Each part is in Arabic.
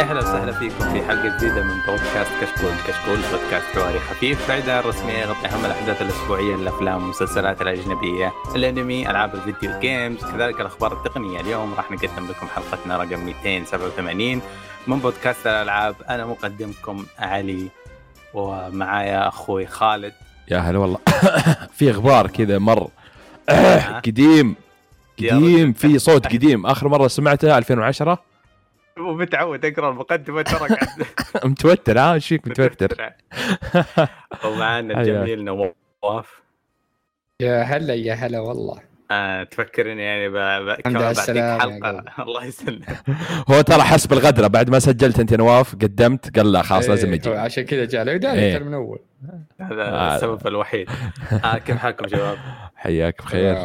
يا أهلا وسهلا فيكم في حلقة جديدة من بودكاست كشكول، كشكول بودكاست حواري خفيف بعيدا الرسمية. يغطي أهم الأحداث الأسبوعية للافلام والمسلسلات الأجنبية، الأنمي، ألعاب الفيديو جيمز، كذلك الأخبار التقنية، اليوم راح نقدم لكم حلقتنا رقم 287 من بودكاست الألعاب، أنا مقدمكم علي ومعايا أخوي خالد. يا هلا والله. في غبار كذا مر. قديم. قديم. في صوت قديم. آخر مرة سمعته 2010 ومتعود أقرأ المقدمة ترى متوتر ها إيش فيك متوتر؟ ومعنا الجميل نواف. يا هلا يا هلا والله. آه تفكرني يعني ب... ب... كمان بعطيك حلقة. الله يسلمك. هو ترى حس بالغدره بعد ما سجلت أنت نواف قدمت قال لا خلاص لازم يجي. عشان كذا جاء. له إيه. من أول. هذا آه. السبب الوحيد. آه كيف حالكم شباب؟ حياك بخير.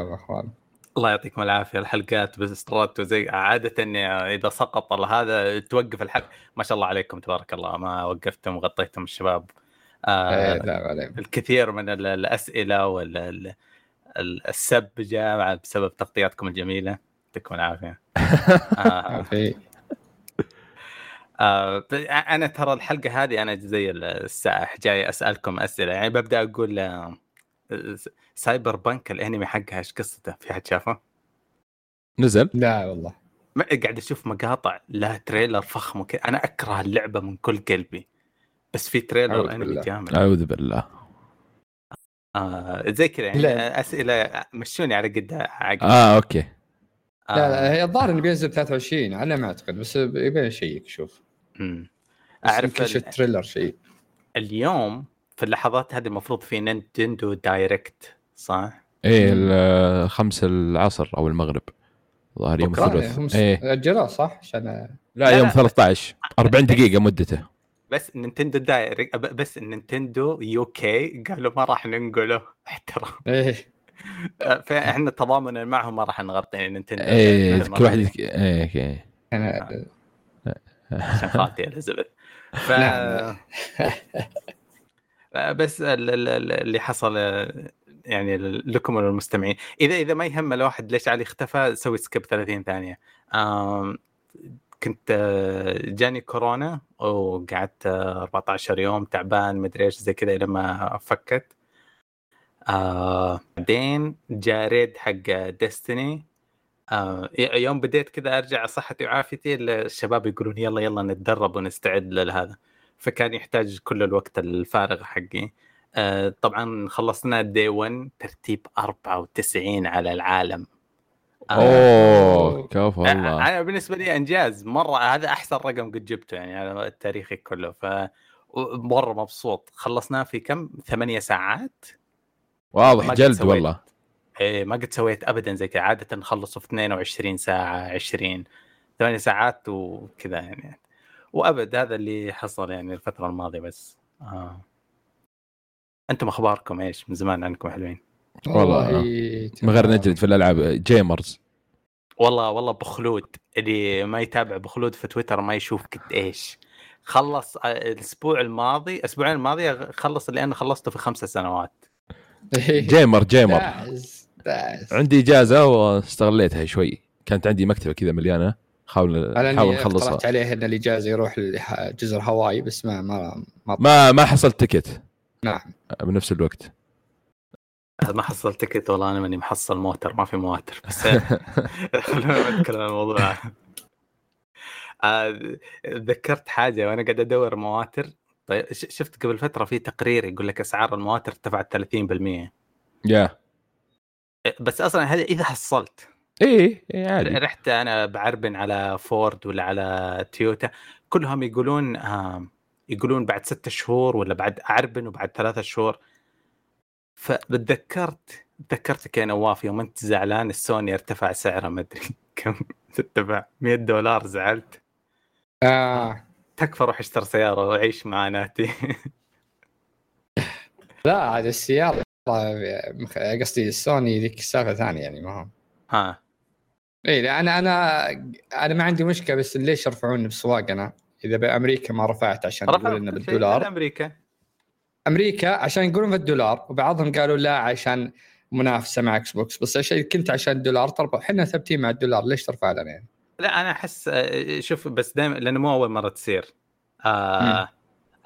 الله يعطيكم العافية الحلقات باسترات وزي عادة إذا سقط هذا توقف الحلقة. ما شاء الله عليكم تبارك الله ما وقفتم وغطيتم الشباب. آه لا الكثير من الأسئلة والسب جاء بسبب تغطياتكم الجميلة. يعطيكم العافية. آه. آه أنا ترى الحلقة هذه أنا زي السائح جاي أسألكم أسئلة. يعني ببدأ أقول آه سايبر بانك الانمي حقها إيش قصته؟ في حد شافه؟ نزل؟ لا والله. ما قاعد أشوف مقاطع لها تريلر فخم وكذا. أنا أكره اللعبة من كل قلبي. بس في تريلر أنمي جامد. أعوذ بالله. آه زي كذا يعني لا. أسئلة مشوني على قد عقل آه أوكي. آه. لا لا هي الظاهر إنه بينزل 23 على ما أعتقد بس يبين اشيك شوف. امم أعرف التريلر شيء. اليوم في اللحظات هذه المفروض في Nintendo Direct. صح؟ إيه الخمس العصر أو المغرب. ظاهر يوم الثلاث إيه. اجلوه صح؟ عشان لا, يوم 13 40 دقيقة مدته. بس Nintendo Direct بس Nintendo UK قالوا ما راح ننقله. احترام. إيه. فإحنا تضامنا معهم ما راح نغطي Nintendo. إيه كل واحد إيه okay أنا عشان خالتي إليزابيث. ف نعم. بس اللي حصل يعني لكم وللمستمعين إذا إذا ما يهم الواحد ليش علي اختفى سوي skip 30 ثانية. كنت جاني كورونا وقعدت 14 يوم تعبان مدري إيش زي كذا لما فكت. بعدين جاء raid حق Destiny آه يوم بديت كذا أرجع صحتي وعافيتي الشباب يقولون يلا يلا نتدرب ونستعد لهذا. فكان يحتاج كل الوقت الفارغ حقي. آه طبعا خلصنا دي 1 ترتيب 94 على العالم. آه أوه كفو والله أنا بالنسبة لي إنجاز. مرة هذا أحسن رقم قد جبته يعني على التاريخي كله. ف مرة مبسوط. خلصناه في كم؟ ثمانية ساعات. واضح جلد والله. إيه ما قد سويت ابدا زي كذا. عادة نخلصه في 22 ساعة 20 ثمانية ساعات وكذا يعني. وأبد هذا اللي حصل يعني الفترة الماضية بس. آه. أنتم أخباركم إيش؟ من زمان عنكم حلوين. والله من غير نجلد في الألعاب gamers. والله والله بخلود. اللي ما يتابع بخلود في تويتر ما يشوف قد إيش. خلص آه، الأسبوع الماضي الأسبوعين الماضيه خلص اللي أنا خلصته في خمسة سنوات. gamer gamer. عندي إجازة واستغليتها شوي. كانت عندي مكتبة كذا مليانة. حاول حاول نخلصها. عليه إن الإجازة يروح جزر هاواي بس ما ما ما ما, ما حصلت ticket نعم. بنفس الوقت. ما حصل ticket والله أنا ماني محصل موتر ما في مواتر بس خلونا نتكلم عن الموضوع. آه، ذكرت حاجة وأنا قاعد أدور مواتر. طيب شفت قبل فترة في تقرير يقول لك أسعار المواتر ارتفعت 30% يا. بس أصلا هذا إذا حصلت. إيه إيه عادي. رحت أنا بعربن على فورد ولا على تويوتا كلهم يقولون آه يقولون بعد ستة شهور ولا بعد أعربن وبعد ثلاثة شهور. فبتذكرت تذكرتك يا نواف يوم أنت زعلان السوني ارتفع سعره ما أدري كم ارتفع 100 دولار زعلت. آه. تكفى روح اشتري سيارة وعيش معاناتي. لا هذا السيارة قصدي السوني ذيك سالفه ثانية يعني ما هو. ها. اي أنا أنا أنا ما عندي مشكلة بس ليش يرفعون بسواق أنا؟ إذا بأمريكا ما رفعت عشان يقولون إنه بالدولار. أمريكا. أمريكا عشان يقولون بالدولار وبعضهم قالوا لا عشان منافسة مع إكس بوكس بس عشان كنت عشان الدولار ترفع إحنا ثابتين مع الدولار ليش ترفع لنا يعني؟ لا أنا أحس آه، شوف بس دائما لأنه مو أول مرة تصير. آه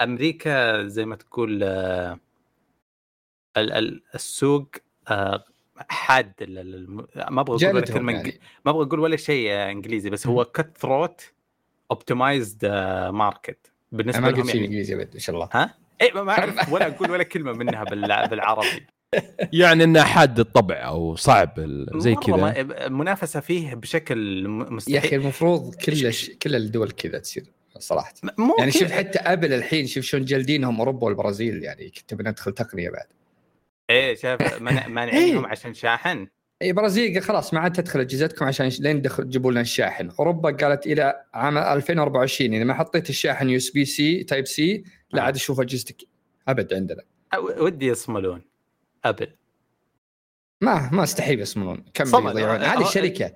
أمريكا زي ما تقول آه السوق آه حاد ما أبغى أقول كلمة يعني. ما أبغى أقول ولا شيء إنجليزي بس هو cutthroat optimized market بالنسبة لهم ما قلت شيء إنجليزي إن شاء الله. ها؟ اي ما اعرف ولا أقول ولا كلمة منها بالعربي. يعني إنه حاد الطبع أو صعب زي كذا. المنافسه فيه بشكل مستحيل. يا أخي المفروض كل كل الدول كذا تصير صراحة. يعني شوف حتى أبل الحين شوف شلون جلدينهم أوروبا والبرازيل يعني كنت بندخل تقنية بعد. إيه شايف مانعينهم إيه. عشان شاحن. برازيل خلاص ما عاد تدخل أجهزتكم عشان لين تجيبوا لنا الشاحن، أوروبا قالت إلى عام 2024 إذا ما حطيت الشاحن يو إس بي سي تايب سي لا عاد أشوف أجهزتك أبد عندنا. ودي يصملون. أبل. ما ما استحيل يصملون. كم يضيعون؟ هذه الشركة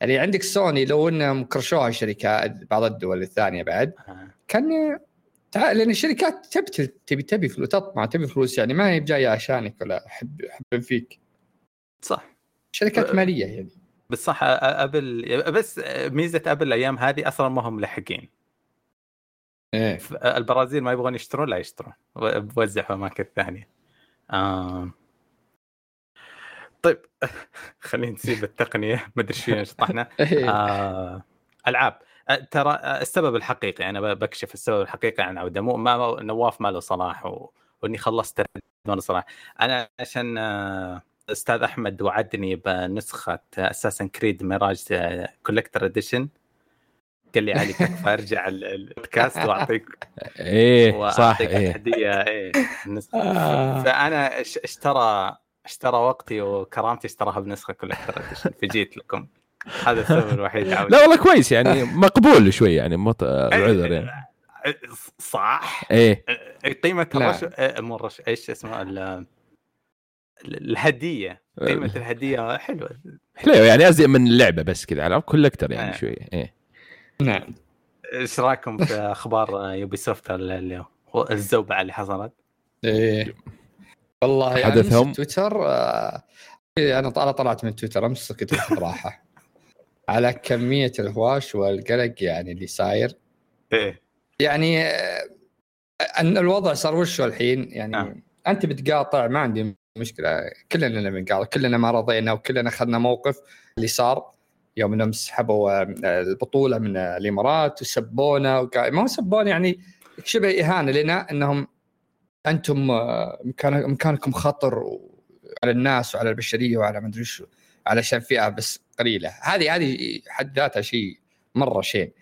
يعني عندك سوني لو انهم كرشوها شركات بعض الدول الثانية بعد كان تعال لأن الشركات تبي تبي تبي فلوس تطمع تبي فلوس يعني ما هي جاية عشانك ولا حب حب فيك. صح. شركات مالية يعني. بس صح أبل بس ميزة أبل الأيام هذه أصلا ما هم ملحقين. إيه. البرازيل ما يبغون يشترون لا يشترون. بوزع في أماكن ثانية. آه. طيب خلينا نسيب التقنية. ما أدري إيش فينا شطحنا. إيه. آه. ألعاب. ترى السبب الحقيقي أنا بكشف السبب الحقيقي عن عودة. مو ما نواف ما له صلاح و... وإني خلصت صلاح. أنا عشان أستاذ أحمد وعدني بنسخة اساسن كريد ميراج collector edition قال لي علي كيف أرجع البودكاست وأعطيك إيه صح إيه. هديه إيه آه. فأنا اشترى إشترى وقتي وكرامتي اشتراها بنسخة collector edition فجيت لكم. هذا السبب الوحيد لا والله كويس يعني مقبول شوي يعني مط... العذر يعني. صح. إيه. قيمة الرش مو الرش إيش اسمه الهدية قيمة الهدية حلوة. حلوة يعني ازيد من اللعبة بس كذا على collector يعني آه. شوي إيه. نعم. إيش رأيكم في أخبار يوبي سوفت الزوبعة اللي حصلت؟ إيه. والله يعني حدثهم؟ تويتر آه أنا طلعت من تويتر أمس كنت راحة. على كمية الهواش والقلق يعني اللي صاير. إيه. يعني آه أن الوضع صار وشه الحين؟ يعني آه. أنت بتقاطع ما عندي مشكلة. كلنا بنقاطع كلنا ما رضينا وكلنا أخذنا موقف اللي صار يوم انهم سحبوا آه، البطولة من الإمارات وسبونا وكا... ما هو سبونا يعني شبه إهانة لنا إنهم أنتم آه، مكان مكانكم خطر على الناس وعلى البشرية وعلى ما أدري شو علشان فئة بس قليلة. هذه هذه حد ذاتها شيء مرة شين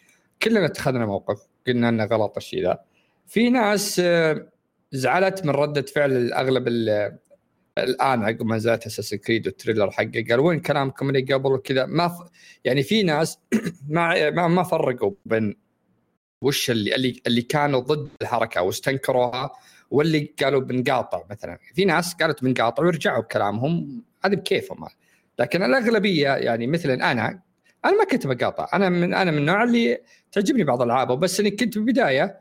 كلنا اتخذنا موقف قلنا إنه غلط الشيء ذا. في ناس آه، زعلت من ردة فعل اغلب الآن عقب ما نزلت أساسنز كريد وال trailer حقه قال وين كلامكم اللي قبل وكذا ما ف... يعني في ناس ما ما, ما فرقوا بين وش اللي اللي اللي كانوا ضد الحركة واستنكروها واللي قالوا بنقاطع مثلا. في ناس قالت بنقاطع ورجعوا بكلامهم هذا بكيفهم. لكن الأغلبية يعني مثلا أنا أنا ما كنت بقاطع. أنا من أنا من النوع اللي تعجبني بعض العابه بس إني كنت بالبدايه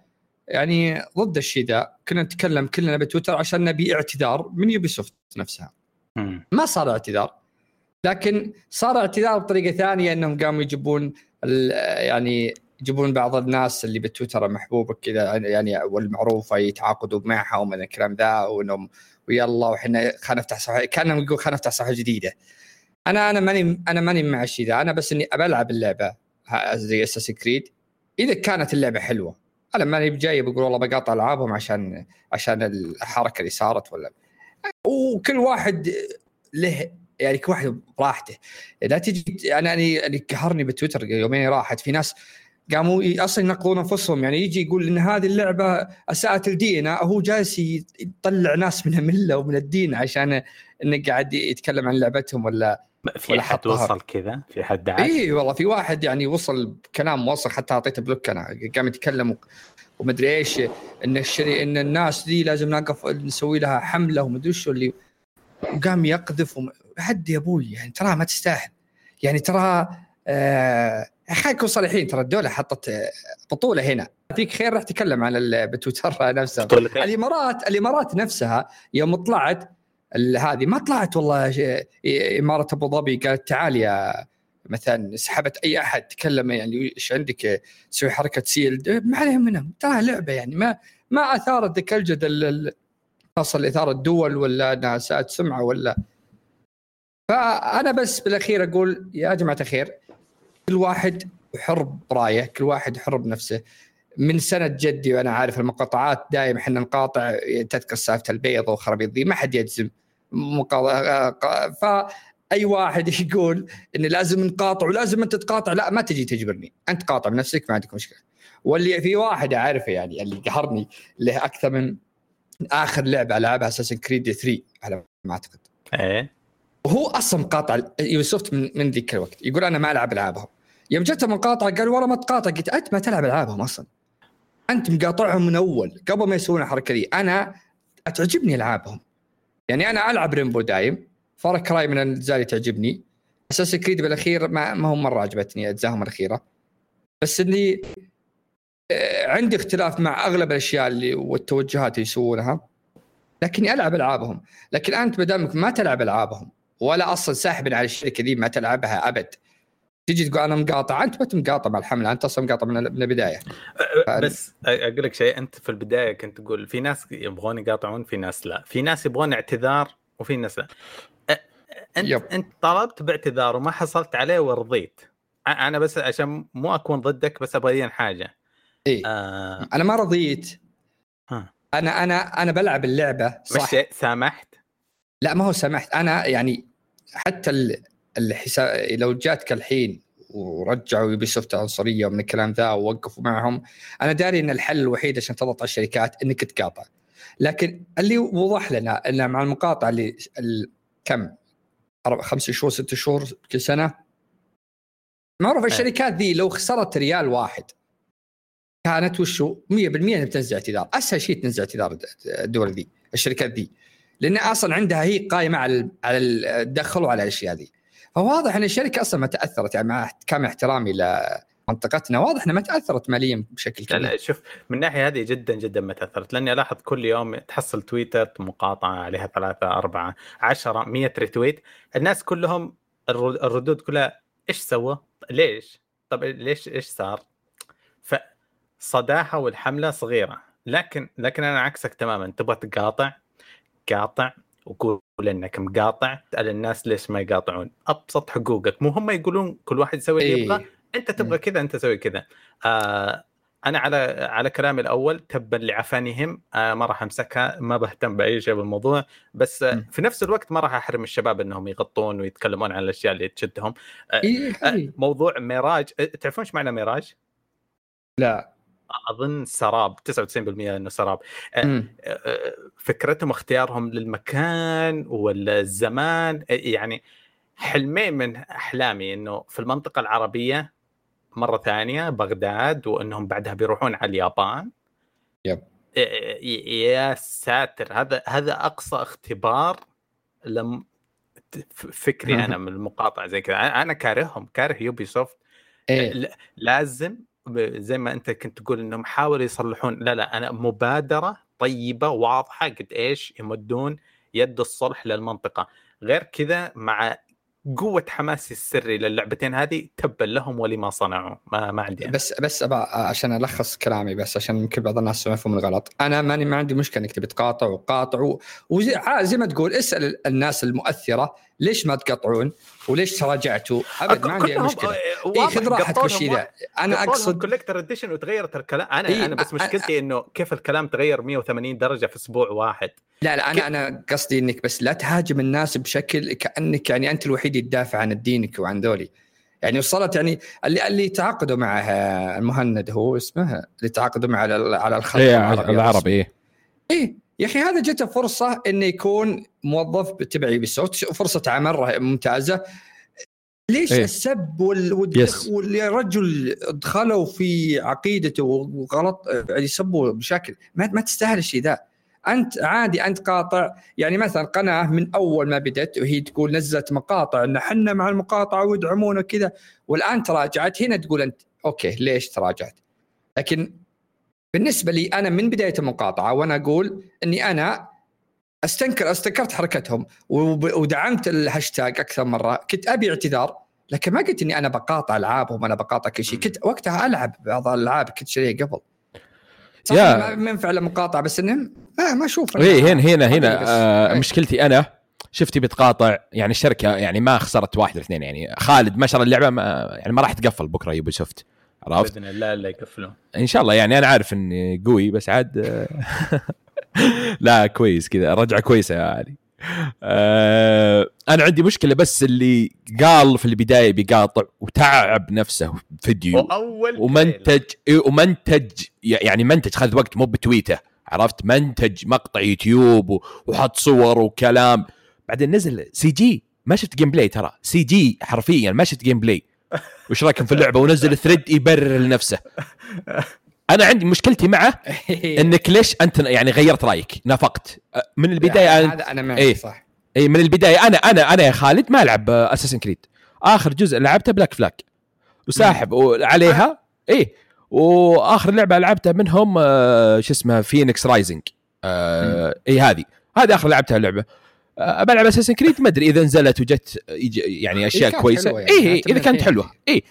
يعني ضد الشيء ذا. كنا نتكلم كلنا بتويتر عشان نبي اعتذار من يوبي سوفت نفسها ما صار اعتذار. لكن صار اعتذار بطريقة ثانية إنهم قاموا يجيبون يعني يجيبون بعض الناس اللي بتويتر محبوبه كذا يعني والمعروفه يتعاقدوا معها ومن الكلام ذا وإنهم ويلا وحنا خلينا نفتح صفحة كأنهم يقول خلينا نفتح صفحة جديدة. أنا أنا ماني أنا ماني مع الشيء ذا. أنا بس إني ابى العب اللعبه زي أساس كريد إذا كانت اللعبة حلوة. أنا ماني بجاي بقول والله بقاطع ألعابهم عشان عشان الحركة اللي صارت ولا وكل واحد له يعني كل واحد براحته. لا تجي أنا يعني قهرني بتويتر يومين راحت. في ناس قاموا أصلا ينقضون أنفسهم. يعني يجي يقول إن هذه اللعبة أساءت لديننا هو جالس يطلع ناس من الملة ومن الدين عشان إنه قاعد يتكلم عن لعبتهم ولا في حد وصل كذا؟ في حد دعس اي والله في واحد يعني وصل كلام وصل حتى أعطيته بلوك أنا. قام يتكلم ومدري إيش إن الشري إن الناس دي لازم نقف نسوي لها حملة ومدري شو اللي. وقام يقذف وم... حد يا أبوي يعني ترى ما تستاهل. يعني ترى آه خلينا نكون صريحين ترى الدولة حطت آه، بطولة هنا. فيك خير راح تكلم على بتويتر نفسها الامارات الإمارات نفسها يوم طلعت هذه ما طلعت والله إمارة أبو ظبي قالت تعال يا مثلا سحبت أي أحد تكلم يعني إيش عندك تسوي حركة سيلد ما عليهم منهم. ترى لعبة يعني. ما ما أثارت ذاك الجدل خاصه إثارة الدول ولا انها ساءت سمعة ولا فأنا بس بالأخير أقول يا جماعة الخير كل واحد حر برايه كل واحد حر بنفسه من سنه جدي وأنا عارف المقاطعات دائما إحنا نقاطع تذكر سالفة البيض وخرابيط ذي ما حد يجزم. مقاطع فأي واحد يقول إن لازم نقاطع ولازم أنت تقاطع لا ما تجي تجبرني. أنت قاطع بنفسك ما عندك مشكلة. واللي في واحد أعرفه يعني اللي قهرني له أكثر من آخر لعبة العبها اساسن كريد 3 على ما أعتقد. إيه. وهو أصلا مقاطع يوسفت من, من ذيك الوقت. يقول أنا ما ألعب ألعابهم. يوم جت مقاطعه قال والله ما تقاطع قلت أنت ما تلعب ألعابهم أصلا. أنت مقاطعهم من أول قبل ما يسوون الحركة دي أنا تعجبني ألعابهم. يعني أنا ألعب ريمبو دايم. فار كراي من الأجزاء اللي تعجبني. أساس كريد بالأخير ما, ما هو مرة عجبتني اجزائهم الأخيرة. بس إني آه، عندي اختلاف مع أغلب الأشياء اللي والتوجهات اللي يسوونها. لكني ألعب ألعابهم. لكن أنت ما دامك ما تلعب ألعابهم. ولا أصلا ساحب على الشركة دي ما تلعبها أبد. تجي تقول أنا مقاطع أنت ما مقاطع مع الحملة أنت أصلا مقاطع من البداية. بس أقول لك شيء أنت في البداية كنت تقول في ناس يبغون يقاطعون في ناس لا. في ناس يبغون اعتذار وفي ناس لا. أنت يب. أنت طلبت باعتذار وما حصلت عليه ورضيت. أنا بس عشان مو أكون ضدك بس أبغى حاجة. إيه؟ آه... أنا ما رضيت. ها. أنا أنا أنا بلعب اللعبة صح؟ مش سامحت؟ لا ما هو سامحت. أنا يعني حتى الحساب لو جاتك الحين ورجعوا يوبي سوفت عنصريه ومن الكلام ذا ووقفوا معهم أنا داري إن الحل الوحيد عشان تضغط على الشركات إنك تقاطع. لكن اللي وضح لنا ان مع المقاطعة اللي كم؟ خمس شهور ست شهور كل سنة؟ معروف إيه. الشركات ذي لو خسرت ريال واحد كانت وشو؟ 100% إنها بتنزل اعتذار. أسهل شيء تنزل اعتذار الدول ذي الشركات ذي. لأن أصلا عندها هي قايمة على على الدخل وعلى الأشياء ذي. فواضح إن الشركة أصلا ما تأثرت يعني مع كامل احترامي لمنطقتنا واضح إنها ما تأثرت ماليا بشكل كبير لا, لا شوف من الناحية هذه جدا جدا ما تأثرت لأني ألاحظ كل يوم تحصل تويتر مقاطعة عليها ثلاثة أربعة عشرة مية ريتويت الناس كلهم الردود كلها إيش سوى؟ ليش؟ طب ليش إيش صار؟ فصداها والحملة صغيرة لكن لكن أنا عكسك تماما تبغى تقاطع قاطع وقول إنك مقاطع اسال الناس ليش ما يقاطعون. أبسط حقوقك مو هم يقولون كل واحد يسوي اللي يبغى إيه. انت تبغى كذا أنت سوي كذا. آه أنا على على كلامي الأول تبا لعفانهم آه ما راح أمسكها ما بهتم بأي شيء بالموضوع. بس آه في نفس الوقت ما راح أحرم الشباب إنهم يغطون ويتكلمون عن الأشياء اللي تشدهم. آه إيه. آه موضوع ميراج آه، تعرفون إيش معنى ميراج؟ لا. أظن سراب 99% إنه سراب. آه، فكرتهم اختيارهم للمكان والزمان يعني حلمين من أحلامي إنه في المنطقة العربية مرة ثانية بغداد وإنهم بعدها بيروحون على اليابان. يب. يا ساتر هذا هذا أقصى اختبار لم فكري أنا من المقاطعة زي كذا. أنا كارههم كاره يوبي سوفت إيه؟ لازم زي ما أنت كنت تقول إنهم حاولوا يصلحون. لا لا أنا مبادرة طيبة واضحة قد إيش يمدون يد الصلح للمنطقة. غير كذا مع قوة حماسي السري للعبتين هذه تبا لهم ولما صنعوا. ما ما عندي يعني. بس بس أبا عشان ألخص كلامي بس عشان يمكن بعض الناس يفهمون الغلط. أنا ماني ما عندي مشكلة إنك تبي تقاطع وقاطع وزي زي ما تقول اسأل الناس المؤثرة ليش ما تقطعون وليش تراجعتوا؟ أبد ما عندي مشكلة. اي خذ راحتك وش ذا أنا أقصد collector edition وتغيرت الكلام. أنا إيه أنا بس مشكلتي إنه كيف الكلام تغير 180 درجة في أسبوع واحد. لا لا أنا أنا قصدي إنك بس لا تهاجم الناس بشكل كأنك يعني أنت الوحيد اللي تدافع عن دينك وعن ذولي. يعني وصلت يعني اللي اللي تعاقدوا معه المهند هو اسمه اللي تعاقدوا مع على الخط إيه العربي إيه. إيه يا أخي هذا جته فرصة إنه يكون موظف تبعي بالصوت فرصة عمل ممتازة. ليش إيه؟ السب وال... والرجل دخلوا في عقيدته وغلط يعني يسبوا بشكل. ما, ما تستاهل الشيء ذا. أنت عادي أنت قاطع. يعني مثلا قناة من أول ما بدت وهي تقول نزلت مقاطع إن إحنا مع المقاطعة ويدعمونا وكذا والآن تراجعت. هنا تقول أنت okay ليش تراجعت؟ لكن بالنسبة لي أنا من بداية المقاطعة وأنا أقول إني أنا أستنكر أستنكرت حركتهم ودعمت الهاشتاج أكثر مرة. كنت أبي اعتذار لكن ما قلت إني أنا بقاطع ألعابهم أنا بقاطع كل شيء. كنت وقتها ألعب بعض الألعاب كنت شاريها قبل. صح يا- ما ينفع المقاطعه بس انه آه ما أشوف. إيه هنا هنا هنا. آه إيه. مشكلتي أنا شفتي بتقاطع يعني الشركة يعني ما خسرت واحد ولا اثنين يعني خالد ما شرى اللعبة ما يعني ما راح تقفل بكرة يوبي سوفت عرفت؟ بإذن الله لا يقفلون. إن شاء الله يعني أنا عارف إني قوي بس عاد آه، لا كويس كذا رجعة كويسة يا علي. آه أنا عندي مشكلة بس اللي قال في البداية بيقاطع وتعب نفسه فيديو. وأول ومنتج إيه، ومنتج يعني منتج خذ وقت مو بتويته عرفت؟ منتج مقطع يوتيوب وحط صور وكلام. بعدين نزل CG ما شفت gameplay ترى. CG حرفيا ما شفت gameplay وش رأيكم في اللعبة؟ ونزل thread يبرر لنفسه. أنا عندي مشكلتي معه إنك ليش أنت يعني غيرت رأيك؟ نافقت من البداية أنا هذا أنا معك إيه. صح. اي من البداية أنا أنا أنا يا خالد ما ألعب اساسن كريد آخر جزء لعبته بلاك فلاق وساحب عليها. اي وآخر لعبة لعبتها منهم آه، شو اسمها فينيكس رايزنج آه اي هذه. هذه آخر لعبتها اللعبه آه بلعب اساسن كريد ما أدري إذا نزلت وجت يج- يعني أشياء كويسة. يعني، اي أعتبر إذا كانت فيها. حلوة. اي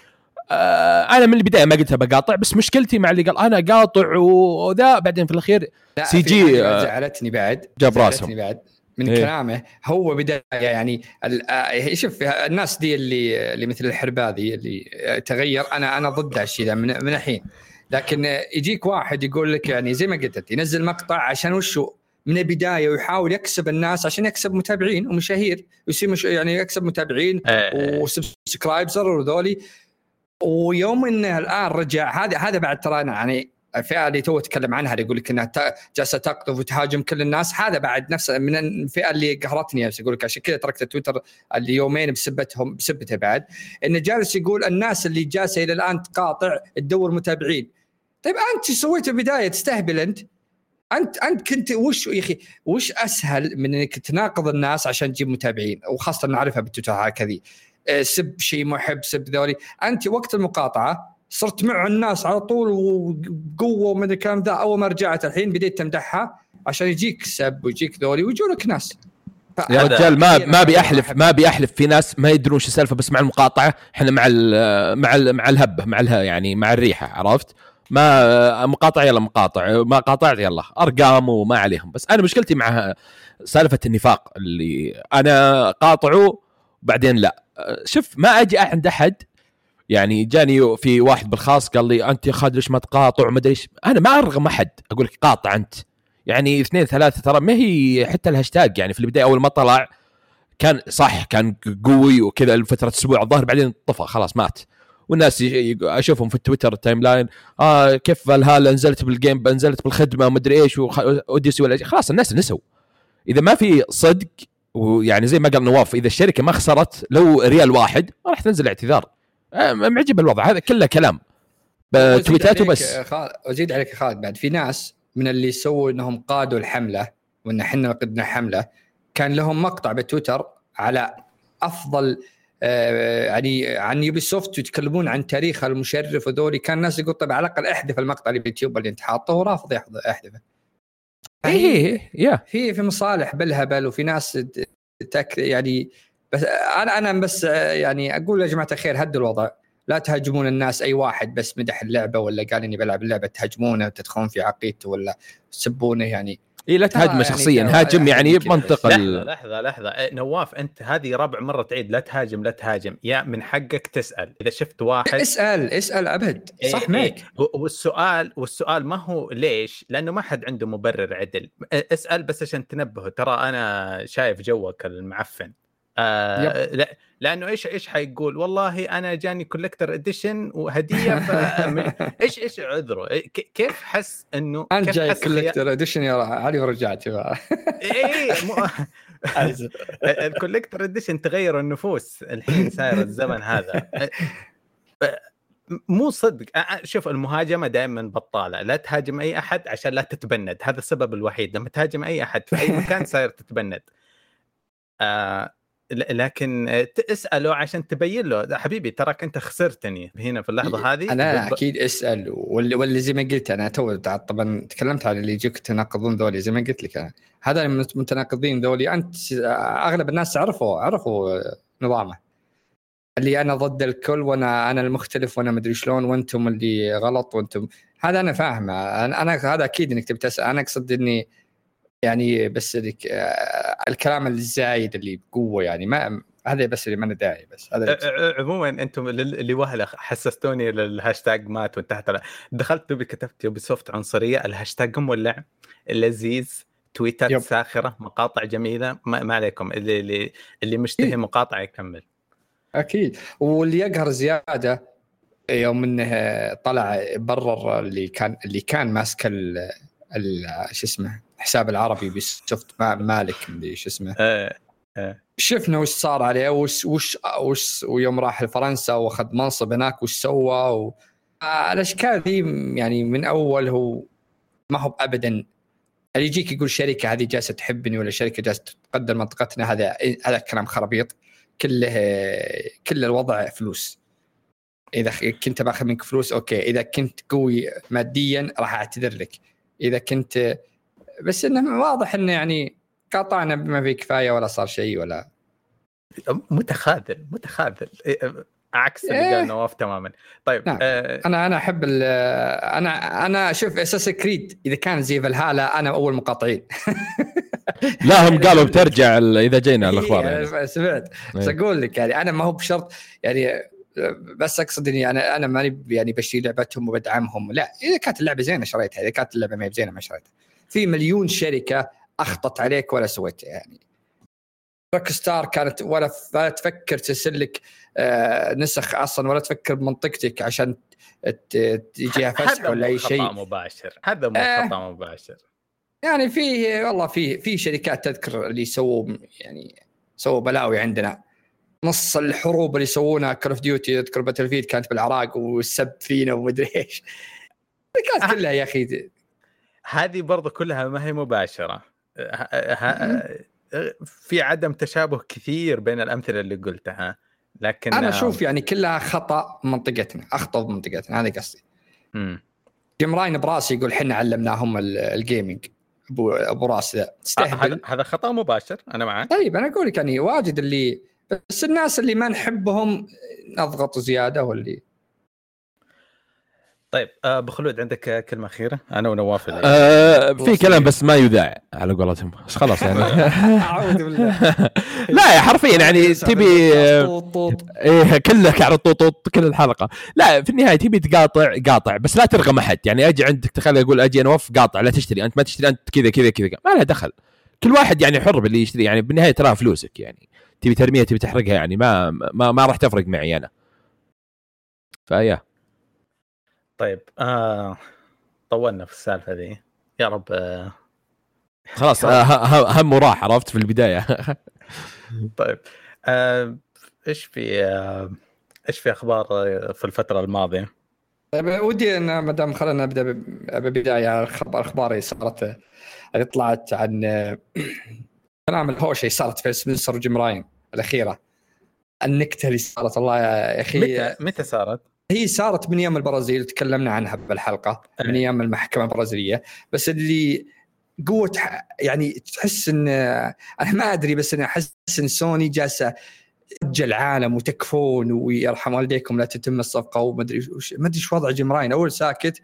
آه أنا من البداية ما قلتها بقاطع بس مشكلتي مع اللي قال أنا قاطع وذا بعدين في الأخير لا سي جي، آه، زعلتني بعد جاب زعلتني راسهم. بعد. من إيه. كلامه هو بداية يعني ال- آه، شوف الناس دي اللي اللي مثل الحرباذي اللي آه، تغير أنا أنا ضد هالشيء ذا من, من الحين. لكن يجيك واحد يقول لك يعني زي ما قلت أنت ينزل مقطع عشان وشو من البداية ويحاول يكسب الناس عشان يكسب متابعين ومشاهير يصير مش يعني يكسب متابعين آه، و subscriber وذولي. ويوم انه الآن رجع هذا هذا بعد ترى يعني الفئة اللي تو تكلم عنها اللي يقول لك إنها جالسة تقطف وتهاجم كل الناس هذا بعد نفسه من الفئة اللي قهرتني بس يقول لك عشان كذا تركت تويتر اللي يومين بسبتهم بسبته بعد. انه جالس يقول الناس اللي جالسة إلى الآن تقاطع تدور متابعين. طيب أنت سويت في البداية؟ تستهبل أنت. أنت أنت كنت وش يا أخي وش أسهل من إنك تناقض الناس عشان تجيب متابعين؟ وخاصة نعرفها بالتويتر هكذا سب شيء محب سب ذولي. أنت وقت المقاطعة صرت مع الناس على طول وقوة ومن الكلام ذا. أول ما رجعت الحين بديت تمدحها عشان يجيك سب ويجيك ذولي ويجونك ناس. يا رجال ما ما ابي ما احلف أحب- ما ابي احلف في ناس ما يدرون شو السالفة بس مع المقاطعة إحنا مع ال مع ال مع الهبة مع الها يعني مع الريحة عرفت؟ ما مقاطع يلا مقاطع. ما قاطعت يلا. أرقام وما عليهم. بس أنا مشكلتي مع سالفة النفاق اللي أنا قاطعه وبعدين لا. شوف ما أجي عند أحد يعني جاني في واحد بالخاص قال لي أنت يا خالد ليش ما تقاطع وما أدري إيش؟ أنا ما أرغم أحد أقول لك قاطع أنت. يعني اثنين ثلاثة ترى ما هي حتى الهاشتاج يعني في البداية أول ما طلع كان صح كان قوي وكذا لفترة أسبوع الظاهر بعدين طفى خلاص مات. والناس أشوفهم في التويتر ال timeline آه كيف فالهالا نزلت بال game نزلت بالخدمة مدري إيش وخ- Odyssey ولا. خلاص الناس نسوا. إذا ما في صدق ويعني زي ما قال نواف إذا الشركة ما خسرت لو ريال واحد ما راح تنزل اعتذار. آه، معجب الوضع هذا كله كلام. تويتات وبس. وازيد عليك خالد بعد. في ناس من اللي سووا إنهم قادوا الحملة وإن إحنا قدنا حملة كان لهم مقطع بتويتر على أفضل آه، يعني عن Ubisoft ويتكلمون عن تاريخ المشرف وذولي. كان الناس يقول طيب على الأقل احذف المقطع اللي باليوتيوب اللي أنت حاطه ورافض يحذفه. اي إيه، يا في في مصالح بالهبل وفي ناس تك يعني بس أنا أنا بس يعني أقول يا جماعة الخير هدوا الوضع. لا تهاجمون الناس أي واحد بس مدح اللعبة ولا قال إني بلعب اللعبة تهاجمونه وتدخلون في عقيدته ولا تسبونه يعني. اي لا تهاجمه يعني شخصيا هاجم يعني يعني كذا بمنطق لحظة ال... لحظة لحظة. إيه، نواف أنت هذه رابع مرة تعيد. لا تهاجم لا تهاجم. يا من حقك تسأل. إذا شفت واحد اسأل اسأل أبد. إيه، صح إيه. معك. و- والسؤال والسؤال ما هو ليش؟ لأنه ما حد عنده مبرر عدل، اسأل بس عشان تنبهه. ترى أنا شايف جوك المعفن. آه لا لأنه إيش إيش حيقول؟ والله أنا جاني collector edition وهدية ف إيش إيش عذره؟ إيه، ك- كيف حس إنه انت كيف جاي collector edition يا علي ورجعت اي إيه، مو... ال collector edition تغير النفوس الحين صاير الزمن هذا. مو صدق. شوف المهاجمة دائما بطالة. لا تهاجم أي أحد عشان لا تتبند. هذا السبب الوحيد. لما تهاجم أي أحد في أي مكان صاير تتبند. آه لكن تساله عشان تبين له. حبيبي تراك أنت خسرتني. هنا في اللحظة هذه أنا بالض- أكيد اسأل. واللي, واللي زي ما قلت أنا تو طبعا تكلمت عن اللي يجوك تناقضون ذولي زي ما قلت لك أنا. هذا المتناقضين ذولي. أنت أغلب الناس عرفوا عرفوا نظامه. اللي أنا ضد الكل وأنا أنا المختلف وأنا مدري شلون وأنتم اللي غلط وأنتم. هذا أنا فاهمه. أنا, أنا هذا أكيد إنك تبي تسأل. أنا أقصد إني يعني بس اللي الكلام الزايد اللي بقوة يعني ما هذا بس اللي ما داعي بس هذا عموما أنتم اللي وهله حسستوني للهاشتاج مات وانتهت دخلت توي كتبت Ubisoft عنصرية الهاشتاج مولع لذيذ تويتات يب. ساخرة مقاطع جميلة ما, ما عليكم اللي اللي اللي مشتهي مقاطع يكمل. أكيد. واللي يقهر زيادة يوم إنه طلع برر اللي كان اللي كان ماسك شو اسمه الحساب العربي ب Ubisoft مالك اللي شو اسمه. آه. آه. شفنا وش صار عليه وش وش وش ويوم راح لفرنسا واخذ منصب هناك وش سوى و... الأشكال ذي يعني من أول هو ما هو ابدا. اللي يجيك يقول شركة هذه جالسة تحبني ولا شركة جالسة تقدر منطقتنا هذا هذا كلام خرابيط. كله كل الوضع فلوس. إذا كنت باخذ منك فلوس okay. إذا كنت قوي ماديا راح أعتذر لك. إذا كنت بس إنه واضح إنه يعني قاطعنا بما فيه كفاية ولا صار شيء ولا متخاذل متخاذل عكس اللي إيه. قال نواف تماما طيب نعم. آه أنا أنا أحب أنا أنا أشوف أساس كريد إذا كان زي فالهالا أنا أول مقاطعين لا هم قالوا بترجع إذا جينا الأخبار يعني. سمعت بس إيه. أقول لك يعني أنا ما هو بشرط يعني بس أقصد إني أنا أنا ماني يعني بشتري لعبتهم وبدعمهم لا إذا كانت اللعبة زينة شريتها إذا كانت اللعبة ما هي زينه ما شريتها في مليون شركة اخطت عليك ولا سويتها يعني. Rockstar كانت ولا ولا تفكر ترسل لك آه، نسخ أصلا ولا تفكر بمنطقتك عشان تجيها فسح ولا أي شيء. هذا مباشر. هذا مو آه. خطأ مباشر. يعني في والله في في شركات تذكر اللي سووا يعني سووا بلاوي عندنا. نص الحروب اللي يسوونها Call of Duty اذكر Battlefield كانت بالعراق والسب فينا ومدري إيش. كانت آه. كلها يا أخي هذه برضو كلها ما هي مباشرة. في عدم تشابه كثير بين الأمثلة اللي قلتها لكن أنا أشوف يعني كلها خطأ منطقتنا أخطأ بمنطقتنا هذا قصدي. جيم راين براسي يقول إحنا علمناهم ال gaming أبو أبو راس ذا. تستهبل. هذا خطأ مباشر أنا معك. طيب أنا أقول لك يعني واجد اللي بس الناس اللي ما نحبهم نضغط زيادة واللي طيب آه بخلود عندك كلمة أخيرة؟ أنا ونواف آه في كلام بس ما يذاع على قولتهم. بس خلاص يعني. أعوذ بالله. لا يا حرفيا يعني تبي إيه كلك على طوط كل الحلقة. لا في النهاية تبي تقاطع قاطع بس لا ترغم أحد. يعني أجي عندك تخيل أقول أجي نواف قاطع لا تشتري أنت ما تشتري أنت كذا كذا كذا ما لها دخل. كل واحد يعني حر باللي يشتري. يعني بالنهاية تراها فلوسك يعني. تبي ترميها تبي تحرقها يعني. ما ما, ما راح تفرق معي أنا. فيا. طيب آه طولنا في السالفة ذي. يا رب آه خلاص آه هم راح عرفت في البداية. طيب آه إيش في آه إيش في أخبار في الفترة الماضية؟ طيب ودي ان ما دام خلينا نبدأ ببداية أخبار اخباري صارت اللي طلعت عن كلام الهوشه اللي صارت في سبنسر وجيم راين الأخيرة. النكتة اللي صارت الله يا أخي. متى متى صارت؟ هي صارت من أيام البرازيل تكلمنا عنها بالحلقة من أيام المحكمة البرازيلية. بس اللي قوة يعني تحس إن أنا ما أدري بس أنا أحس إن سوني جالسة ترجى العالم وتكفون ويرحم والديكم لا تتم الصفقة وما أدري ما أدري إيش وضع جيم راين. أول ساكت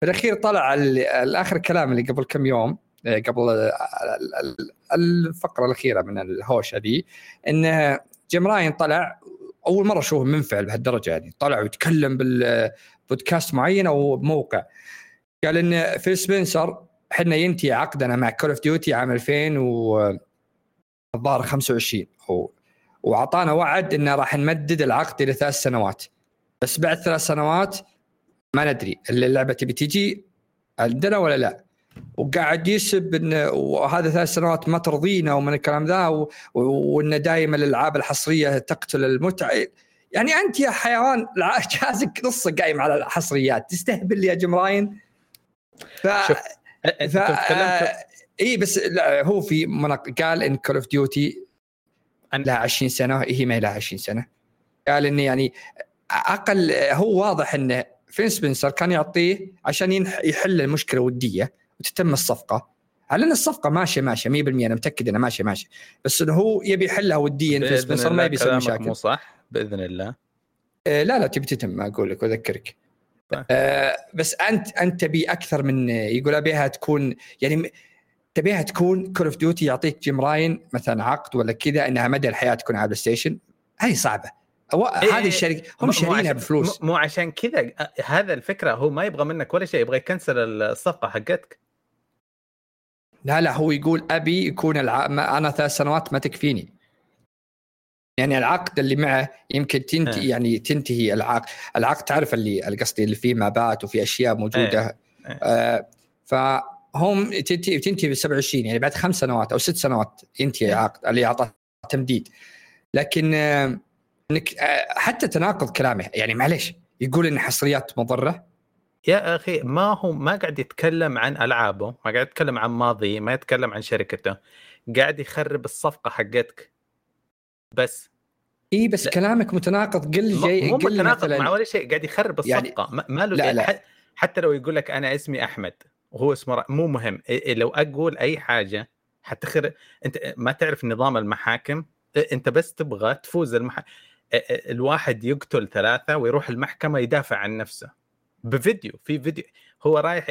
في الأخير طلع الآخر الكلام اللي قبل كم يوم قبل الفقرة الأخيرة من الهوشة دي إنه جيم راين طلع أول مرة أشوفه منفعل بهالدرجة يعني. طلع ويتكلم بالبودكاست معين أو بموقع قال إن فيل سبنسر إحنا ينتهي عقدنا مع Call of Duty عام 2000 و الظاهر 25 هو وأعطانا وعد انه راح نمدد العقد إلى ثلاث سنوات. بس بعد ثلاث سنوات ما ندري. اللعبة تبي تجي عندنا ولا لا؟ وقاعد يسب انه وهذا ثلاث سنوات ما ترضينا ومن الكلام ذا وان دائما الألعاب الحصرية تقتل المتعه يعني أنت يا حيوان جهازك نصه قايم على الحصريات. تستهبل يا جيم راين ف ف آه... إي بس لا هو في منق... قال إن Call of Duty لها 20 سنة هي ما لها 20 سنة. قال انه يعني أقل هو واضح إنه فين سبنسر كان يعطيه عشان يحل المشكلة وديه وتتم الصفقة. على أن الصفقة ماشية ماشية 100% أنا متأكد إنها ماشية ماشية. بس إنه هو يبي يحلها وديا في سبنسر ما يبي يسوي مشاكل. مو صح؟ بإذن الله. آه لا لا تبي تتم أقول لك واذكرك طيب. آه بس أنت أنت تبي أكثر من يقول أبيها تكون يعني تبيها تكون Call of Duty يعطيك Jim Ryan مثلا عقد ولا كذا إنها مدى الحياة تكون على PlayStation هذه صعبة. أو إيه، هذه الشركة مو- هم شارينها بفلوس. مو- مو عشان كذا. آه، هذا الفكرة هو ما يبغى منك ولا شيء يبغى يكنسل الصفقة حقتك. لا لا هو يقول أبي يكون الع... ما أنا ثلاث سنوات ما تكفيني يعني العقد اللي معه يمكن تنتهي إيه. يعني تنتهي العقد العقد تعرف اللي قصدي اللي فيه مابات وفي أشياء موجودة إيه. آه فهم تنتهي تنتهي ب 27 يعني بعد خمس سنوات أو ست سنوات ينتهي إيه. العقد اللي اعطاه تمديد لكن آه إنك آه حتى تناقض كلامه يعني معليش يقول إن حصريات مضرة يا أخي ما هو ما قاعد يتكلم عن ألعابه ما قاعد يتكلم عن ماضيه ما يتكلم عن شركته قاعد يخرب الصفقة حقتك. بس إي بس لا. كلامك متناقض. قل جاي مو قل متناقض مع ولا شيء قاعد يخرب يعني- الصفقة. ما- ما له لا، لا. حتى لو يقول لك أنا اسمي أحمد وهو اسمه مو مهم. لو أقول أي حاجة حتخر أنت ما تعرف نظام المحاكم؟ إيه أنت بس تبغى تفوز المح... الواحد يقتل ثلاثة ويروح المحكمة يدافع عن نفسه. بفيديو في فيديو هو رايح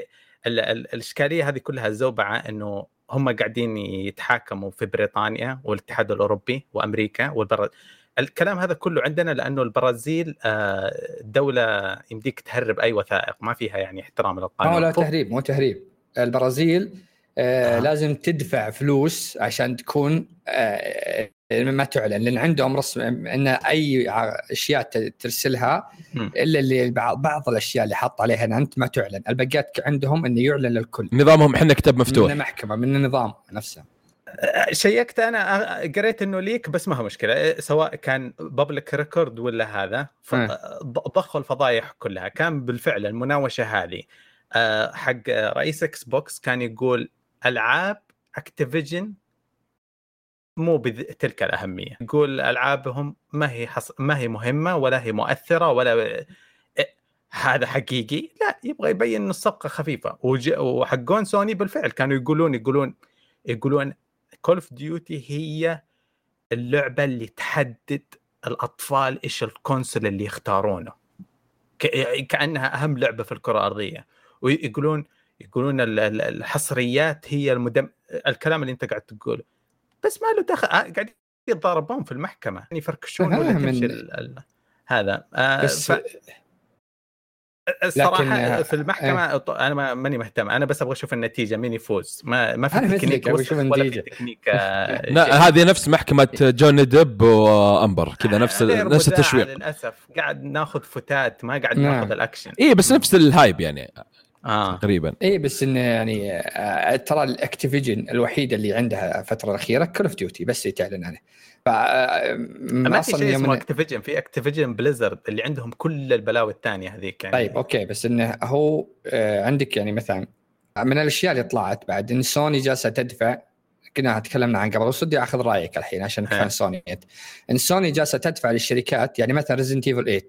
ال... ال... الإشكالية هذه كلها زوبعة إنه هم قاعدين يتحاكموا في بريطانيا والاتحاد الأوروبي وأمريكا والبر... الكلام هذا كله عندنا لأنه البرازيل آه، دولة يمديك تهرب أي وثائق ما فيها يعني احترام للقانون لا تهريب مو تهريب البرازيل آه آه. لازم تدفع فلوس عشان تكون آه ما تعلن لأن عندهم رسم إن أي أشياء ترسلها. إلا اللي بعض, بعض الأشياء اللي حط عليها إن أنت ما تعلن. الباقيات عندهم انه يعلن للكل نظامهم إحنا كتاب من مفتوح المحكمة من النظام نفسه. شيكت أنا قريت إنه leak بس ما هو مشكلة. سواء كان public record ولا هذا ضخوا الفضايح كلها. كان بالفعل المناوشة هذه. حق رئيس Xbox كان يقول ألعاب Activision مو بتلك الأهمية. يقول ألعابهم ما هي حص... ما هي مهمة ولا هي مؤثرة ولا إيه، هذا حقيقي. لا يبغى يبين ان الصفقة خفيفة. وج... وحقون سوني بالفعل كانوا يقولون يقولون يقولون Call of Duty هي اللعبة اللي تحدد الأطفال إيش ال console اللي يختارونه. ك... كأنها أهم لعبة في الكرة الأرضية. ويقولون يقولون ال- ال- الحصريات هي المدم الكلام اللي أنت قاعد تقوله. بس ما له دخل آه، قاعد يتضاربون في المحكمة يعني يفركشون ولا تمشي إن- ال... هذا. آه بس ف... الصراحة لكن- في المحكمة ط- أنا ما ماني مهتم أنا بس أبغى أشوف النتيجة مين يفوز ما ما في تكنيك ولا في. تكنيك آه،. لا هذه نفس محكمة جوني ديب وأمبر كذا نفس نفس التشويق. للأسف. قاعد ناخذ فتات ما قاعد نعم. ناخذ الأكشن. اي بس نفس ال hype يعني. آه. تقريبا. اي بس إنه يعني آه، ترى ال Activision الوحيده اللي عندها الفترة الأخيرة Call of Duty بس اللي تعلن عنه. ف آه، ما في أصلاً شيء اسمه Activision في Activision Blizzard اللي عندهم كل البلاوي الثانية هذيك يعني. طيب okay بس إنه هو آه، عندك يعني مثلا من الأشياء اللي طلعت بعد إن سوني جالسة تدفع كنا تكلمنا عن قبل بس ودي أخذ رأيك الحين عشان. كان سوني إن سوني جالسة تدفع للشركات يعني مثلا Resident Evil 8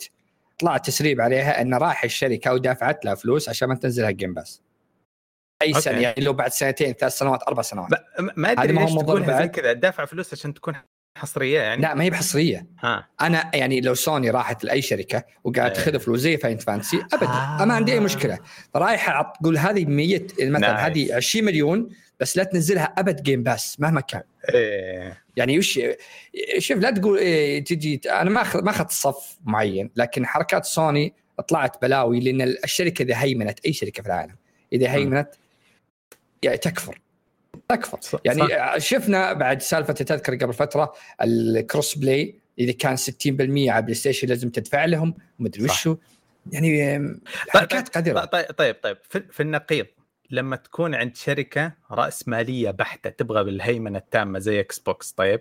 طلع تسريب عليها ان راح الشركة ودافعت لها فلوس عشان ما تنزلها Game Pass أي okay. سنة يعني لو بعد سنتين ثلاث سنوات أربع سنوات ما أدري ليش تقولها زي؟ كذا دافع فلوس عشان تكون حصرية يعني لا ما هي بحصرية ها أنا يعني لو سوني راحت لأي شركة وقاعد إيه. تاخذ فلوس زي Final Fantasy ابدا آه. ما عندي أي مشكلة رايحه تقول هذه 100 مثلا. هذه 20 مليون بس لا تنزلها أبد Game Pass مهما كان. إيه. يعني وش شوف لا تقول إيه تجي أنا ما أخذ ما أخذت صف معين لكن حركات سوني طلعت بلاوي لأن الشركة إذا هيمنت أي شركة في العالم إذا هيمنت يعني تكفر. تكفر. يعني صح. شفنا بعد سالفة تذكر قبل فترة ال cross play إذا كان 60% على PlayStation لازم تدفع لهم ومدري. وشو. يعني طيب حركات قذرة. طيب طيب طيب في, في النقيض. لما تكون عند شركة رأس مالية بحتة تبغى بالهيمنة التامة زي Xbox طيب؟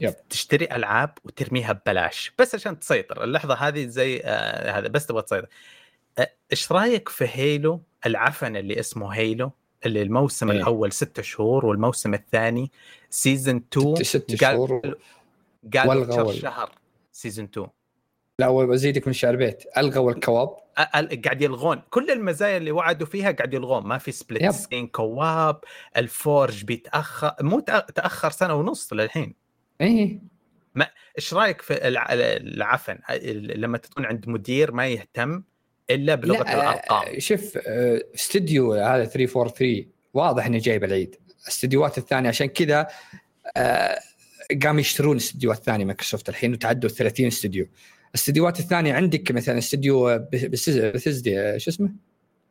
yep. تشتري ألعاب وترميها ببلاش بس عشان تسيطر. اللحظة هذه زي آه هذا بس تبغى تسيطر. آه، إيش رأيك في Halo؟ العفن اللي اسمه Halo اللي الموسم إيه. الأول ستة شهور والموسم الثاني season 2 ست, ست قال- شهور قال وال- شهر season 2 لا وازيدك من شعر بيت. الغوا ال co-op قاعد يلغون. كل المزايا اللي وعدوا فيها قاعد يلغون. ما في split. screen co-op ال Forge بيتأخر. مو تأخر سنة ونص للحين. إيه. إيش رأيك في الع- العفن؟ لما تكون عند مدير ما يهتم إلا بلغة لا، الأرقام. شوف آه، استوديو هذا 343 واضح إنه جايب العيد. الاستديوهات الثانية عشان كذا آه، قام يشترون الاستديوهات الثانية مايكروسوفت الحين وتعدوا 30 استوديو. الاستديوهات الثانية عندك مثلا استوديو بثزدا شو اسمه؟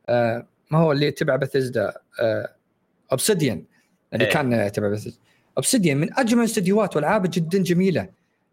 آه، ما هو اللي تبع Bethesda Obsidian اللي إيه. كان تبع Bethesda Obsidian من أجمل الاستديوهات والعابه جدا جميلة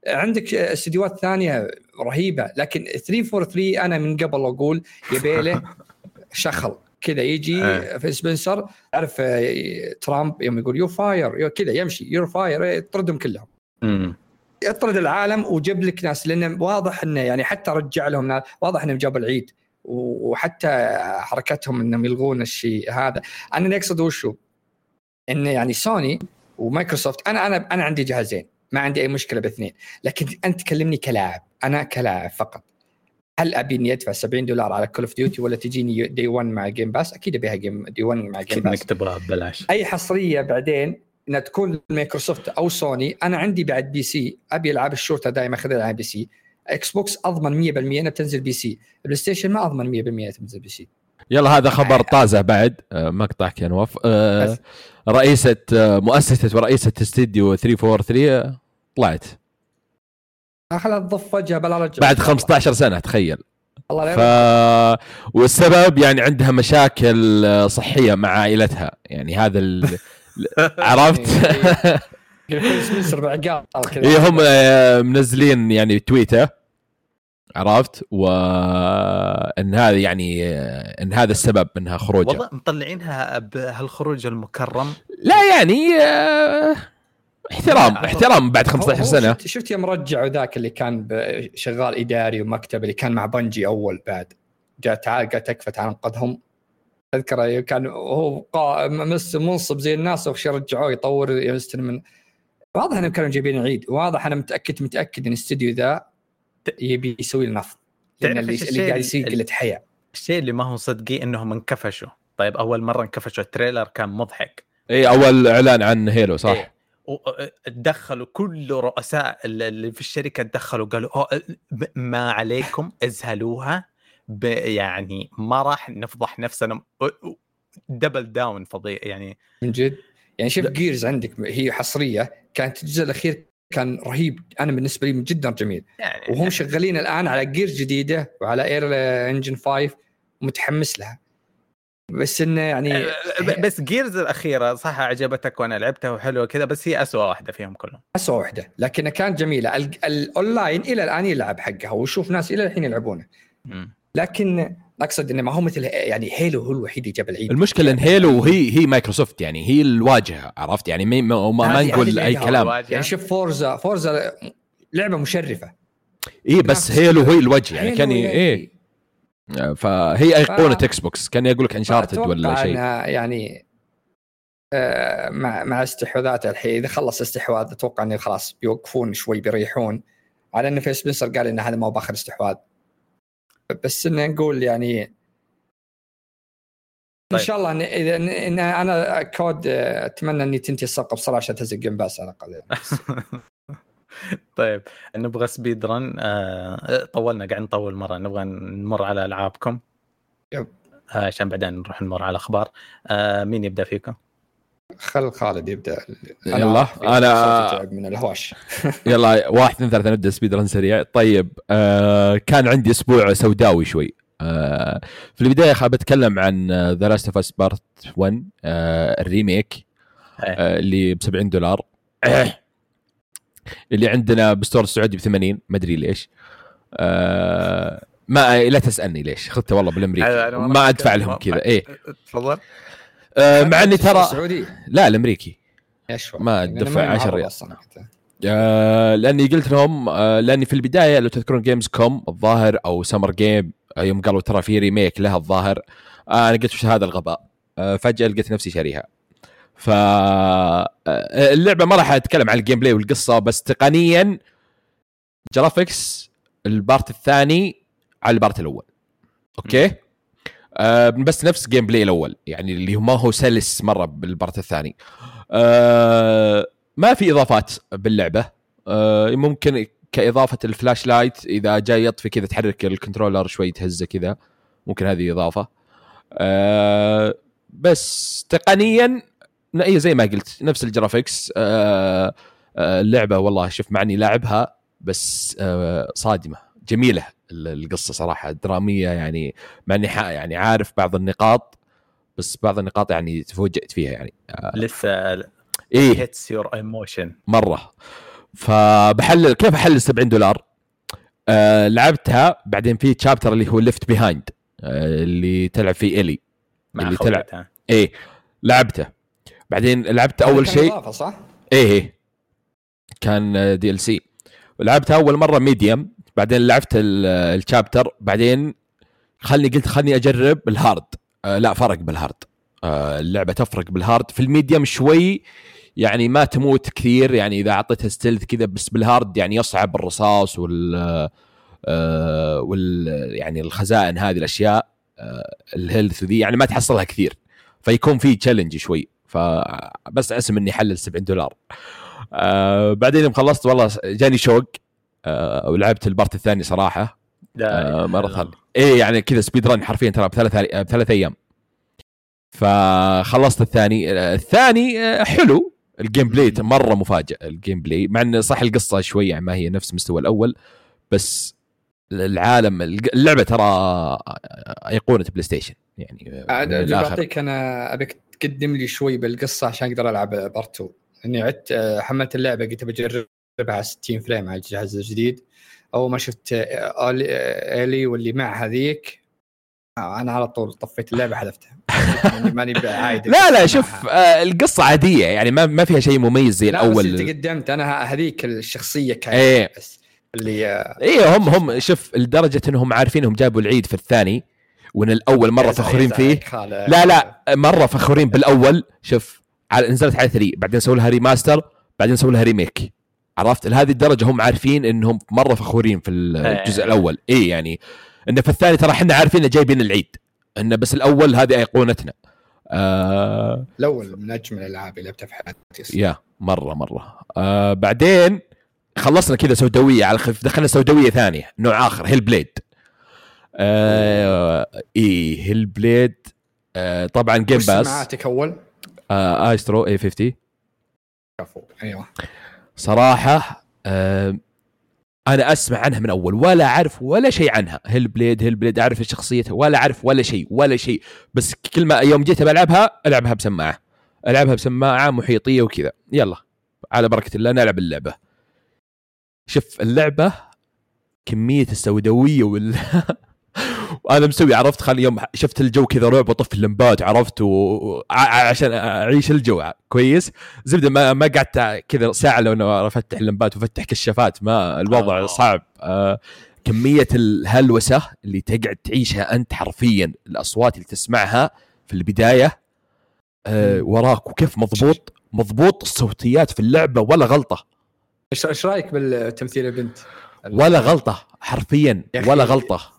عندك استديوهات ثانية رهيبة لكن 343 أنا من قبل أقول يبي له شغل كذا يجي إيه. Phil Spencer تعرف آه، ترامب يوم يقول you're fired كذا يمشي you're fired يطردهم كلهم امم يطرد العالم وجاب لك ناس لأن واضح إنه يعني حتى رجع لهم ناس واضح إنهم جابوا العيد وحتى حركتهم إنهم يلغون الشيء هذا. أنا اللي أقصد وشو؟ انه يعني Sony و Microsoft أنا أنا أنا عندي جهازين ما عندي أي مشكلة باثنين لكن أنت تكلمني كلاعب أنا كلاعب فقط. هل أبي إني أدفع 70 دولار على Call of Duty ولا تجيني day 1 مع Game Pass أكيد أبيها Game day 1 مع Game أكيد Pass انك تبغاها ببلاش. أي حصرية بعدين انها تكون مايكروسوفت أو سوني أنا عندي بعد PC أبي العاب الشركة دائما اخذها على PC. Xbox أضمن 100% انها بتنزل PC. PlayStation ما أضمن 100% انها تنزل PC. يلا هذا خبر طازة بعد. آه، مقطعك يا نواف. آه، بس. رئيسة آه، مؤسسة ورئيسة استديو 343 آه، طلعت. خلها تضف وجهها بلا رجع. بعد 15 سنة تخيل. الله ف والسبب يعني عندها مشاكل صحية مع عائلتها. يعني هذا ال... عرفت؟ بعقال كذا إيه هم آه، منزلين يعني تويته عرفت؟ وان هذا يعني آه، إن هذا السبب إنها خروجها والله مطلعينها بهالخروج المكرم. لا يعني آه، احترام احترام بعد هو- 15 هو سنة. شفت, شفت يوم رجعوا ذاك اللي كان شغال إداري ومكتب اللي كان مع بنجي أول بعد. جاء تعال قال تكفى تعال انقذهم. أذكر كان هو قا- مس منصب زي الناس وش رجعوه يطور يستلم من. واضح إنهم كانوا جايبين عيد واضح أنا متأكد متأكد إن الاستديو ذا يبي يسوي النفط لأن اللي, اللي الشيء قاعد يصير قله حياه الشيء اللي ما هو صدقي إنهم انكفشوا. طيب أول مرة انكفشوا ال trailer كان مضحك. إي أول إعلان عن Halo صح؟ إيه. ودخلوا كل رؤساء اللي في الشركة دخلوا قالوا "أوه، ب- ما عليكم ازهلوها. يعني ما راح نفضح نفسنا double down فظيع يعني من جد؟ يعني شوف Gears عندك هي حصرية كانت الجزء الأخير كان رهيب أنا بالنسبة لي جدا جميل. يعني وهم شغالين الآن على جير جديدة وعلى اير engine 5 ومتحمس لها. بس إنه يعني بس Gears الأخيرة صح عجبتك وأنا لعبتها وحلوة كذا بس هي أسوأ واحدة فيهم كلهم. اسوء واحدة لكنها كانت جميلة. ال- الاونلاين إلى الآن يلعب حقها وشوف ناس إلى الحين يلعبونه. لكن أقصد انه ما هو مثل يعني Halo هو الوحيد اللي جاب العيد. المشكلة إن Halo هي هي مايكروسوفت يعني هي الواجهة عرفت؟ يعني ما, ما, ما, نقول أي كلام. الواجهة. يعني شوف Forza Forza لعبة مشرفة. اي بس Halo هي الوجه يعني كان إيه. فهي أيقونة Xbox كان يقول لك Uncharted ولا شيء. يعني آه، مع مع استحواذات الحين. إذا خلص استحواذ أتوقع إنه خلاص بيوقفون شوي بيريحون. على إن Phil Spencer قال إن هذا ما هو بآخر استحواذ. بس انه نقول يعني إن طيب. شاء الله إن إذا إن أنا كود آه، أتمنى إني تنتهي الصفقه بسرعة عشان تنزل Game Pass على الأقل يعني. طيب نبغى speed run آه طولنا قاعد نطول مرة نبغى نمر على ألعابكم yep. آه عشان بعدين نروح نمر على أخبار آه مين يبدأ فيكم؟ خل خالد يبدأ. يلا، تعب من الهواش. يلا واحد اثنين ثلاثة نبدأ speed run سريع. طيب آه كان عندي أسبوع سوداوي شوي. آه في البداية حاب أتكلم عن The Last of Us Part 1 آه ال remake إيه. آه اللي ب 70 دولار اللي عندنا بستور السعودي ب 80 ما أدري ليش. آه ما لا تسألني ليش. اخذته والله بالأمريكي. ما أدفع لهم كذا. إيه. تفضل. آه مع إني ترى السعودي لا الأمريكي هو؟ ما يعني دفع أنا 10 معرض ريال. وقتها. آه لأني قلت لهم آه لأني في البداية لو تذكرون جيمز كوم الظاهر أو سمر جيم آه يوم قالوا ترى في ريميك لها الظاهر آه أنا قلت وش هذا الغباء آه فجأة لقيت نفسي شاريها ف آه، اللعبة ما راح أتكلم عن ال gameplay والقصة بس تقنيا graphics ال part الثاني على ال part الأول okay آه بس نفس gameplay الأول يعني اللي ما هو سلس مرة بال part الثاني. آه ما في إضافات باللعبة. آه ممكن كإضافة ال flashlight إذا جاي يطفي كذا تحرك ال controller شوي تهزه كذا ممكن هذه إضافة. آه بس تقنيا اي زي ما قلت نفس ال graphics. آه آه اللعبة والله شوف مع إني لاعبها بس آه صادمة. جميلة القصة صراحة درامية يعني مع إني يعني عارف بعض النقاط بس بعض النقاط يعني تفوجئت فيها يعني. آه لسه إيه. hits your emotion مرة. فبحلل كيف احلل 70 دولار؟ آه لعبتها بعدين في chapter اللي هو Left Behind آه اللي تلعب فيه Ellie مع اللي تلعب إيه لعبته. بعدين لعبت أول شيء صح؟ إيه إيه. كان DLC لعبتها أول مرة medium بعدين لعبت ال chapter بعدين خلني قلت خلني أجرب ال hard آه لا فرق بال hard آه اللعبة تفرق بال hard في ال medium شوي يعني ما تموت كثير. يعني إذا اعطيتها stealth كذا بس بال hard يعني يصعب الرصاص وال آه وال يعني الخزائن هذه الأشياء آه ال health ذي يعني ما تحصلها كثير. فيكون في challenge شوي. فبس أسم إني حلل 70 دولار. آه بعدين يوم خلصت والله جاني شوق. ولعبت ال part الثاني صراحة. آه مره ثانية إيه يعني كذا speed run حرفيا ترى بثلاث بثلاث أيام. فخلصت الثاني. الثاني آه، حلو. ال gameplay مرة مفاجئ ال gameplay مع إنه صح القصة شوي يعني ما هي نفس مستوى الأول. بس العالم اللعبة ترى أيقونة PlayStation يعني بعطيك أنا أبيك تقدم لي شوي بالقصة عشان أقدر ألعب part 2 إني عدت آه، حملت اللعبة قلت بجربها على 60 frame على الجهاز الجديد. أول ما شفت Ellie واللي مع هذيك أنا على طول طفيت اللعبة حذفتها. ماني عايد لا لا شوف آه القصة عادية يعني ما ما فيها شيء مميز زي الأول. بس تقدمت أنا هذيك الشخصية كانت إيه. بس اللي إيه هم هم شوف لدرجة إنهم عارفين إنهم جابوا العيد في الثاني وإن الأول مرة فخورين فيه. لا لا مرة فخورين بالأول. شوف على نزلت على 3 بعدين سووا لها remaster بعدين سووا لها remake عرفت؟ لهذه الدرجة هم عارفين إنهم مرة فخورين في الجزء إيه. الأول. اي يعني انه في الثاني ترى إحنا عارفين جايبين العيد. انه بس الأول هذه أيقونتنا. آه الأول من أجمل الألعاب اللي لعبتها في حياتي. يا مرة مرة. آه بعدين خلصنا كذا سوداوية على الخفيف دخلنا سوداوية ثانية نوع آخر Hellblade آه اي Hellblade آه طبعا Game Pass سمعتك أول؟ آه ايسترو اي 50 كفو أيوه. صراحة آه أنا أسمع عنها من أول ولا أعرف ولا شيء عنها. Hellblade Hellblade أعرف شخصيتها ولا أعرف ولا شيء ولا شيء. بس كل ما يوم جيت بلعبها ألعبها بسماعة. ألعبها بسماعة محيطية وكذا. يلا على بركة الله نلعب اللعبة. شوف اللعبة كمية السوداوية وال وأنا مسوي عرفت؟ خلي يوم شفت الجو كذا رعب وطفي اللمبات عرفت؟ و... عشان أعيش الجو كويس؟ زبدة ما ما قعدت كذا ساعة لو أنا أفتح اللمبات وأفتح كشافات ما الوضع أوه. صعب. آه كمية الهلوسة اللي تقعد تعيشها أنت حرفيا الأصوات اللي تسمعها في البداية آه وراك. وكيف مضبوط؟ مضبوط الصوتيات في اللعبة ولا غلطة. إيش رأيك بالتمثيل البنت؟ ولا غلطة حرفيا ولا غلطة.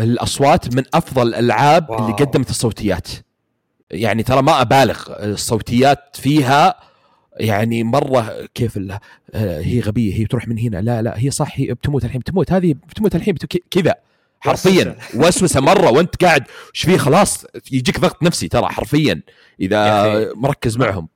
الأصوات من أفضل الألعاب واو. اللي قدمت الصوتيات. يعني ترى ما أبالغ الصوتيات فيها يعني مرة كيف الله هي غبية هي تروح من هنا لا لا هي صح هي بتموت الحين بتموت هذه بتموت الحين كذا حرفيا وسوسة مرة وأنت قاعد إيش فيه؟ خلاص يجيك ضغط نفسي ترى حرفيا إذا مركز معهم.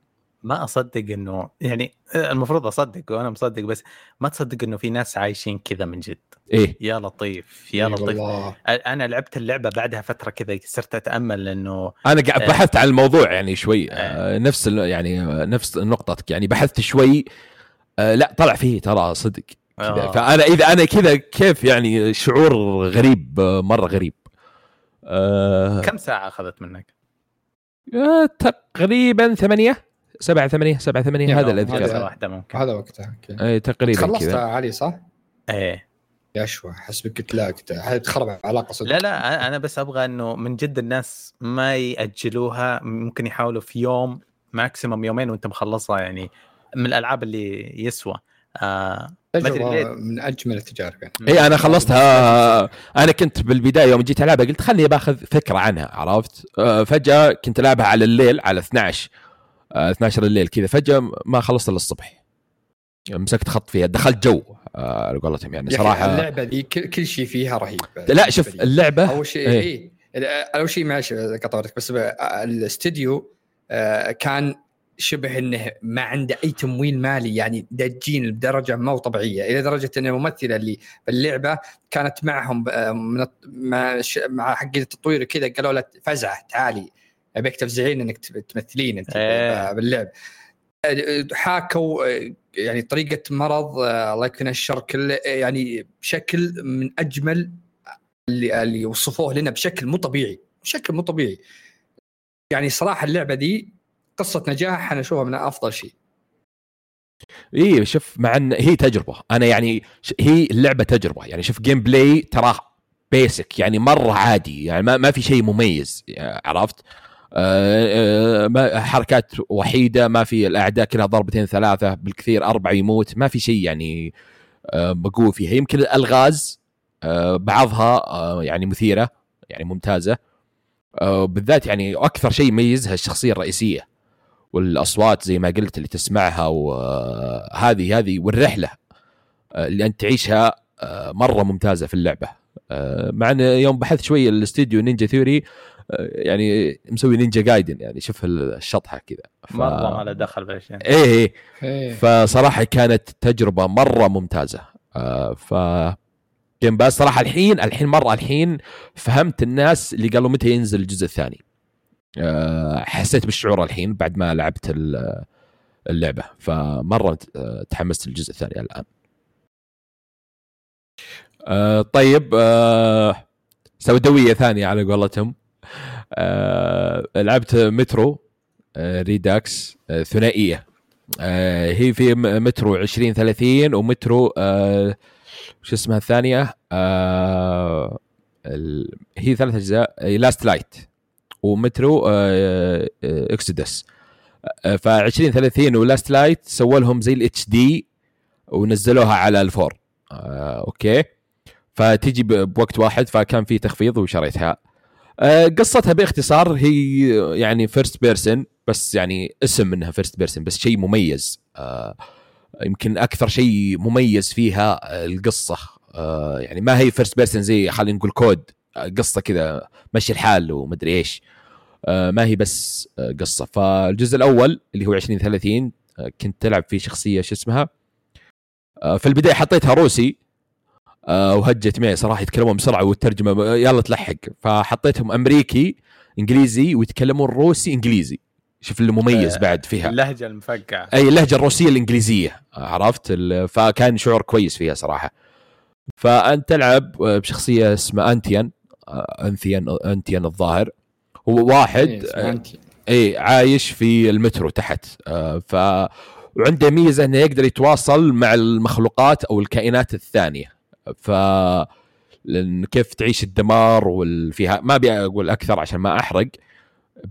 ما أصدق إنه يعني المفروض أصدق وأنا مصدق بس ما تصدق إنه في ناس عايشين كذا من جد إيه يا لطيف يا لطيف والله. أنا لعبت اللعبة بعدها فترة كذا صرت أتأمل انه أنا قاعد آه، بحثت عن الموضوع يعني شوي آه. نفس يعني نفس نقطتك يعني بحثت شوي آه لا طلع فيه ترى صدق آه. فأنا إذا أنا كذا كيف يعني شعور غريب مرة غريب آه كم ساعة أخذت منك؟ آه تقريبا ثمانية سبعة ثمانية سبعة ثمانية هذا اللي اذكره واحدة ممكن. هذا وقتها اي تقريبا خلصتها علي صح؟ إيه. يا شوى حسبك قلت لا تخرب علاقة صدق. لا لا أنا بس أبغى إنه من جد الناس ما يأجلوها ممكن يحاولوا في يوم maximum يومين وأنت مخلصها يعني من الألعاب اللي يسوى. آه تجربة من أجمل التجارب يعني. اي أنا خلصتها. أنا كنت بالبداية يوم جيت ألعبها قلت خلني باخذ فكرة عنها عرفت؟ آه فجأة كنت ألعبها على الليل على 12 12 الليل كذا. فجأة ما خلصت إلا الصبح. مسكت خط فيها. دخلت جو. آه، على قولتهم يعني صراحة. اللعبة ذي كل, شيء فيها رهيب. لا شوف اللعبة أول شيء إيه. إيه. أول شيء معلش قطعتك بس ب- الاستديو آه، كان شبه إنه ما عنده أي تمويل مالي يعني داجين بدرجة مو طبيعية. إلى درجة إن الممثلة اللي باللعبة كانت معهم آه، مع حق التطوير كذا قالوا لها فزعة تعالي. ابيك تفزعين إنك تمثلين أنت إيه. باللعب. حاكوا يعني طريقة مرض الله يكفينا الشر كله يعني بشكل من أجمل اللي اللي وصفوه لنا بشكل مو طبيعي بشكل مو طبيعي. يعني صراحة اللعبة دي قصة نجاح أنا أشوفها من أفضل شيء. إي شوف مع إن هي تجربة. أنا يعني هي اللعبة تجربة. يعني شوف gameplay تراه basic يعني مرة عادي. يعني ما, ما في شيء مميز عرفت؟ حركات وحيدة ما في الأعداء كلها ضربتين ثلاثة بالكثير أربعة يموت ما في شيء يعني آه، بقوة فيها. يمكن الألغاز آه، بعضها آه، يعني مثيرة يعني ممتازة. آه، بالذات يعني أكثر شيء يميزها الشخصية الرئيسية والأصوات زي ما قلت اللي تسمعها وهذه هذه والرحلة آه، اللي أنت تعيشها آه، مرة ممتازة في اللعبة. آه، مع إن يوم بحثت شوي الاستديو نينجا ثيوري آه، يعني مسوي نينجا جايدن يعني شوف الشطحة كذا. ف... مرة ما له دخل بالاشياء إيه إيه. إيه. فصراحة كانت تجربة مرة ممتازة. آه، ف جيم باس صراحة الحين الحين مرة الحين فهمت الناس اللي قالوا متى ينزل الجزء الثاني. آه، حسيت بالشعور الحين بعد ما لعبت ال- اللعبة. فمرة آه، تحمست للجزء الثاني الآن. آه، طيب آه، سوداويه ثانية على قولتهم. آه، لعبت مترو آه، Redux آه، ثنائية. آه، هي في مترو 2030 ومترو آه، شو اسمها الثانية؟ آه، هي ثلاث أجزاء Last Light و Metro آه، آه، Exodus آه، ف 2030 و Last Light سووا لهم زي ال HD ونزلوها على ال four آه، أوكي. فتجي بوقت واحد فكان في تخفيض وشريتها. آه، قصتها باختصار هي يعني first person بس يعني اسم منها first person بس شيء مميز. آه، يمكن أكثر شيء مميز فيها آه، القصة. آه، يعني ما هي first person زي خلينا نقول COD. آه، قصة كذا مشي الحال ومدري إيش. آه، ما هي بس آه، قصة. فالجزء الأول اللي هو 2030 آه، كنت تلعب فيه شخصية شو اسمها؟ آه، في البداية حطيتها روسي. آه، وهجت معي صراحة يتكلمون بسرعة والترجمة يلا تلحق. فحطيتهم أمريكي إنجليزي ويتكلمون روسي إنجليزي. شوف اللي مميز آه، بعد فيها. اللهجة المفقعة. أي اللهجة الروسية الإنجليزية عرفت؟ فكان شعور كويس فيها صراحة. فأنت تلعب بشخصية اسمها أنتيان آه، أنثيان أنتيان الظاهر. هو واحد إيه،. اي عايش في المترو تحت. آه، ف وعنده ميزة إنه يقدر يتواصل مع المخلوقات أو الكائنات الثانية. ف لأن كيف تعيش الدمار والفيها ما أبي أقول أكثر عشان ما أحرق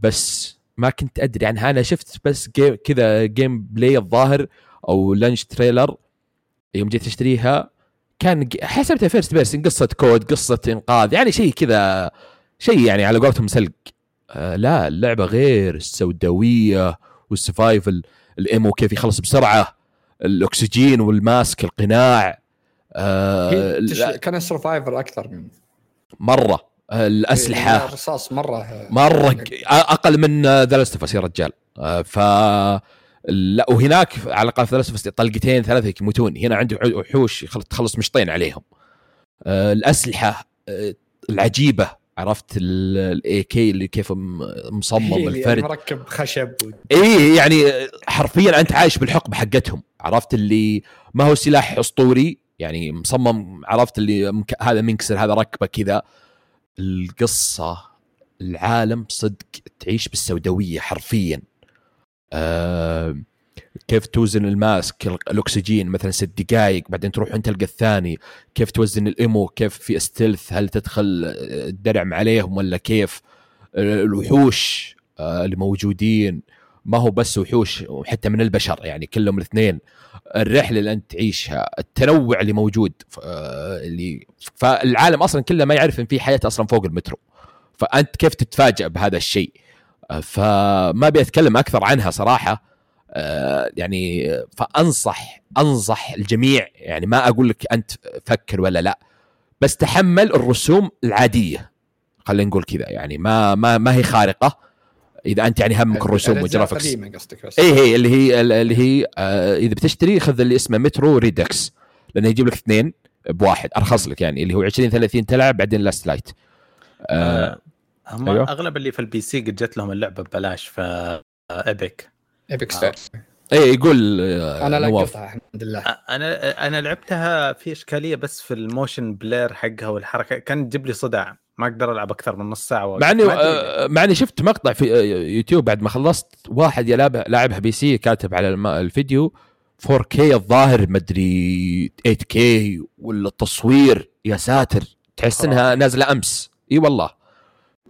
بس ما كنت أدري عنها. أنا شفت بس game كذا gameplay الظاهر أو launch trailer يوم جيت أشتريها كان حسبتها first person قصة COD قصة إنقاذ يعني شيء كذا شيء يعني على قولتهم سلق. آه لا اللعبة غير السوداوية وال survival ال ammo كيف يخلص بسرعة الأكسجين وال mask القناع. آه تش- كان survival أكثر من مرة. آه الأسلحة. الرصاص مرة. مرة ق- أقل من The Last يا رجال. آه، ف لا وهناك على الأقل في طلقتين ثلاثة يموتون هنا عندي وح- وحوش تخلص مشطين عليهم. آه، الأسلحة آه، العجيبة. عرفت ال AK اللي كيف مصمم اللي الفرد. مركب خشب. اي يعني حرفيا أنت عايش بالحقبة حقتهم. عرفت اللي ما هو سلاح أسطوري يعني مصمم عرفت اللي. هذا منكسر هذا ركبة كذا. القصة العالم صدق تعيش بالسوداوية حرفيا. آه كيف توزن ال mask ال- الأكسجين مثلا ست دقائق بعدين تروح انت تلقى الثاني. كيف توزن الإيمو كيف في استلث هل تدخل آه، الدرع عليهم ولا كيف؟ الوحوش آه، اللي موجودين ما هو بس وحوش وحتى من البشر يعني كلهم الاثنين. الرحلة اللي أنت تعيشها التنوع اللي موجود آه، اللي فالعالم أصلا كله ما يعرف إن في حياة أصلا فوق المترو. فأنت كيف تتفاجئ بهذا الشيء؟ آه، فما أبي أتكلم أكثر عنها صراحة. آه يعني فأنصح أنصح الجميع يعني ما أقول لك أنت فكر ولا لا بس تحمل الرسوم العادية. خلينا نقول كذا يعني ما ما ما هي خارقة. إذا أنت يعني همك الرسوم وال graphics قديمه قصدك بس. اي هي اللي هي اللي هي آه إذا بتشتري خذ اللي اسمه Metro Redux لأنه يجيب لك اثنين بواحد أرخص لك يعني اللي هو 20 30 تلعب بعدين Last Light آه هم أيوه. أغلب اللي في ال PC قد جت لهم اللعبة ببلاش في Epic Epic Store اي يقول آه أنا لقطها الحمد لله. أنا أنا لعبتها في إشكالية بس في ال motion blur حقها والحركة. كان تجيب لي صداع. ما أقدر ألعب أكثر من نص ساعة مع إني. آه، مع إني شفت مقطع في آه، يوتيوب بعد ما خلصت واحد يلعبها لاعبها PC كاتب على الم- الفيديو 4K الظاهر مدري 8K ولا التصوير. يا ساتر تحس إنها نازلة أمس. إي والله.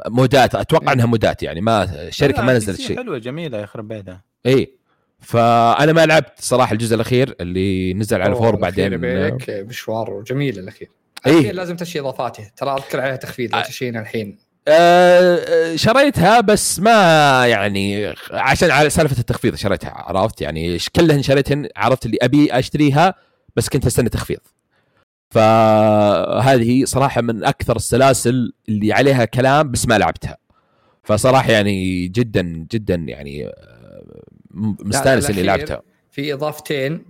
مودات أتوقع إنها مودات يعني ما الشركة ما نزلت شيء. حلوة جميلة يخرب بيتها إي. فأنا ما لعبت صراحة الجزء الأخير اللي نزل على فور بعدين. مشوار جميل الأخير. الأخير لازم تشي إضافاته. ترى أذكر عليها تخفيض لا تشينا الحين. آه، شريتها بس ما يعني عشان على سالفة التخفيض شريتها عرفت؟ يعني كلهن شريتهن عرفت اللي أبي أشتريها بس كنت استنى تخفيض. فهذه صراحة من أكثر السلاسل اللي عليها كلام بس ما لعبتها. فصراحة يعني جدا جدا يعني آه، مستانس الأخير لعبتها في إضافتين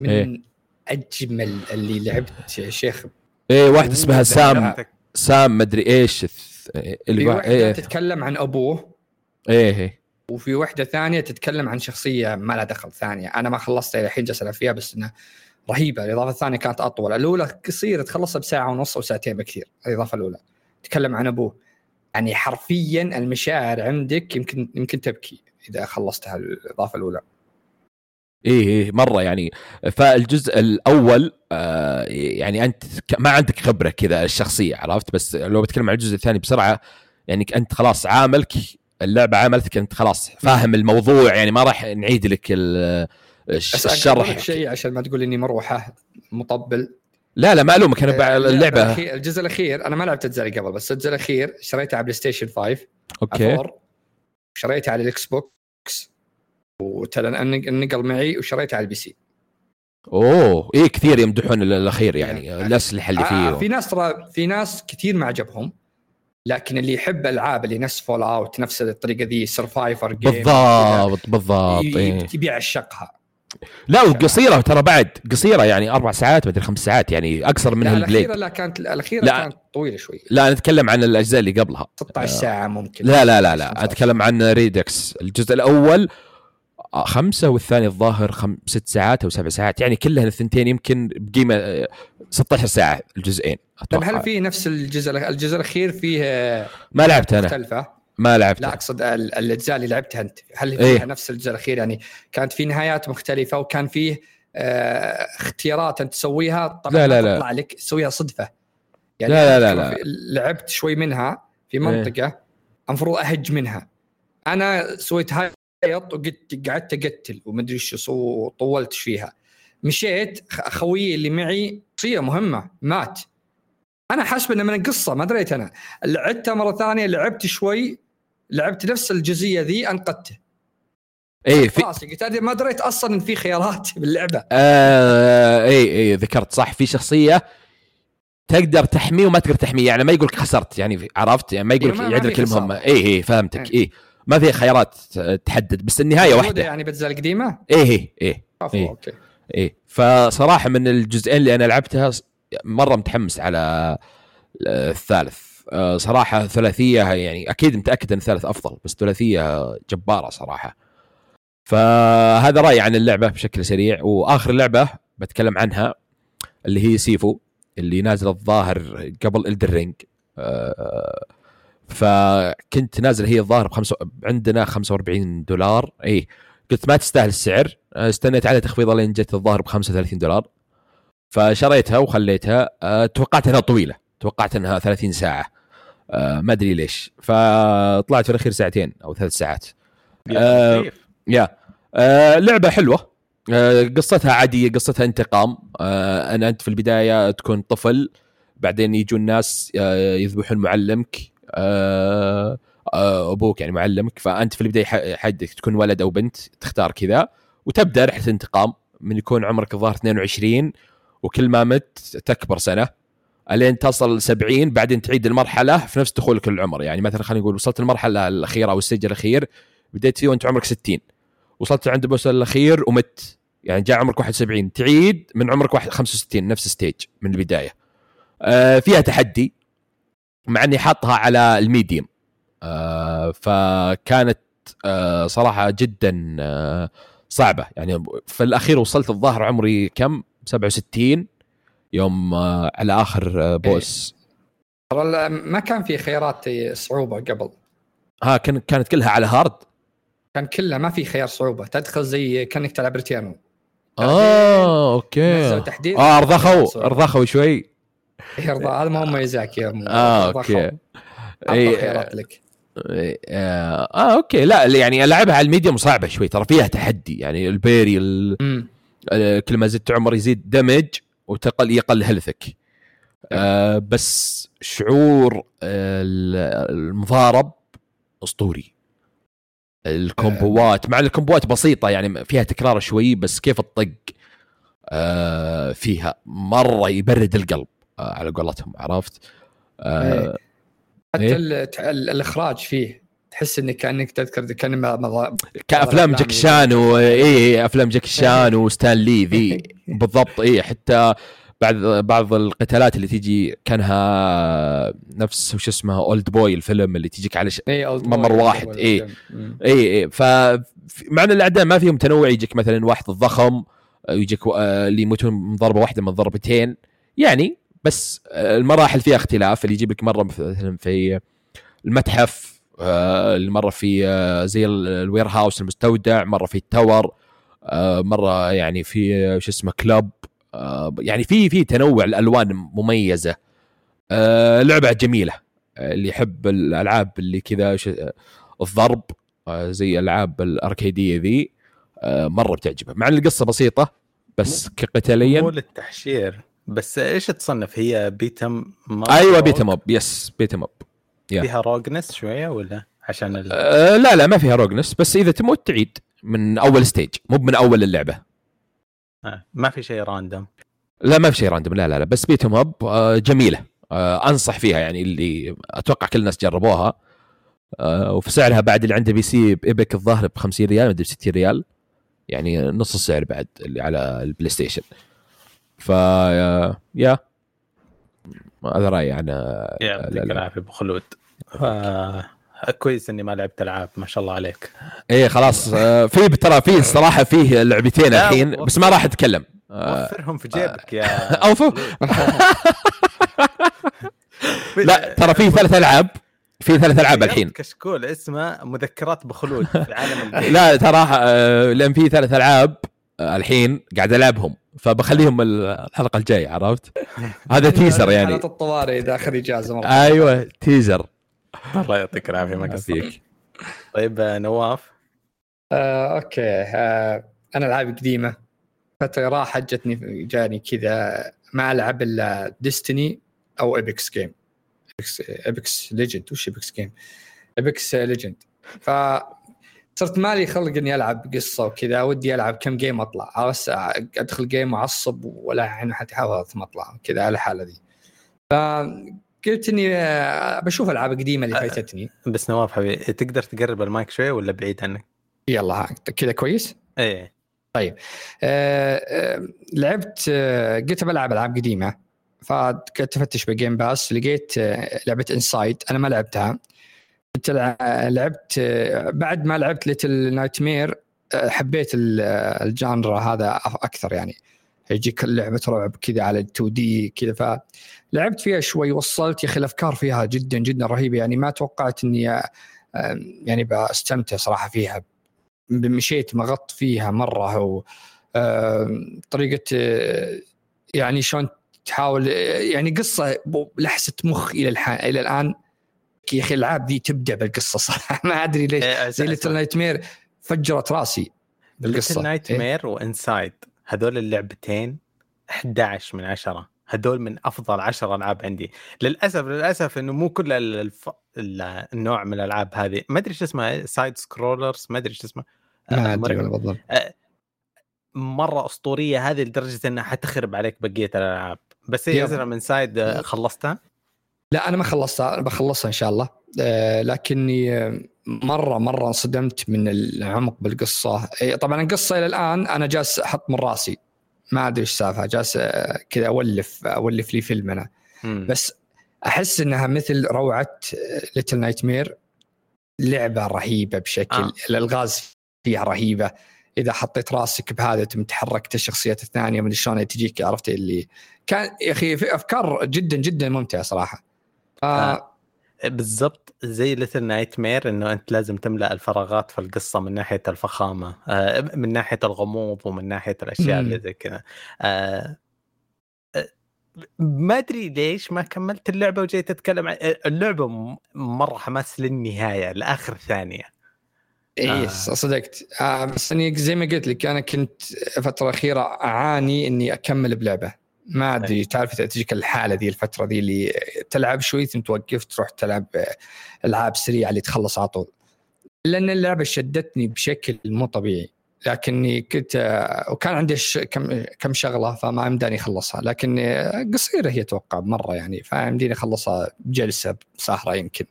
من إيه. أجمل اللي لعبت يا شيخ. إيه واحدة اسمها سام. سام مدري إيش. اللي في وا- واحدة إيه. تتكلم عن أبوه. إيه إيه. وفي واحدة ثانية تتكلم عن شخصية ما لها دخل ثانية. أنا ما خلصتها إلى الحين جالس فيها بس إنها رهيبة. الإضافة الثانية كانت أطول. الأولى قصيرة تخلصها بساعة ونص أو ساعتين بكثير الإضافة الأولى. تتكلم عن أبوه. يعني حرفيا المشاعر عندك يمكن يمكن تبكي. إذا خلصتها الإضافة الأولى. إيه إيه مرة يعني. فالجزء الأول آه يعني أنت ما عندك خبرة كذا الشخصيه عرفت؟ بس لو بتكلم عن الجزء الثاني بسرعة يعني أنت خلاص عاملك اللعبة عاملتك أنت خلاص فاهم الموضوع يعني ما راح نعيد لك الشرح. شيء عشان ما تقول إني مروحة مطبل. لا لا ما ألومك أنا بع- اللعبة. الجزء الأخير أنا ما لعبت اللي قبل بس الجزء الأخير شريته على بلاي ستيشن 5 أوكي. 4 وشريته على الإكس بوكس. وتنقل معي وشريته على ال PC. أوه إيه كثير يمدحون ال- الأخير يعني يعني- الأسلحة اللي آه فيه. في ناس ترى في ناس كثير ما عجبهم لكن اللي يحب ألعاب اللي نفس Fallout نفس الطريقة ذي survival game بالضبط بالضبط إيه. يبي يعشقها لا وقصيرة ترى بعد قصيرة يعني أربع ساعات مدري خمس ساعات يعني اقصر من البليد الأخيرة لا كانت الأخيرة لا. كانت طويلة شوي. لا نتكلم عن الأجزاء اللي قبلها. 16 ساعة ممكن. لا لا لا لا. أتكلم عن Redux الجزء الأول آه، خمسة والثاني الظاهر خم... ست ساعات أو سبع ساعات. يعني كلها الثنتين يمكن بقيمة آه، 16 ساعة الجزئين طيب أتوقع. هل في نفس الجزء الجزء الأخير فيه آه، ما لعبت أنا. مختلفة؟ ما لعبت لا أقصد ال- الأجزاء اللي لعبتها أنت. هل إيه. فيها نفس الجزء الاخير يعني كانت في نهايات مختلفة وكان فيه آه، اختيارات أنت تسويها طبعا لا، لا، لا. تطلع لك تسويها صدفة. يعني لا، لا، لا، لا. لعبت شوي منها في منطقة المفروض أهج منها. أنا سويت هايط وقلت قعدت أقتل ومدري إيش وطولت فيها. مشيت خويي اللي معي شخصيه مهمة مات. أنا حاسب إنه من القصة ما دريت أنا. لعبتها مرة ثانية لعبت شوي لعبت نفس الجزئية ذي أنقذته. اي في قلت ما دريت أصلا إن في خيارات باللعبة. آه اي اي ذكرت صح. في شخصية تقدر تحميه وما تقدر تحميه. يعني ما يقول لك خسرت يعني عرفت؟ يعني ما يقول إيه، لك ما يعد لك المهمه. اي اي فهمتك. إيه. اي ما في خيارات تحدد. بس النهاية واحدة. يعني بالاجزاء القديمة؟ اي اي اي إيه. أوكي. إيه. فصراحة من الجزئين اللي أنا لعبتها مرة متحمس على الثالث. صراحة ثلاثية يعني أكيد متأكد إن الثالث أفضل بس ثلاثية جبارة صراحة. فهذا رأيي عن اللعبة بشكل سريع. وآخر لعبة بتكلم عنها اللي هي سيفو اللي نازلة الظاهر قبل الدرينج فكنت نازل هي الظاهر بخمسة عندنا 45 دولار. اي قلت ما تستاهل السعر. آه، استنيت على تخفيض لين جت الظاهر ب 35 دولار. فشريتها وخليتها. آه، توقعت إنها طويلة. توقعت أنها 30 ساعة. آه، ما أدري ليش. فطلعت في الأخير ساعتين أو ثلاث ساعات. آه،؟ يا. آه لعبة حلوة. آه قصتها عادية قصتها انتقام. آه أنا أنت في البداية تكون طفل بعدين يجون ناس آه يذبحون معلمك. آه آه أبوك يعني معلمك. فأنت في البداية حدك تكون ولد أو بنت تختار كذا. وتبدأ رحلة انتقام من يكون عمرك الظاهر 22 وكل ما مت تكبر سنة. الين تصل 70 بعدين تعيد المرحلة في نفس دخولك للعمر. يعني مثلا خلينا نقول وصلت المرحلة الأخيرة أو السجل الأخير بديت فيه وأنت عمرك 60 وصلت عند البوس الأخير ومت. يعني جاء عمرك 71 تعيد من عمرك 65 نفس ستيج من البداية. آه فيها تحدي مع إني حاطها على ال medium آه فكانت آه صراحة جدا آه صعبة. يعني في الأخير وصلت الظاهر عمري كم؟ 67 يوم آه على آخر آه boss. ترى ما كان في خيارات صعوبة قبل. ها كان كانت كلها على hard؟ كان كلها ما في خيار صعوبة. تدخل زي كأنك تلعب Returnal. آه okay. تحديد آه أرضخوا أرضخوا شوي. يرضى هذا ما هو ميزاك يا آه okay. اي خيارات لك. آه, آه okay. لا يعني ألعبها على ال medium صعبة شوي. ترى فيها تحدي. يعني ال parry كل ما زدت عمر يزيد damage. وتقل يقل health ك. آه بس شعور المضارب أسطوري. الكومبوات مع الكومبوات بسيطة يعني فيها تكرار شوي بس كيف الطق آه فيها مرة يبرد القلب آه على قولتهم عرفت؟ آه حتى إيه؟ الإخراج فيه. تحس إنك كأنك تذكر كان مضا... كأفلام جاك شان و... اي أفلام جاكي شان وستان لي ذي. بالضبط اي حتى بعض بعض القتالات اللي تيجي كانها نفس وش اسمه Oldboy الفيلم اللي تجيك على ش... ممر واحد اي اي اي ف مع إن الأعداء ما فيهم تنوع يجيك مثلا واحد الضخم يجيك اللي يموتون من ضربة واحدة من ضربتين. يعني بس المراحل فيها اختلاف اللي يجيب لك مرة مثلا في المتحف مرة في زي ال warehouse المستودع مرة في ال tower مرة يعني في شو اسمه club يعني في في تنوع الألوان مميزة. لعبة جميلة. اللي يحب الألعاب اللي كذا الضرب زي ألعاب الأركيدية ذي مرة بتعجبه. مع إن القصة بسيطة بس كقتاليا مو للتحشير. بس إيش تصنف؟ هي بيتم أيوه beat 'em up yes beat 'em up فيها rogueness شوية ولا عشان ال... أه لا لا ما فيها rogueness بس إذا تموت تعيد من أول stage مو من أول اللعبة. آه. ما في شيء random لا ما في شيء random لا لا لا بس beat 'em up آه جميلة. آه أنصح فيها يعني اللي أتوقع كل الناس جربوها. آه وفي سعرها بعد اللي عنده PC ب Epic الظاهر ب 50 ريال مدري 60 ريال. يعني نص السعر بعد اللي على ال PlayStation. ف يا هذا رايي عن يعطيك العافية أبو خلود. كويس إني ما لعبت ألعاب ما شاء الله عليك. إيه خلاص. في ترى في الصراحه فيه لعبتين الحين بس ما راح أتكلم. وفرهم في جيبك يا اوف لا ترى في ثلاث ألعاب في ثلاث ألعاب الحين. كشكول اسمه مذكرات أبو خلود في عالم لا ترى لأن في ثلاث ألعاب الحين قاعد ألعبهم. فبخليهم الحلقة الجاية عرفت؟ هذا teaser يعني. الطوارئ إذا أخذ إجازة أيوه teaser الله يعطيك العافية ما فيك طيب نواف؟ آه، okay. آه، أنا العاب قديمة. فترة راحت جتني جاني كذا ما ألعب إلا Destiny أو Apex game Apex Legend وش Apex game؟ Apex Legend ف صرت مالي خلق إني ألعب قصة وكذا ودي ألعب كم game أطلع. بس أدخل game وأعصب ولا يعني حتى ما أطلع كذا على الحالة ذي فقلت إني بشوف ألعاب قديمة اللي فايتتني. بس نواف حبيبي تقدر تقرب المايك شوي ولا بعيد عنك؟ يلا كذا كويس؟ إيه. طيب. أه أه لعبت أه قلت بلعب ألعاب قديمة. فقلت أفتش ب Game Pass لقيت لعبة Inside أنا ما لعبتها. لعبت بعد ما لعبت Little Nightmare حبيت ال genre هذا أكثر يعني. يجيك لعبه رعب كذا على 2D كذا فلعبت فيها شوي وصلت يا أخي الأفكار فيها جدا جدا رهيبة يعني. ما توقعت إني يعني بستمتع صراحة فيها. مشيت مغط فيها مرة و طريقة يعني شلون تحاول يعني قصة لحسة مخ إلى إلى الآن يا أخي الألعاب دي تبدع بالقصة صراحة ما أدري ليش. إيه زي Little Nightmare فجرت راسي بالقصة. Little Nightmare و Inside هذول اللعبتين 11 من 10 هذول من أفضل 10 ألعاب عندي. للأسف للأسف إنه مو كل الف... النوع من الألعاب هذه. ما أدري إيش اسمها side scrollers ما أدري إيش اسمها. ما أدري بالضبط. مرة أسطورية هذه لدرجة إنها حتخرب عليك بقية الألعاب. بس هي. عذرا Inside آه، خلصتها؟ لا أنا ما خلصتها بخلصها إن شاء الله. آه، لكني آه، مرة مرة انصدمت من العمق بالقصة. إيه، طبعا القصة إلى الآن أنا جالس أحط من رأسي. ما أدري إيش السالفه جالس آه، كذا أولف أولف لي فيلم أنا. بس أحس إنها مثل روعة Little Nightmare لعبة رهيبة بشكل آه. الألغاز فيها رهيبة. إذا حطيت رأسك بهذا تم تحركت الشخصيات الثانية من شلون تجيك عرفت اللي كان يا أخي في أفكار جدا جدا ممتعة صراحة. آه. آه. بالضبط زي Little Nightmare إنه أنت لازم تملأ الفراغات في القصة من ناحية الفخامة آه، من ناحية الغموض ومن ناحية الأشياء. اللي زي كذا آه، آه، ما أدري ليش ما كملت اللعبة وجيت أتكلم عن اللعبة م- مرة حماس للنهاية لآخر ثانية إيه آه. آه. صدقت آه بس اني زي ما قلت لك أنا كنت فترة أخيرة أعاني إني أكمل بلعبة ما أدري تعرف تجيك الحالة ذي الفترة ذي اللي تلعب شوي ثم توقف تروح تلعب ألعاب سريعة اللي تخلص على طول. لأن اللعبة شدتني بشكل مو طبيعي. لكني كنت وكان عندي كم كم شغلة فما يمداني أخلصها. لكن قصيرة هي أتوقع مرة يعني فيمديني أخلصها بجلسة سهره يمكن.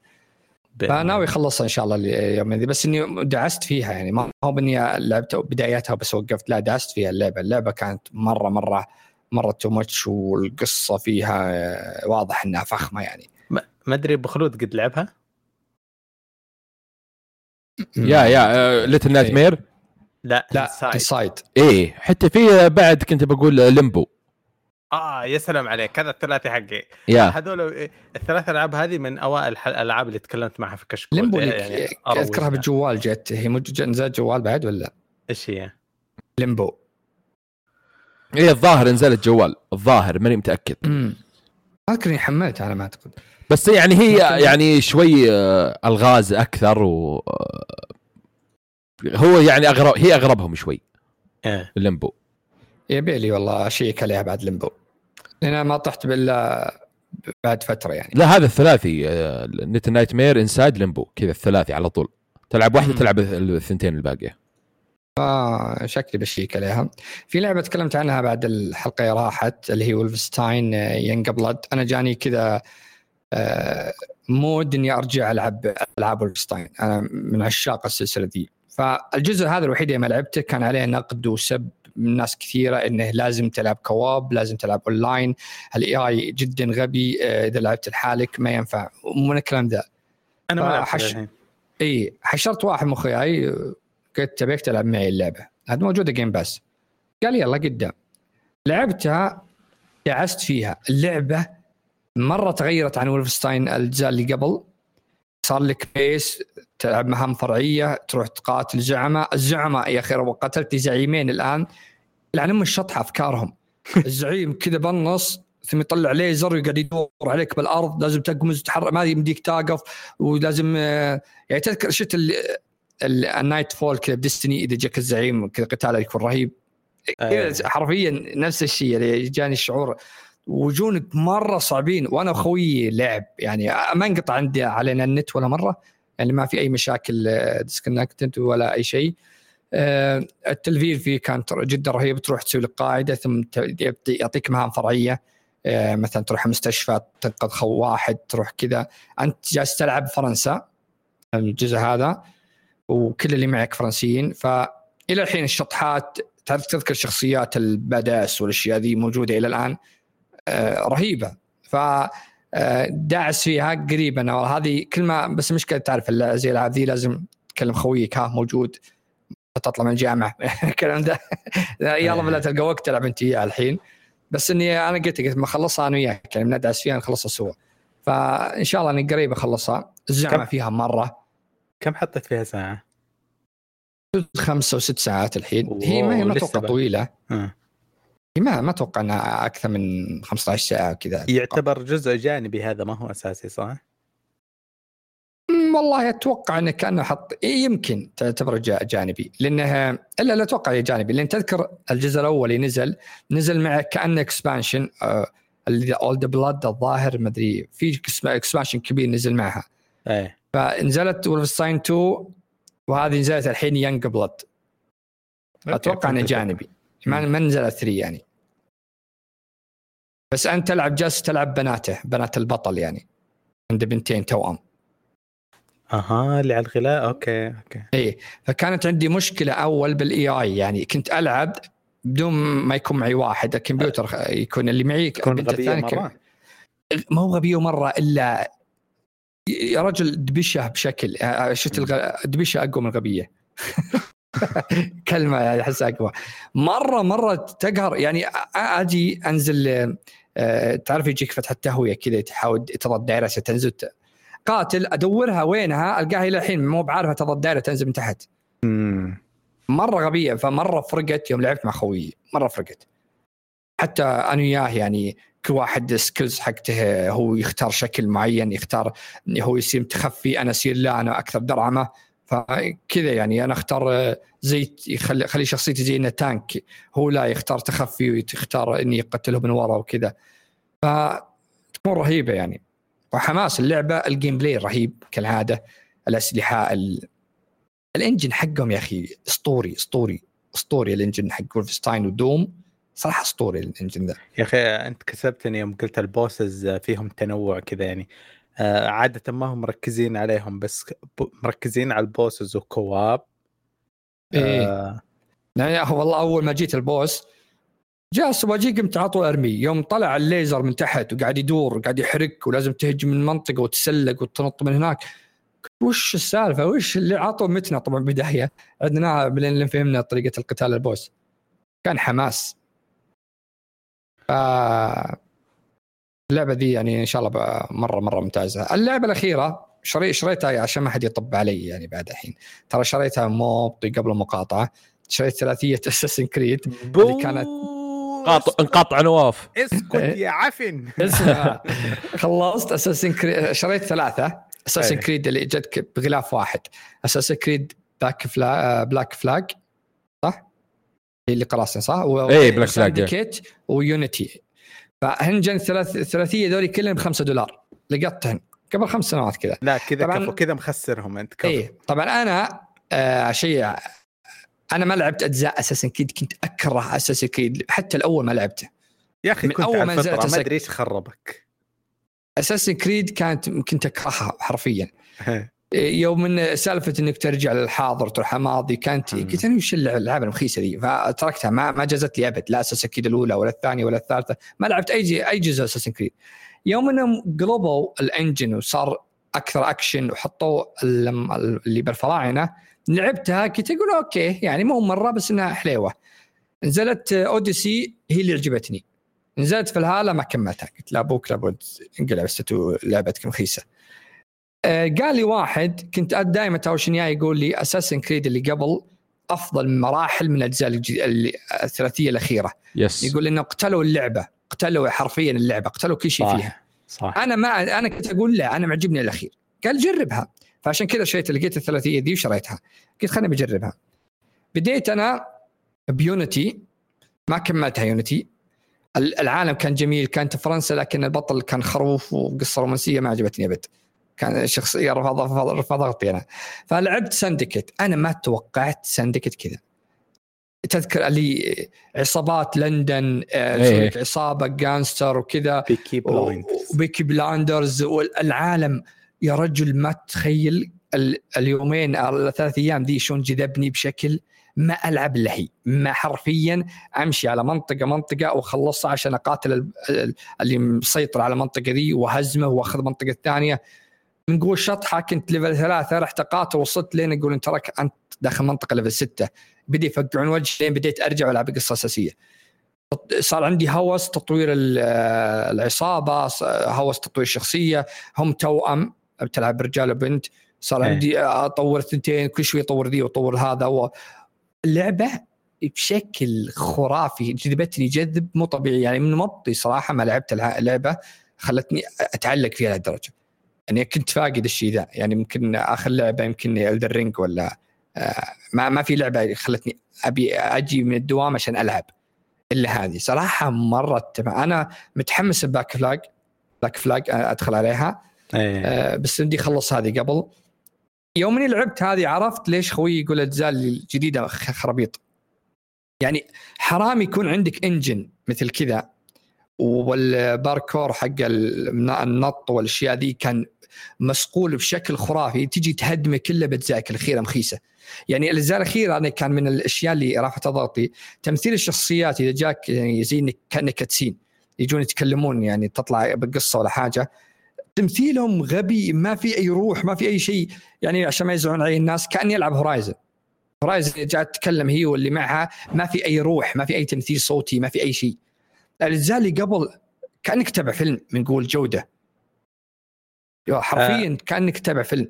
فناوي أخلصها إن شاء الله اليوم ذي بس إني دعست فيها يعني. ما هو بإني لعبت بداياتها بس وقفت لا دعست فيها اللعبة، اللعبة كانت مرة مرة مرة too much والقصة فيها واضح إنها فخمة يعني. ما ما أدري ابو خلود قد لعبها يا يا Little Night إيه. mare لا لا. Inside إيه حتى في بعد كنت بقول Limbo آه يا سلام عليك هذا الثلاثي حقي يا هذول الثلاث ألعاب هذه من أوائل الألعاب اللي تكلمت معها في كشكول Limbo يعني. أذكرها بالجوال جت هي نزلت جوال بعد ولا؟ إيش هي؟ Limbo إيه الظاهر نزلت جوال الظاهر ماني متأكد امم اذكر اني حملتها على ما اعتقد. بس يعني هي يعني شوي آه، ألغاز أكثر و آه، هو يعني أغرب هي أغربهم شوي إيه. ال Limbo يبي لي والله أشيك عليها بعد Limbo. لأن ما طحت الا بعد فترة يعني. لا هذا الثلاثي Little Nightmare Inside Limbo كذا الثلاثي على طول تلعب واحدة مم. تلعب الثنتين الباقية آه شكلي بشيك عليها. في لعبة تكلمت عنها بعد الحلقة راحت اللي هي Wolfenstein Youngblood أنا جاني كذا آه مود إني أرجع ألعب ألعاب Wolfenstein أنا من عشاق السلسلة دي. فالجزء هذا الوحيد اللي ما لعبته كان عليه نقد وسب من ناس كثيرة إنه لازم تلعب co-op لازم تلعب اونلاين ال AI جدا غبي آه، إذا لعبت لحالك ما ينفع. ومن الكلام ذا. أنا ما لعبت الحين. اي حشرت واحد من أخوياي قلت تبيك تلعب معي اللعبة. هذه موجودة Game Pass قال يلا قدام. لعبتها دعست فيها. اللعبة مرة تغيرت عن Wolfenstein الاجزاء اللي قبل. صار لك base تلعب مهام فرعيه تروح تقاتل زعماء الزعماء يا أخي قتلت زعيمين الآن لعن ام الشطحه أفكارهم. الزعيم كذا بالنص ثم يطلع ليزر ويقعد يدور عليك بالأرض لازم تقمز وتحرك ما يمديك توقف ولازم آه، يعني تذكر شفت ال Nightfall كذا ب Destiny إذا جاك الزعيم كذا قتاله يكون رهيب. أيوة. كذا حرفيا نفس الشيء اللي جاني الشعور. وجونك مرة صعبين وأنا خويي لعب. يعني ما انقطع عندي علينا النت ولا مرة. يعني ما في أي مشاكل disconnected ولا أي شيء. آه، التلفيل فيه كان جدا رهيب. تروح تسوي لك قاعدة ثم يعطيك مهام فرعية. آه، مثلا تروح مستشفى تنقذ خو واحد تروح كذا. أنت جالس تلعب فرنسا الجزء هذا. وكل اللي معك فرنسيين. فإلى الحين الشطحات تعرف تذكر شخصيات الباداس والأشياء ذي موجودة إلى الآن؟ آه، رهيبة. ف آه، داعس فيها قريبا. هذه كل ما بس مشكله تعرف زي الالعاب ذي لازم تكلم خويك. ها موجود. تطلع من الجامعة. الكلام ده. يلا بلا تلقى وقت تلعب أنت إياه الحين. بس إني أنا قلت قلت ما اخلصها أنا وياك. يعني ندعس فيها نخلصها سوا. فإن شاء الله إني قريب أخلصها. الزعمة؟ فيها مرة. كم حطيت فيها ساعة؟ خمسة وست ساعات الحين هي ما هي ما أتوقع. طويلة آه. هي ما ما أتوقع إنها أكثر من 15 ساعة كذا يعتبر جزء جانبي هذا ما هو أساسي صح؟ والله أتوقع إنه كأنه حط يمكن تعتبره جا- جانبي لأنه إلا لا أتوقع جانبي لأن تذكر الجزء الأول اللي نزل نزل معه كأنه expansion اللي Old Blood الظاهر ما أدري في expansion كبير نزل معها إيه فنزلت Wolfenstein 2 وهذه نزلت الحين Youngblood أتوقع إنه جانبي. ما ما نزلت 3 يعني. بس أنت تلعب جالس تلعب بناته بنات البطل يعني. عنده بنتين توأم. أها اللي على الغلاء. أوكي أوكي. اي فكانت عندي مشكلة أول بال AI يعني. كنت ألعب بدون ما يكون معي واحد الكمبيوتر يكون اللي معي تكون البنت غبية مرة. ما هو غبية مرة إلا يا رجل دبشة بشكل آه، شفت الغ... دبشة أقوى من الغبية. كلمة يعني احسها أقوى. مرة مرة تقهر يعني أجي أنزل آه، تعرف يجيك فتحة تهوية كذا تحاول تضغط دائره تنزل قاتل أدورها وينها ألقاها إلى الحين مو بعارفه تضغط دائره تنزل من تحت. مرة غبية فمرة فرقت يوم لعبت مع خويي. مرة فرقت. حتى أنا وياه يعني واحد سكيلز حقته هو يختار شكل معين يختار هو يصير متخفي أنا أصير لا أنا أكثر درعمة. فكذا يعني أنا أختار آه، زي يخلي خلي شخصيتي زي إنه تانك هو لا يختار تخفي ويختار إني يقتله من ورا وكذا. فتكون رهيبة يعني. وحماس اللعبة ال gameplay رهيب كالعادة. الأسلحة ال... ال engine حقهم يا أخي أسطوري أسطوري أسطوري ال engine حق Wolfenstein و Doom صراحة أسطوري ال engine ذا يا أخي أنت كسبتني يوم قلت ال bosses فيهم تنوع كذا يعني. آه، عادة ما هم مركزين عليهم بس مركزين على ال bosses و co-op. آه، يعني والله أول ما جيت ال boss جالس واجي قمت على طول أرمي. يوم طلع الليزر من تحت وقاعد يدور وقاعد يحرك ولازم تهجم من المنطقة وتسلق وتنط من هناك. وش السالفة؟ وش اللي عطوا متنا طبعا بداية. عندنا لين فهمنا طريقة القتال البوس. كان حماس. ف اللعبة دي يعني إن شاء الله مرة مرة ممتازة. اللعبة الأخيرة شري شريتها عشان ما حد يطب علي يعني بعد الحين. ترى شريتها مو قبل المقاطعة. شريت ثلاثية Assassin's Creed بو كانت- قاطع انقطع نواف اسكت يا عفن. خلصت Assassin's Creed شريت ثلاثة. Assassin's. Creed اللي جتك بغلاف واحد. Assassin's Creed Black Fla Black Flag؟ هي اللي قراصنة صح؟ و... إيه، Black Flag. و Syndicate و Unity. فهنجن الثلاث الثلاثيه ذولي كلهم ب 5 دولار. لقطتهن. قبل خمس سنوات كذا. لا كذا طبعاً- كفو كذا مخسرهم أنت كفو. إيه. طبعا أنا آه شيء أنا ما لعبت أجزاء Assassin's Creed كنت أكره Assassin's Creed حتى الأول ما لعبته. يا أخي من كنت أول على ما نزلت ما أدري إيش خربك. Assassin's Creed كانت كنت أكرهها حرفيا. يوم من سالفة إنك ترجع للحاضر تروح الماضي كانت. قلت أنا وش الألعاب الرخيصة ذي؟ فتركتها ما ما جازت لي أبد لا Assassin's Creed الأولى ولا الثانية ولا الثالثة ما لعبت أي جي- أي جزء Assassin's Creed يوم إنهم قلبوا ال engine وصار أكثر أكشن وحطوا ال- اللي بالفراعنة لعبتها كنت أقول أوكي يعني مو مرة بس إنها حليوة. نزلت Odyssey هي اللي عجبتني. نزلت في الهالة ما كملتها. قلت لا أبوك لابد انقلع استتو لعبتك رخيصة. قال لي واحد كنت دائما تاوشن ياي يقول لي Assassin's Creed اللي قبل أفضل مراحل من الأجزاء الثلاثية الأخيرة. yes يقول إنه قتلوا اللعبة قتلوا حرفيا اللعبة قتلوا كل شيء فيها. صح أنا ما أنا كنت أقول لا أنا معجبني الأخير. قال جربها. فعشان كذا شريت لقيت الثلاثية دي وشريتها. قلت خليني بجربها. بديت أنا بيونتي ما كملتها يونتي ال- العالم كان جميل كانت فرنسا لكن البطل كان خروف وقصة رومانسية ما عجبتني أبد. كان شخصيه رفع ضغطي أنا فلعبت سندكت. أنا ما توقعت سندكت كذا. تذكر اللي عصابات لندن آه، لك عصابة gangster وكذا. Peaky Blind و Peaky Blinders والعالم يا رجل ما تتخيل ال- اليومين الثلاث أيام دي شلون جذبني بشكل ما ألعب إلا هي. ما حرفيا أمشي على منطقه منطقة واخلصها عشان أقاتل ال- ال- اللي مسيطر على المنطقة دي وهزمه وأخذ المنطقة الثانية من قوه شطحة كنت level ثلاثة رحت اقاتل وصلت لين يقول انت تراك أنت داخل منطقة level ستة. بدوا يفقعون وجهي لين بديت أرجع والعب قصة أساسية. صار عندي هوس تطوير ال- العصابة هوس تطوير الشخصية. هم توأم بتلعب رجال وبنت. صار إيه. عندي أطور ثنتين كل شوي أطور ذي وأطور هذا. و... اللعبة بشكل خرافي جذبتني جذب مو طبيعي. يعني مبطي صراحة ما لعبت اللعبه خلتني أتعلق فيها لهالدرجة. يعني كنت فاقد الشيء ذا. يعني يمكن آخر لعبة يمكن Elden Ring ولا آه، ما ما في لعبة خلتني أبي أجي من الدوام عشان ألعب إلا هذه. صراحة مرة أنا متحمس ب Black Flag Black Flag أدخل عليها. إيه. آه، بس بدي أخلص هذه قبل. يوم إني لعبت هذه عرفت ليش خوي يقول الاجزاء الجديدة خرابيط. يعني حرام يكون عندك engine مثل كذا. والباركور حق النط والأشياء ذي كان مصقول بشكل خرافي. تجي تهدمه كله بأجزائك الأخيرة مخيسة. يعني الأجزاء الأخيرة أنا كان من الأشياء اللي رافعة ضغطي. تمثيل الشخصيات إذا جاك يعني زي انك كأنك cutscene. يجون يتكلمون يعني تطلع بقصة ولا حاجة. تمثيلهم غبي ما في أي روح ما في أي شيء. يعني عشان ما يزعلون علي الناس كأني ألعب Horizon. Horizon جات تتكلم هي واللي معها ما في أي روح ما في أي تمثيل صوتي ما في أي شيء. الاجزاء اللي قبل كأنك تتابع فيلم بنقول جودة. حرفيا آه. كأنك تتابع فيلم.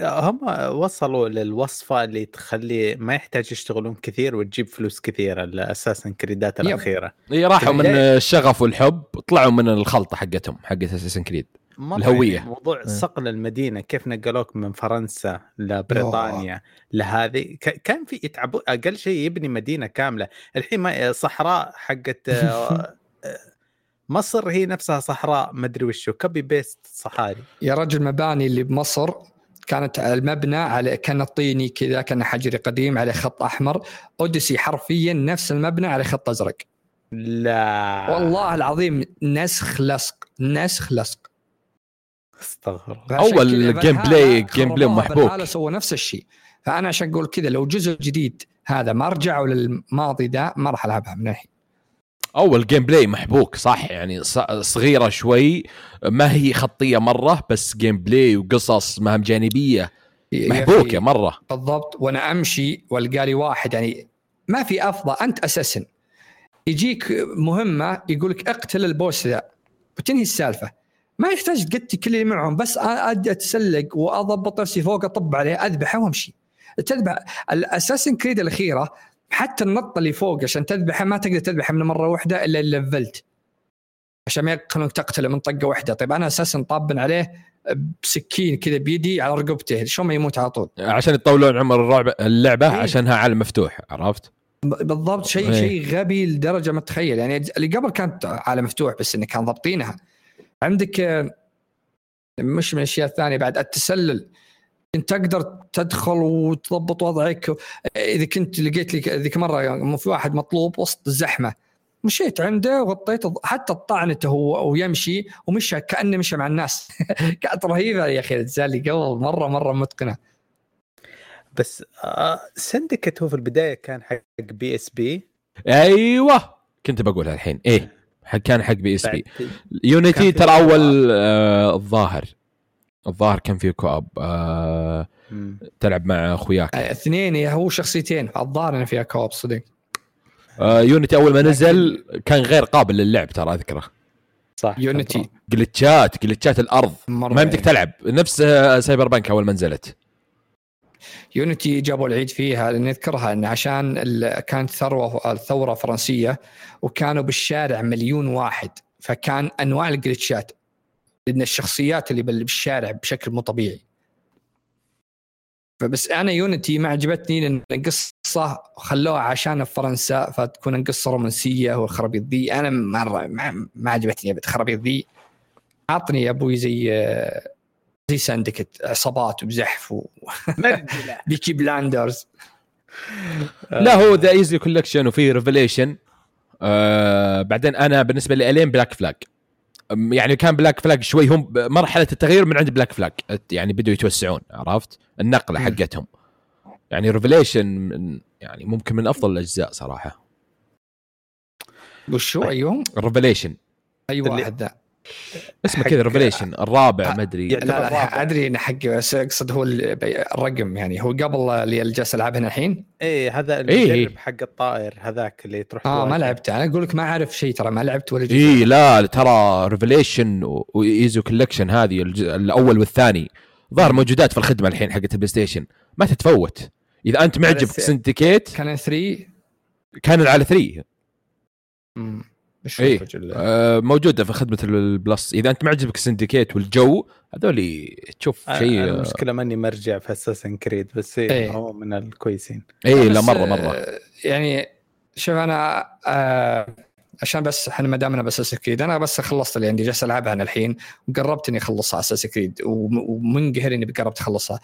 هم وصلوا للوصفة اللي تخلي ما يحتاج يشتغلون كثير وتجيب فلوس كثيرة الاساسن كريدات الأخيرة. اي راحوا من الشغف والحب طلعوا من الخلطة حقتهم حقت اساسن كريد الهويه يعني موضوع صقل المدينة كيف نقلوك من فرنسا لبريطانيا لهذه؟ كان في يتعبوا أقل شيء يبني مدينة كاملة. الحين ما صحراء حقت آه، مصر هي نفسها صحراء مدري وشو copy paste صحاري. يا رجل مباني اللي بمصر كانت المبنى على كان طيني كذا كان حجري قديم عليه خط أحمر. Odyssey حرفيا نفس المبنى عليه خط أزرق. لا. والله العظيم نسخ لصق نسخ لصق. استغفر أول gameplay gameplay محبوك. سوى نفس الشيء. فأنا عشان أقول كذا لو جزء جديد هذا ما رجعوا للماضي ده ما راح ألعبها من الحين. أول gameplay محبوك صح؟ يعني صغيرة شوي ما هي خطية مرة بس gameplay وقصص مهام جانبية محبوكه مرة. بالضبط. وأنا أمشي وألقى لي واحد يعني ما في أفضل أنت assassin يجيك مهمة يقول لك اقتل ال boss ذا. وتنهي السالفة. ما يحتاج تقتل كل اللي معهم بس أدي أتسلق وأضبط نفسي فوق أطب عليه أذبحه وأمشي. تذبح الاساسن كريد الأخيرة حتى النط اللي فوق عشان تذبحه ما تقدر تذبحه من مرة واحدة إلا اللي لفلت عشان ما يخلونك تقتله من طقة واحدة. طيب أنا أساسا طابن عليه بسكين كذا بيدي على رقبته شلون ما يموت على طول. عشان يطولون عمر اللعبه اللعبة إيه؟ عشانها عالم مفتوح عرفت؟ بالضبط شيء إيه؟ شيء غبي لدرجة ما تتخيل. يعني اللي قبل كانت عالم مفتوح بس إنه كان ضابطينها عندك مش من الأشياء الثانية بعد التسلل. أنت تقدر تدخل وتضبط وضعك. إذا كنت لقيت لك ذيك مرة في واحد مطلوب وسط الزحمة مشيت عنده وغطيت حتى طعنته هو ويمشي ومشى كأنه مشى مع الناس. كانت رهيبة يا أخي اللي قبل مرة مرة متقنة. بس آه Syndicate هو في البداية كان حق PSP. أيوه كنت بقولها الحين. إيه. كان حق PSP. Unity ترى أول آه الظاهر. الظاهر كان في co-op آه تلعب مع أخوياك. آه، اثنين هو شخصيتين. الظاهر إنه فيها co-op صدق. آه Unity أول ما نزل كان غير قابل للعب ترى أذكره. صح Unity. جلتشات جلتشات الأرض. ما يمديك تلعب. نفس سايبر آه، بانك أول ما نزلت. Unity جابوا العيد فيها نذكرها إن عشان كانت ثروه الثورة فرنسية وكانوا بالشارع مليون واحد فكان أنواع الجلتشات لأن الشخصيات اللي بالشارع بشكل مو طبيعي. فبس أنا يونيتي ما عجبتني لأن القصة خلوها عشان في فرنسا فتكون القصة رومانسية والخرابيط ذي. أنا مرة ما, عجبتني أبد. الخرابيط ذي. اعطني يا أبوي زي زي ساندكت عصابات وبزحف و Peaky Blinders. لا هو ذا Ezio Collection وفي Revelation آه بعدين أنا بالنسبة لي الين Black Flag يعني كان Black Flag شوي. هم مرحلة التغيير من عند Black Flag يعني بدوا يتوسعون عرفت؟ النقلة حقتهم. يعني Revelation يعني ممكن من أفضل الأجزاء صراحة. وشو ايهم؟ Revelation اي واحد ذا اسمه كذا Revelation الرابع ما أدري. لا لا أدري انه حق بس أقصد هو الرقم يعني. هو قبل اللي جالس ألعبها الحين؟ إيه هذا اللي إيه, إيه. حق الطائر هذاك اللي تروح آه ما لعبته. أنا أقول لك ما أعرف شيء ترى ما لعبت ولا جزء. اي لا ترى Revelation و Ezio Collection هذه الأول والثاني. ظهر موجودات في الخدمة الحين حقت ال PlayStation. ما تتفوت. إذا أنت معجبك Syndicate كان 3 كان على 3 إيه. آه موجودة في خدمة ال Plus. إذا أنت معجبك Syndicate والجو هذول تشوف آه شيء المشكلة ماني مرجع في Assassin's Creed بس إيه, إيه. هو من الكويسين. اي لا مرة مرة. آه يعني شوف أنا آه عشان بس إحنا ما دامنا ب Assassin's Creed أنا بس خلصت اللي عندي جالس ألعبها أنا الحين وقربت اني أخلصها Assassin's Creed ومنقهر اني قربت أخلصها.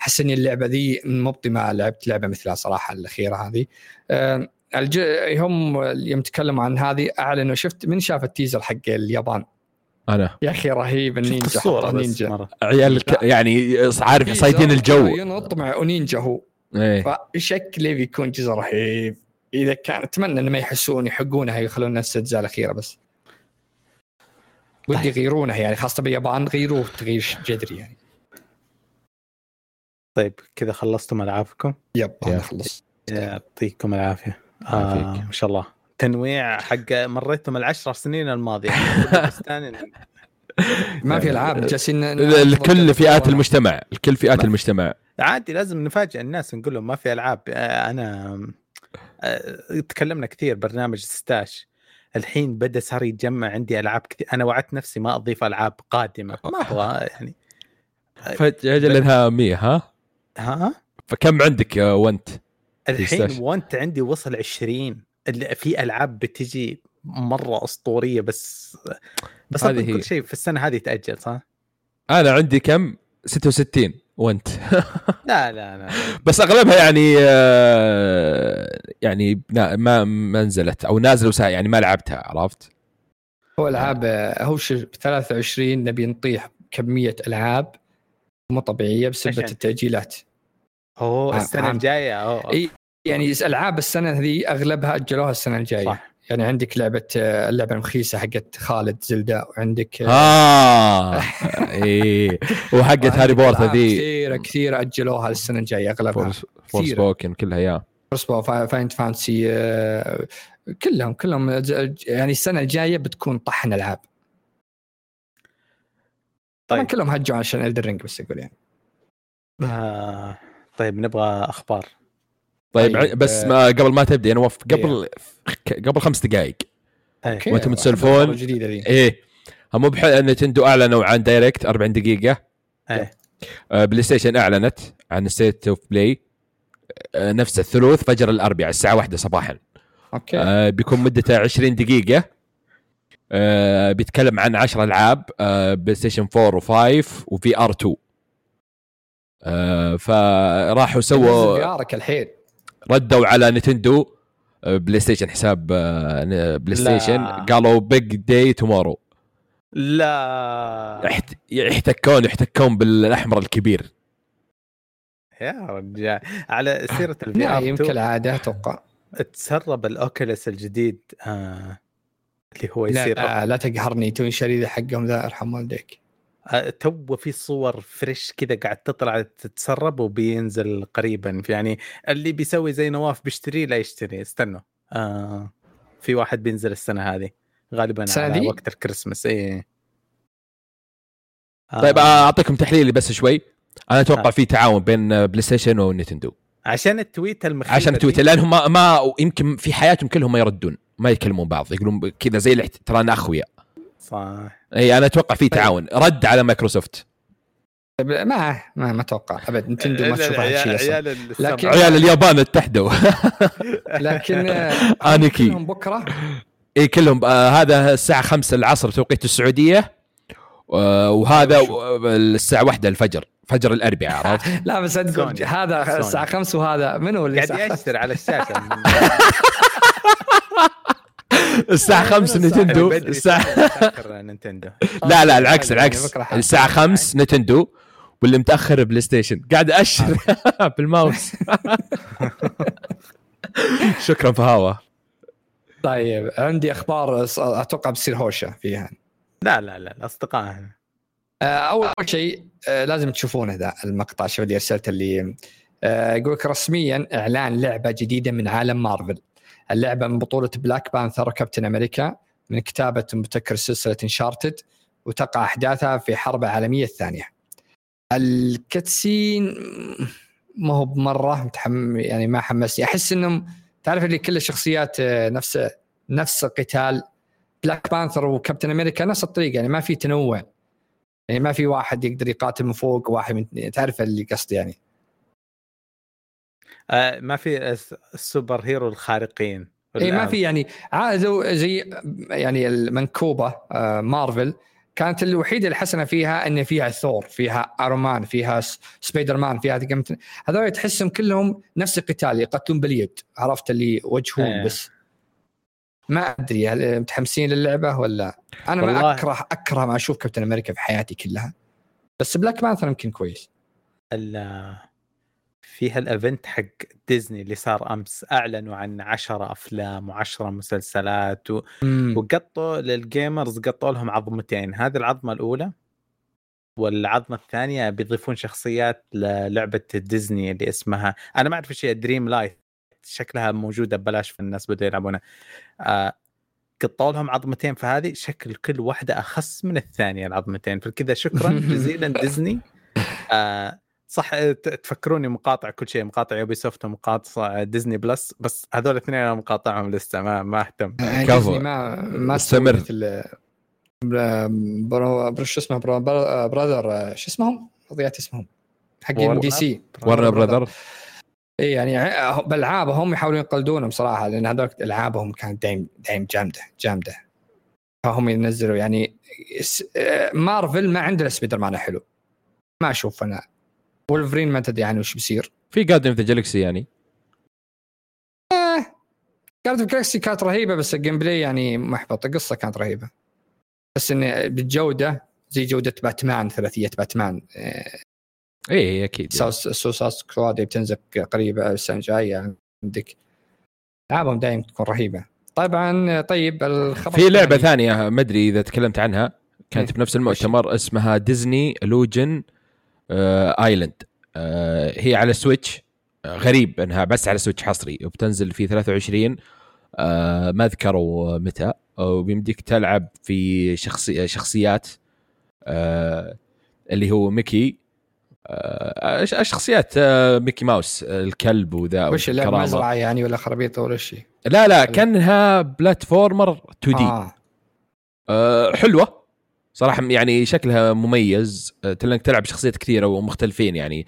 أحس اني اللعبة ذي مبطي ما لعبت لعبة مثلها صراحة الأخيرة هذه. أه الج... هم يوم تكلموا عن هذه أعلنوا شفت من شاف التيزر حق اليابان؟ أنا. يا أخي رهيب النينجا حط نينجا. عيال الك... يعني عارف صايدين الجو. ينط مع نينجا هو. إيه. فشكله بيكون جزء رهيب. إذا كان أتمنى إنه ما يحسون يحقونها يخلون الأجزاء الأخيرة بس. ودي يغيرونها يعني خاصة باليابان غيروه تغيير جذري يعني. طيب كذا خلصتم ألعابكم؟ يب. أنا خلصت. يعطيكم العافية. آه. ما شاء الله. تنويع حق مريتم العشر سنين الماضية. ما في ألعاب جالسين الكل فئات المجتمع الكل فئات المجتمع. عادي لازم نفاجئ الناس نقول لهم ما في ألعاب. آه، أنا آه، تكلمنا كثير برنامج ستاش. الحين بدأ صار يتجمع عندي ألعاب كثير أنا وعدت نفسي ما أضيف ألعاب قادمة. ما أبغى يعني. فجأة لانها 100 ها؟ ها؟ فكم عندك يا وانت الحين. وانت عندي وصل 20 اللي في ألعاب بتجي مرة أسطورية بس بس هذه. كل شيء في السنة هذه تأجل صح؟ أنا عندي كم 66 وانت لا لا لا بس أغلبها يعني آه، يعني ما ما نزلت أو نازلة وسا يعني ما لعبتها عرفت؟ هو ألعاب هو شو ب 23 نبي نطيح كمية ألعاب مو طبيعية بسبب. التأجيلات أوه عام- السنة. الجاية أوه. إي يعني ألعاب السنة ذي أغلبها أجلوها السنة الجاية. صح. يعني عندك لعبة اللعبة المخيسه حقت خالد زلدا وعندك آه إيه وحقت هاري بورتا ألعاب ذي كثيرة كثيرة أجلوها السنة الجاية أغلبها. فورس فورس. بوكن كلها يا. كروسبو فاينت فانسي كلهم كلهم. يعني السنة الجاية بتكون طحن ألعاب. طيب. كلهم هجوا عشان Elden Ring بس أقول يعني. آه. طيب نبغى أخبار. طيب, طيب، بس آه، ما قبل ما تبدأ أنا وف قبل قبل خمس دقائق. أحب تسولفون؟ ذي إيه. مو بحق Nintendo أعلنوا عن Direct 40 دقيقة. إيه PlayStation أعلنت عن State of Play نفس الثلوث فجر الأربعاء الساعة واحدة صباحا. okay. آه، بيكون مدته 20 دقيقة. آه، بيتكلم عن 10 ألعاب آه، PlayStation 4 و5 و VR 2 آه، فراحوا سووا سووا الحين. ردوا على Nintendo آه، PlayStation حساب آه، ن- Play لا. Station قالوا big day tomorrow لا. يحتكون يحتكون بالأحمر الكبير. يا رجال. على سيرة ال VR كالعاده أتوقع. تسرب ال Oculus الجديد آه اللي هو لا, يصير. لا, لا تقهرني توني شريده حقهم ذا أرحم والديك. آه تو في صور fresh كذا قاعد تطلع تتسرب وبينزل قريبا يعني اللي بيسوي زي نواف بيشتري لا يشتري استنوا آه في واحد بينزل السنة هذه غالبا على؟ وقت الكريسماس إيه آه طيب أعطيكم تحليلي بس شوي أنا أتوقع آه. في تعاون بين PlayStation و Nintendo عشان ال tweet المخيفة عشان دي. تويتر لأنهم ما, ما يمكن في حياتهم كلهم ما يردون ما يكلمون بعض يقولون كذا زي ترانا أخويا صح إي أنا أتوقع في طيب. تعاون رد على مايكروسوفت ما ما ما أتوقع أبد Nintendo ما تشوف هذا الشيء أصلا عيال. لكن- عيال اليابان اتحدوا لكن آه، آنيكي. كلهم بكرة إي كلهم آه هذا الساعة 5 العصر توقيت السعودية آه وهذا. الساعة 1 الفجر فجر الأربعاء عرفت لا بس سوني. هذا. الساعة 5 وهذا منو اللي قاعد يأشر على الشاشه الساعة 5 Nintendo. متأخر Nintendo لا لا العكس يعني العكس. الساعة 5 Nintendo واللي متأخر PlayStation قاعد أشر. بالماوس. شكرا فهاوة. طيب عندي أخبار أتوقع بتصير هوشة فيها. لا لا لا الأصدقاء آه، أول شيء آه، لازم تشوفونه ذا المقطع شوف اللي أرسلته اللي آه، يقول لك رسميا إعلان لعبة جديدة من عالم مارفل. اللعبة من بطولة Black Panther و Captain America من كتابة مبتكر سلسلة Uncharted وتقع أحداثها في حرب العالميه الثانية. الكتسين ما هو بمرة متحم يعني ما حمسني. أحس إنهم تعرف اللي كل الشخصيات آه، نفس نفس القتال Black Panther و Captain America نفس الطريقة يعني ما في تنوع. يعني ما في واحد يقدر يقاتل من فوق وواحد من تعرف اللي قصدي يعني. آه ما في الس- ال super hero الخارقين اي ما في يعني عادوا زي يعني المنكوبة آه، مارفل كانت الوحيدة الحسنة فيها إن فيها ثور فيها Iron Man فيها سبايدر مان فيها هذول تحسهم كلهم نفس القتال يقتلون باليد عرفت اللي وجهون إيه. بس ما أدري هل متحمسين للعبة ولا أنا ما. أكره أكره ما أشوف Captain America في حياتي كلها بس Black Panther يمكن كويس ال- في هال event حق ديزني اللي صار أمس أعلنوا عن عشرة أفلام وعشرة مسلسلات و... وقطوا لل gamers قطوا لهم عظمتين هذه العظمة الأولى والعظمة الثانية بيضيفون شخصيات للعبة ديزني اللي اسمها أنا ما أعرف إيش هي Dreamlight شكلها موجودة ببلاش في الناس بدوا يلعبونها. آه قطوا لهم عظمتين فهذه شكل كل واحدة اخس من الثانية العظمتين فكذا شكرا جزيلا ديزني آه صح ت- تفكروني مقاطع كل شيء مقاطع Ubisoft ومقاطع Disney Plus بس هذول الاثنين أنا مقاطعهم لسه ما ما أهتم. يعني كفو. ما ما استمر. bro bro شو اسمه bro Brother شو اسمهم؟ ضيعت اسمهم. حقين DC Warner Brother اي يعني بالعابهم يحاولون يقلدونهم صراحة لأن هذول العابهم كانت دايم دايم جامدة جامدة. فهم ينزلوا يعني س- آه، مارفل ما عندنا سبايدر مان حلو. ما أشوف أنا. وولفرين ما تدري عنه وش بيصير. في Guardians of the Galaxy يعني. Guardians of Galaxy كانت رهيبة بس ال gameplay يعني محبط. القصة كانت رهيبة. بس انه بالجودة زي جودة باتمان ثلاثية باتمان آه، اي أكيد يعني. Suicide Suicide Squad بتنزل قريبة السنة الجاية عندك. ألعابهم دائما تكون رهيبة. طبعا طيب الخبر في لعبة ثانية ما أدري إذا تكلمت عنها. كانت إيه. بنفس المؤتمر اسمها Disney Illusion Island آه، هي على Switch آه، غريب إنها بس على Switch حصري وبتنزل في 23 آه، ما ذكروا متى. وبيمديك تلعب في شخصي شخصيات آه، اللي هو Mickey. آه، شخصيات آه، Mickey Mouse آه، الكلب وذا وش اللعبه. مزرعة يعني ولا خرابيط ولا شيء؟ لا لا كأنها platformer 2D آه. حلوة. صراحة يعني شكلها مميز أه تلك تلعب شخصيات كثيرة ومختلفين يعني.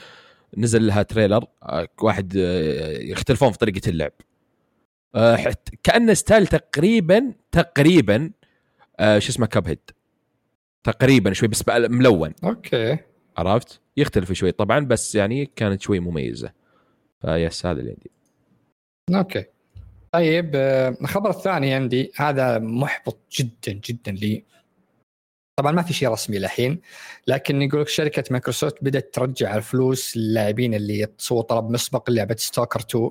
نزل لها trailer أه واحد أه يختلفون في طريقة اللعب. كأنه style تقريبا تقريبا شو اسمه Cuphead تقريبا شوي بس ملون. okay. عرفت؟ يختلف شوي طبعا بس يعني كانت شوي مميزة. فبس هذا اللي عندي. okay. طيب آه، الخبر الثاني عندي هذا محبط جدا جدا لي. طبعا ما في شيء رسمي الحين لكن يقول لك شركة مايكروسوفت بدأت ترجع الفلوس للاعبين اللي سووا طلب مسبق لعبة Stalker 2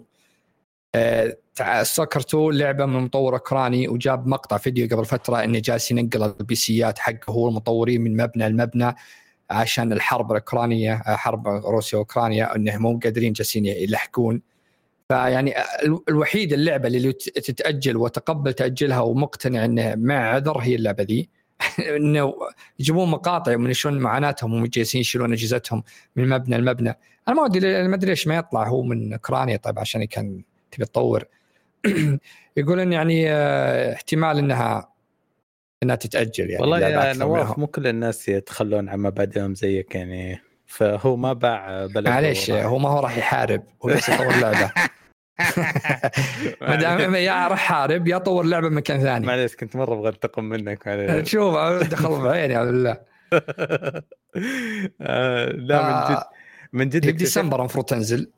آه، تع- Stalker 2 لعبة من مطور أوكراني وجاب مقطع فيديو قبل فترة إنه جالس ينقل البيسيات حقه هو المطورين من مبنى لمبنى عشان الحرب الأوكرانية حرب روسيا وأوكرانيا انهم مو قادرين جالسين يلحقون. فيعني ال- الوحيد اللعبة اللي تت- تتأجل وتقبل تاجلها ومقتنع انه مع عذر هي اللعبة ذي. انه يجيبون مقاطع من شلون معاناتهم وهم جالسين يشيلون أجهزتهم من مبنى لمبنى. أنا ما أدري ما أدري ليش ما يطلع هو من اوكرانيا طيب عشان كان تبي تطور. يقول إن يعني آه، احتمال انها إنها تتأجل يعني والله يا. نواف مو كل الناس يتخلون عن مبادئهم زيك يعني. فهو ما باع بلد معليش هو ما هو راح يحارب هو بس يطور لعبة. ما دام يا راح حارب يا طور لعبة بمكان ثاني. معليش كنت مرة أبغى أنتقم منك. معليش. شوف دخل بعيني اعوذ بالله آه، لا من جد آه، من جد هي اكتشفت بديسمبر المفروض تنزل.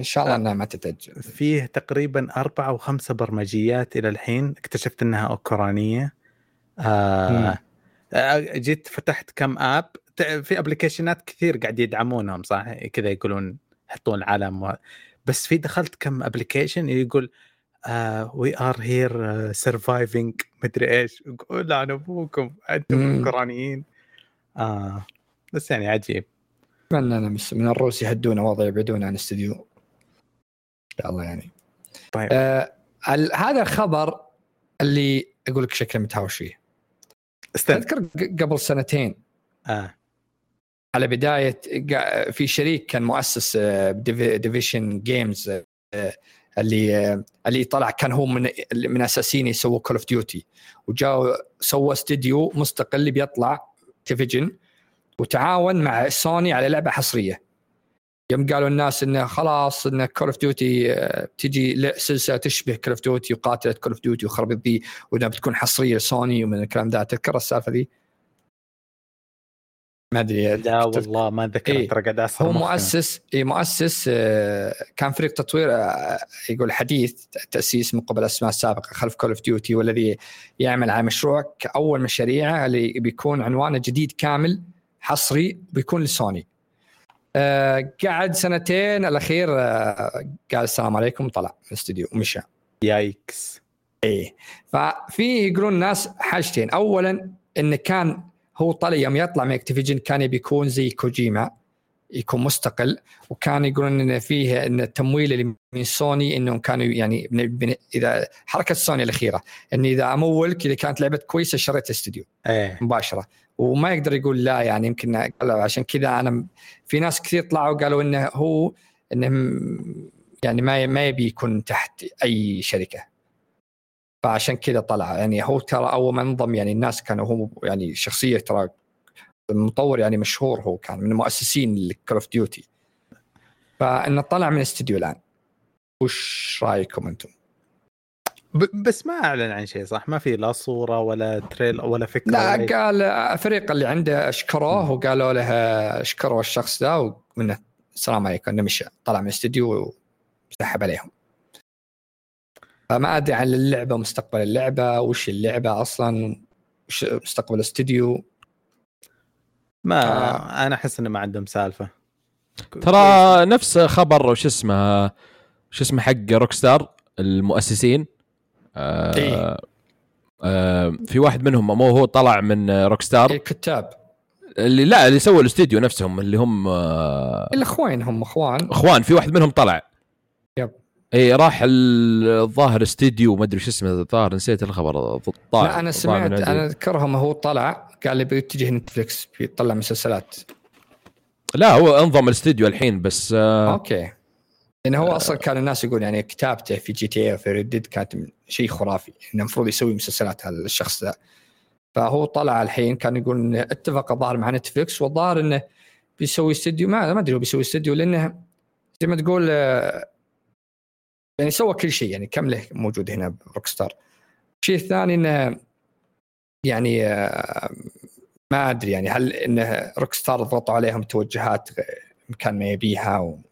إن شاء الله إنها ما تتاجل فيه تقريبا أربعة أو خمسة برمجيات إلى الحين. اكتشفت آه آه، جيت فتحت كم آب. في أبلكيشنات كثير قاعد يدعمونهم صح؟ كذا يقولون يحطون علم و... بس في دخلت كم application يقول we are here surviving مدري إيش. يقول عن أبوكم أنتم. اوكرانيين آه بس يعني عجيب. اتمنى أنا بس من الروس يهدونا وضع يبعدونا عن الاستديو ان شاء الله يعني. طيب. آه ال- هذا الخبر اللي أقول لك شكله متهاوش فيه. استنى. أذكر قبل سنتين. آه. على بداية في شريك كان مؤسس Deviation Games اللي آه، اللي طلع كان هو من من أساسين يسووا Call of Duty وجاء سوى استديو مستقل بيطلع Activision وتعاون مع سوني على لعبة حصرية. يوم قالوا الناس انه خلاص إن Call of Duty تجي سلسلة تشبه Call of Duty وقاتلة Call of Duty وخربت ذي وإنها بتكون حصرية لسوني ومن الكلام ذا تذكر السالفة ذي؟ ما أدري لا والله ما أتذكر إيه. ترى قاعد أعصر هو. مؤسس اي مؤسس آه، كان فريق تطوير آه، يقول حديث تأسيس من قبل الأسماء السابقة خلف Call of Duty والذي يعمل على مشروع كأول مشاريعه اللي بيكون عنوانه جديد كامل حصري بيكون لسوني. آه، قعد سنتين الأخير قال السلام عليكم وطلع من الاستوديو ومشى. yikes إيه ففي يقولون الناس حاجتين اولا انه كان هو طلع يوم يطلع من Activision كان يبي يكون زي كوجيما يكون مستقل وكان يقولون ان فيه إن التمويل اللي من سوني إنهم كانوا يعني بن- إذا حركة سوني الأخيرة إن إذا امولك اذا كانت لعبة كويسة شريت استوديو إيه. مباشرة وما يقدر يقول لا يعني يمكن عشان كذا أنا في ناس كثير طلعوا قالوا إنه هو إنه يعني ما ما يبي يكون تحت أي شركة. فعشان كذا طلع. يعني هو ترى اول ما انضم يعني الناس كانوا هو يعني شخصية ترى المطور يعني مشهور هو كان من المؤسسين ل Call of Duty فإنه طلع من الاستديو الآن. وش رأيكم أنتم؟ بس ما أعلن عن شيء صح؟ ما في لا صورة ولا trailer ولا فكرة لا ولا قال الفريق اللي عنده أشكروه وقالوا له اشكروا الشخص ذا ومنه السلام عليكم إنه مشى طلع من الاستديو وسحب عليهم. فما أدري عن اللعبة مستقبل اللعبة وش اللعبة أصلا وش مستقبل الاستديو ما آه. أنا أحس إنه ما عندهم سالفة ترى نفس خبر وش اسمه شو اسمه حق Rockstar المؤسسين آه إيه. آه في واحد منهم مو هو طلع من Rockstar الكتاب اللي لا اللي سووا الاستديو نفسهم اللي هم آه الاخوين هم أخوان أخوان في واحد منهم طلع. اي راح ال- الظاهر استديو ما أدري شو اسمه الظاهر نسيت الخبر طالع لا أنا سمعت أنا اذكرهم هو طلع قال لي بيتجه نتفلكس بيطلع مسلسلات. لا هو انضم الاستديو الحين بس آه أوكي. لأنه هو أصلا كان الناس يقول يعني كتابته في GTA وفي Red Dead كانت شيء خرافي. انه المفروض يسوي مسلسلات هذا الشخص ذا. فهو طلع الحين كان يقول إنه اتفق الظاهر مع نتفلكس والظاهر إنه بيسوي استديو. ما ما أدري هو بيسوي استديو لأنه زي ما تقول آه، يعني سوى كل شيء يعني كم له موجود هنا ب Rockstar الشيء الثاني إنه يعني آه، ما أدري يعني هل إنه Rockstar ضغطوا عليهم توجهات مكان ما يبيها وقال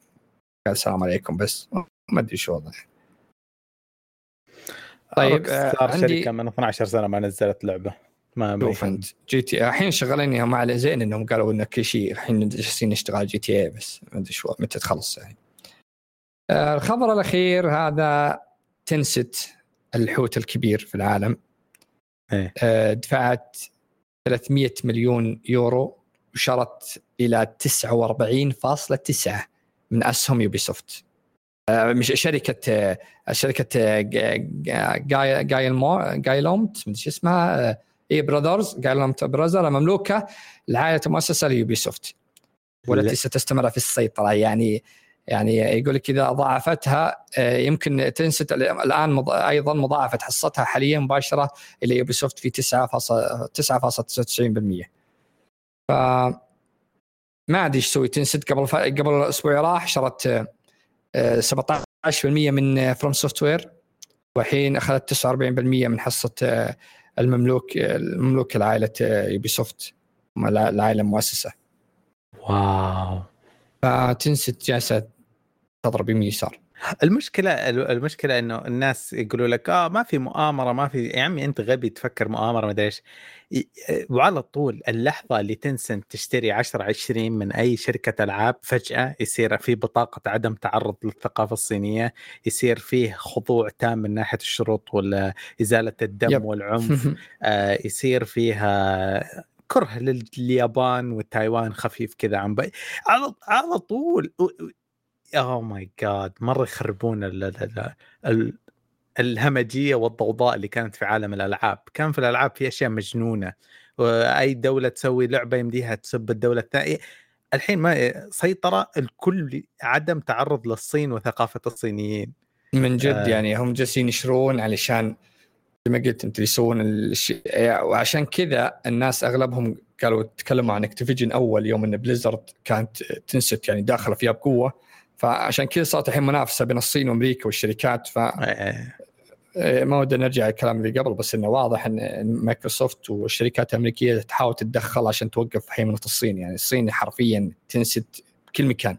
السلام عليكم بس ما أدري شو وضعه. طيب، آه، صار عندي- شركة من 12 سنة ما نزلت لعبة. ما شوف أنت GTA الحين شغالين مع زين إنهم قالوا ان كل شيء الحين جالسين نشتغل GTA بس ما أدري شو متى تخلص يعني. آه، الخبر الأخير هذا Tencent الحوت الكبير في العالم. إيه. آه، دفعت 300 مليون يورو وشرت إلى 49.9 من أسهم Ubisoft آه، مش شركة شركة جا- جا- جاي جايلمو جايلومت شو اسمها إي براذرز جايلومت براذر مملوكه لعائلة مؤسسة ليوبي سوفت والتي ستستمر في السيطرة. يعني يعني يقول لك إذا ضاعفتها آه، يمكن تنست الآن أيضا مضاعفة حصتها حاليا مباشرة إلى يوبي سوفت في 9.99% ف ما أدري إيش تسوي Tencent قبل ف... قبل أسبوع راح شرت آه، 17% من FromSoftware والحين أخذت 49% من حصة آه، المملوك المملوك لعائلة Ubisoft العائلة المؤسسة. واو. ف Tencent جالسه تضرب يمين يسار. المشكلة المشكلة إنه الناس يقولوا لك آه ما في مؤامرة ما في يا عمي أنت غبي تفكر مؤامرة ما أدري إيش. وعلى طول اللحظة اللي Tencent تشتري 10 20 من أي شركة ألعاب فجأة يصير في بطاقة عدم تعرض للثقافة الصينية يصير فيه خضوع تام من ناحية الشروط ولا إزالة الدم يب. والعنف. آه، يصير فيها كره لليابان والتايوان خفيف كذا عن بي على على طول oh my god مرة يخربون ال ال ال ال الهمجية والضوضاء اللي كانت في عالم الألعاب، كان في الألعاب في أشياء مجنونة وأي دولة تسوي لعبة يمديها تسب الدولة الثانية. الحين ما سيطرة الكل عدم تعرض للصين وثقافة الصينيين. من جد آه. يعني هم جالسين يشرون علشان زي ما قلت انت يسوون الشيء وعشان كذا الناس أغلبهم قالوا تكلموا عن Activision أول يوم إن Blizzard كانت Tencent يعني داخلة فيها بقوة. فعشان كذا صارت الحين منافسة بين الصين وأمريكا والشركات ف آه، آه، ما ودنا نرجع الكلام اللي قبل بس إنه واضح إن مايكروسوفت والشركات الأمريكية تحاول تتدخل عشان توقف هيمنه الصين. يعني الصين حرفيا تنسد كل مكان.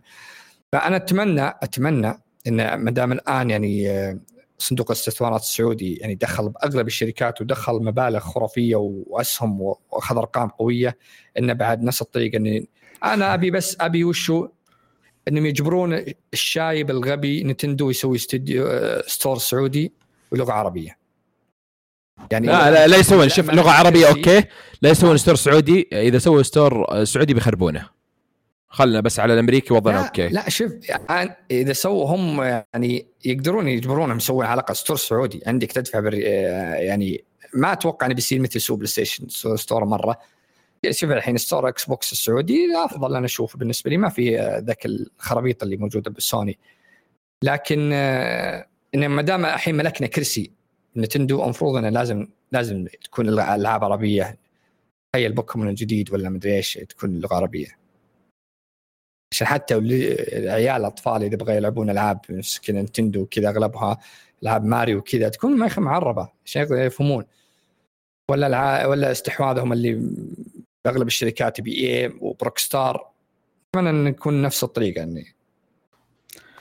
فأنا أتمنى أتمنى إن ما دام الآن يعني آه، صندوق الاستثمارات السعودي يعني دخل بأغلب الشركات ودخل مبالغ خرافية وأسهم وأخذ أرقام قوية إنه بعد نفس الطريقة إني أنا أبي بس أبي وشو؟ انهم يجبرون الشايب الغبي Nintendo يسوي استوديو store سعودي ولغه عربية. يعني لا لا, لا يسوون شوف لغة عربية أوكي؟ لا يسوون store سعودي. إذا سووا store سعودي بيخربونه. خلنا بس على الأمريكي وضعنا أوكي. لا شوف يعني إذا سووا هم يعني يقدرون يجبرونهم يسوون على الأقل store سعودي. عندك تدفع بر يعني ما أتوقع إنه بيصير مثل PlayStation Store مرة. شوف الحين store Xbox السعودي أفضل أنا أشوفه بالنسبة لي ما في ذاك الخرابيط اللي موجودة بالسوني لكن إنه ما دام الحين ملكنا كرسي Nintendo المفروض إنه لازم لازم تكون الألعاب عربية. هي البوكيمون الجديد ولا مدري إيش تكون اللغة عربية. عشان حتى العيال الاطفال إذا يبغى يلعبون ألعاب كذا Nintendo كذا أغلبها ألعاب ماريو وكذا تكون ما معربة عشان يفهمون. ولا الع... ولا استحواذهم اللي أغلب الشركات EA و Rockstar اتمنى ان نكون نفس الطريقة يعني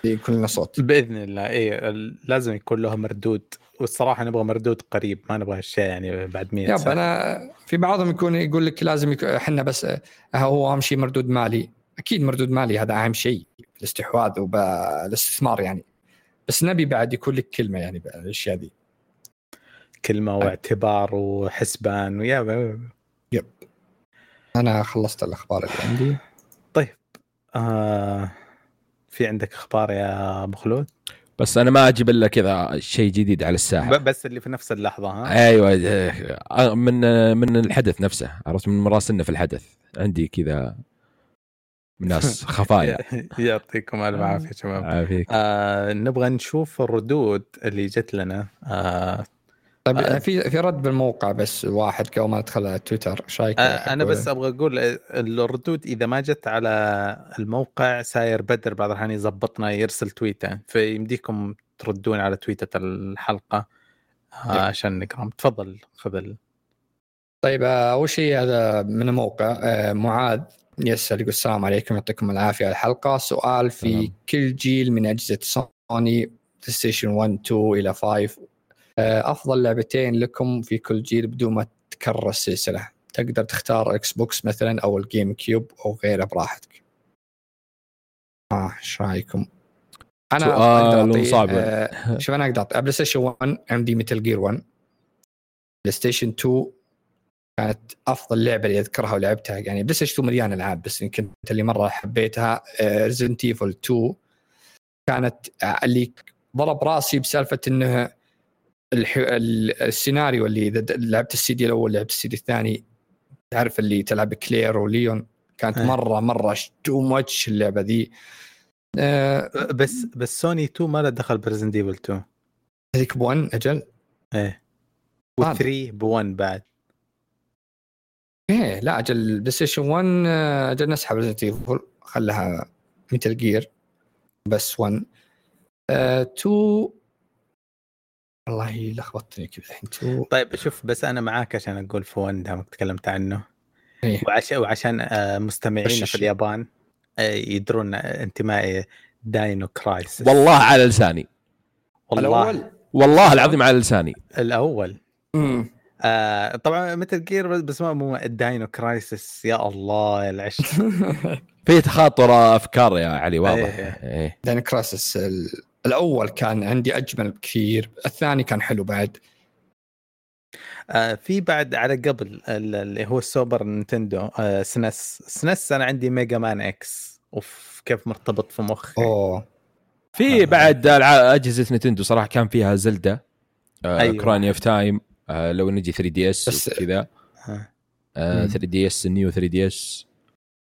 يكون لنا صوت بإذن الله. إي لازم يكون له مردود والصراحة نبغى مردود قريب ما نبغى الشيء يعني بعد 100 سنة. أنا في بعضهم يكون يقول لك لازم إحنا بس هو أهم شيء مردود مالي. أكيد مردود مالي هذا أهم شيء. الاستحواذ وبالاستثمار يعني. بس نبي بعد يكون لك كلمة يعني بالأشياء دي. كلمة واعتبار وحسبان ويا يب أنا خلصت الأخبار اللي عندي. طيب آه في عندك أخبار يا أبو خلود؟ بس أنا ما أجيب إلا كذا شيء جديد على الساحة. بس اللي في نفس اللحظة ها؟ أيوه آه، من من الحدث نفسه عرفت؟ من مراسلنا في الحدث. عندي كذا ناس خفايا. يعطيكم ألف عافية شباب. عافيك. آه نبغى نشوف الردود اللي جت لنا. آه طيب آه. في في رد بالموقع بس واحد قبل ما أدخل على تويتر إيش رأيك؟ آه أنا بس أبغى أقول الردود إذا ما جت على الموقع ساير بدر بعض الأحيان يظبطنا يرسل تويتة. فيمديكم تردون على تويتة الحلقة آه عشان نقرأ. تفضل خذ طيب آه، أول شيء هذا من الموقع آه معاذ يسأل يقول السلام عليكم يعطيكم العافية على الحلقة. سؤال في. كل جيل من أجهزة Sony PlayStation 1 2 إلى 5 آه، أفضل لعبتين لكم في كل جيل بدون ما تكرر السلسلة. تقدر تختار Xbox مثلا أو ال GameCube أو غيره براحتك. آه إيش رأيكم؟ أنا سؤال صعب. آه شوف أنا أقدر PlayStation 1 عندي Metal Gear 1 PlayStation 2 كانت أفضل لعبة اللي أذكرها ولعبتها. يعني PlayStation 2 مليان ألعاب بس يمكن اللي مرة حبيتها Resident Evil 2 كانت آه، اللي ضرب راسي بسالفة إنه السيناريو اللي إذا لعبت السي دي الأول لعبت السي دي الثاني تعرف اللي تلعب Claire و Leon. كانت مرة مرة too much اللعبة ذي. أه. بس بس سوني 2 ما له دخل ب Resident Evil 2 هذيك ب 1 أجل؟ إيه. و3 ب 1 بعد. إيه لا أجل PlayStation 1 أجل نسحب Resident Evil. خلها Metal Gear بس 1 2 أه والله لخبطتني كذا الحين. طيب شوف بس أنا معاك عشان أقول 1 دامك تكلمت عنه. إيه؟ وعشان وعشان آه، مستمعينا في اليابان آه، يدرون انتمائي Dino Crisis والله على لساني. والله. الأول. والله العظيم على لساني. الأول. آه طبعا Metal Gear بس ما مو Dino Crisis. يا الله يا العشق. في تخاطر أفكار يا علي واضح. إيه. إيه. Dino Crisis الأول كان عندي أجمل بكثير الثاني كان حلو بعد. آه في بعد على قبل اللي هو ال Super Nintendo آه SNES. SNES أنا عندي Mega Man X أوف كيف مرتبط في مخي. أوه. في آه. بعد أجهزة Nintendo صراحة كان فيها Zelda آه أيوة. Ocarina of Time آه لو نجي 3DS كذا آه. 3DS ال New 3DS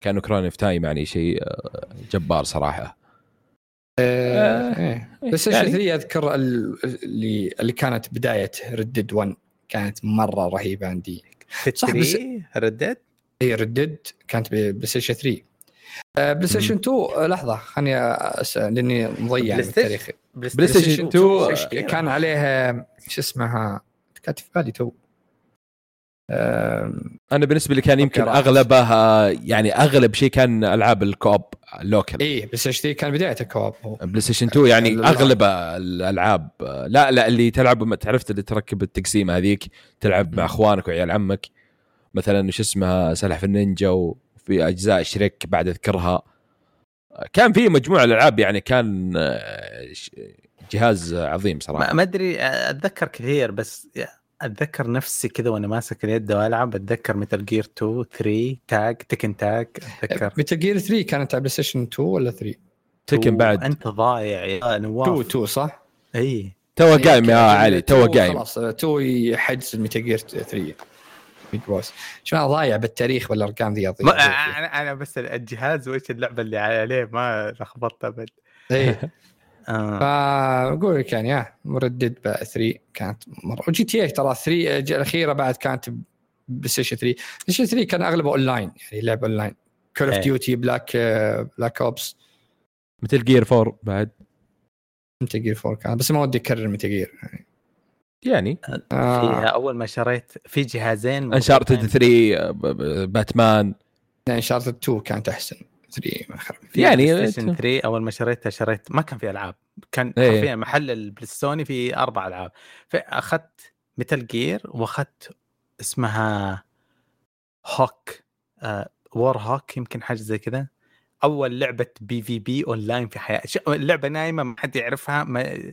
كانوا Ocarina of Time يعني شيء جبار صراحة. آه إيه. بس يعني 3 أذكر اللي اللي كانت بداية Red Dead 1 كانت مرة رهيبة عندي. صح بس Red Dead؟ اي Red Dead كانت PlayStation 3 آه، PlayStation 2 آه، لحظة خليني اسال لأني مضيع؟ التاريخ. PlayStation 2 كان عليها شو اسمها؟ كانت في بالي تو. أنا بالنسبة لي كان يمكن. أغلبها يعني أغلب شيء كان ألعاب ال co-op. ال local إيه PlayStation 3 كان بدايته co-op هو. PlayStation 2 يعني لا. أغلب الألعاب لا لا اللي تلعب تعرفت اللي تركب التقسيمه هذيك؟ تلعب مع أخوانك وعيال عمك. مثلا شو اسمها سلاحف النينجا وفي أجزاء شريك بعد أذكرها. كان في مجموعة الالعاب يعني كان آه، جهاز عظيم صراحة. ما أدري أتذكر كثير بس أتذكر نفسي كذا وأنا ماسك اليد وألعب أتذكر Metal Gear 2 3 tag Tekken Tag أتذكر. Metal Gear 3 كانت على PlayStation 2 ولا 3؟ تكن بعد أنت ضايع يا 2 نواف 2 صح؟ إي. تو قايم يا علي تو 2 قايم. خلاص 2 يحجز Metal Gear 3 Big Boss شو أنا ضايع بالتاريخ والارقام ذي. أنا أنا بس الجهاز وإيش اللعبة اللي عليه ما لخبطت أبد. إيه آه. فأقول لك يعني يا مردد 3 كانت مرة. و GTA ترى 3 ج- الأخيرة بعد كانت PlayStation 3 PlayStation 3 كان أغلبه اون لاين يعني لعب اون لاين Call of. Duty Black Black Ops Metal Gear 4 بعد. Metal Gear 4 كان بس ما ودي أكرر Metal Gear يعني. آه. فيها أول ما شريت في جهازين Uncharted مربوطين. 3 ب- ب- باتمان يعني Uncharted 2 كانت أحسن. 3 ما خرب يعني يعني PlayStation 3 أول ما شريتها شريت ما كان في ألعاب كان. حرفيا محل ال PlayStation في أربع ألعاب فأخذت Metal Gear وأخذت اسمها Hawk آه Warhawk يمكن حاجة زي كذا أول لعبة PvP online في حياتي اللعبه نايمة ما حد يعرفها ما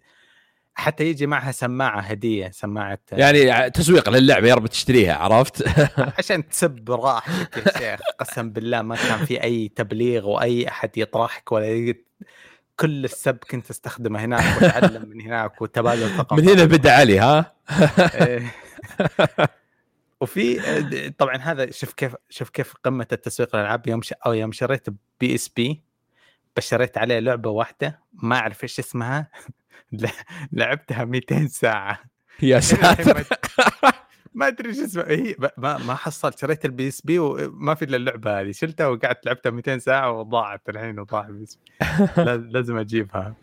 حتى يجي معها سماعة هدية سماعة يعني تسويق للعبة يا رب تشتريها عرفت؟ عشان تسب راحتك يا شيخ. قسم بالله ما كان في أي تبليغ وأي أحد يطرحك ولا ي... كل السب كنت أستخدمه هناك وأتعلم من هناك وتبادل ثقافات من هنا بدأ علي ها؟ إيه. وفي طبعا هذا شوف كيف شوف كيف قمة التسويق للألعاب. يوم ش... أو يوم شريت PSP بس شريت عليه لعبة واحدة ما أعرف إيش اسمها. لعبتها 200 ساعة. يا ساتر. ما أدري إيش اسمها. هي ما ما حصلت. شريت ال PSP وما في إلا اللعبة هذه. شلتها وقعدت لعبتها 200 ساعة وضاعت الحين وضاع ال PSP. لا- لازم أجيبها.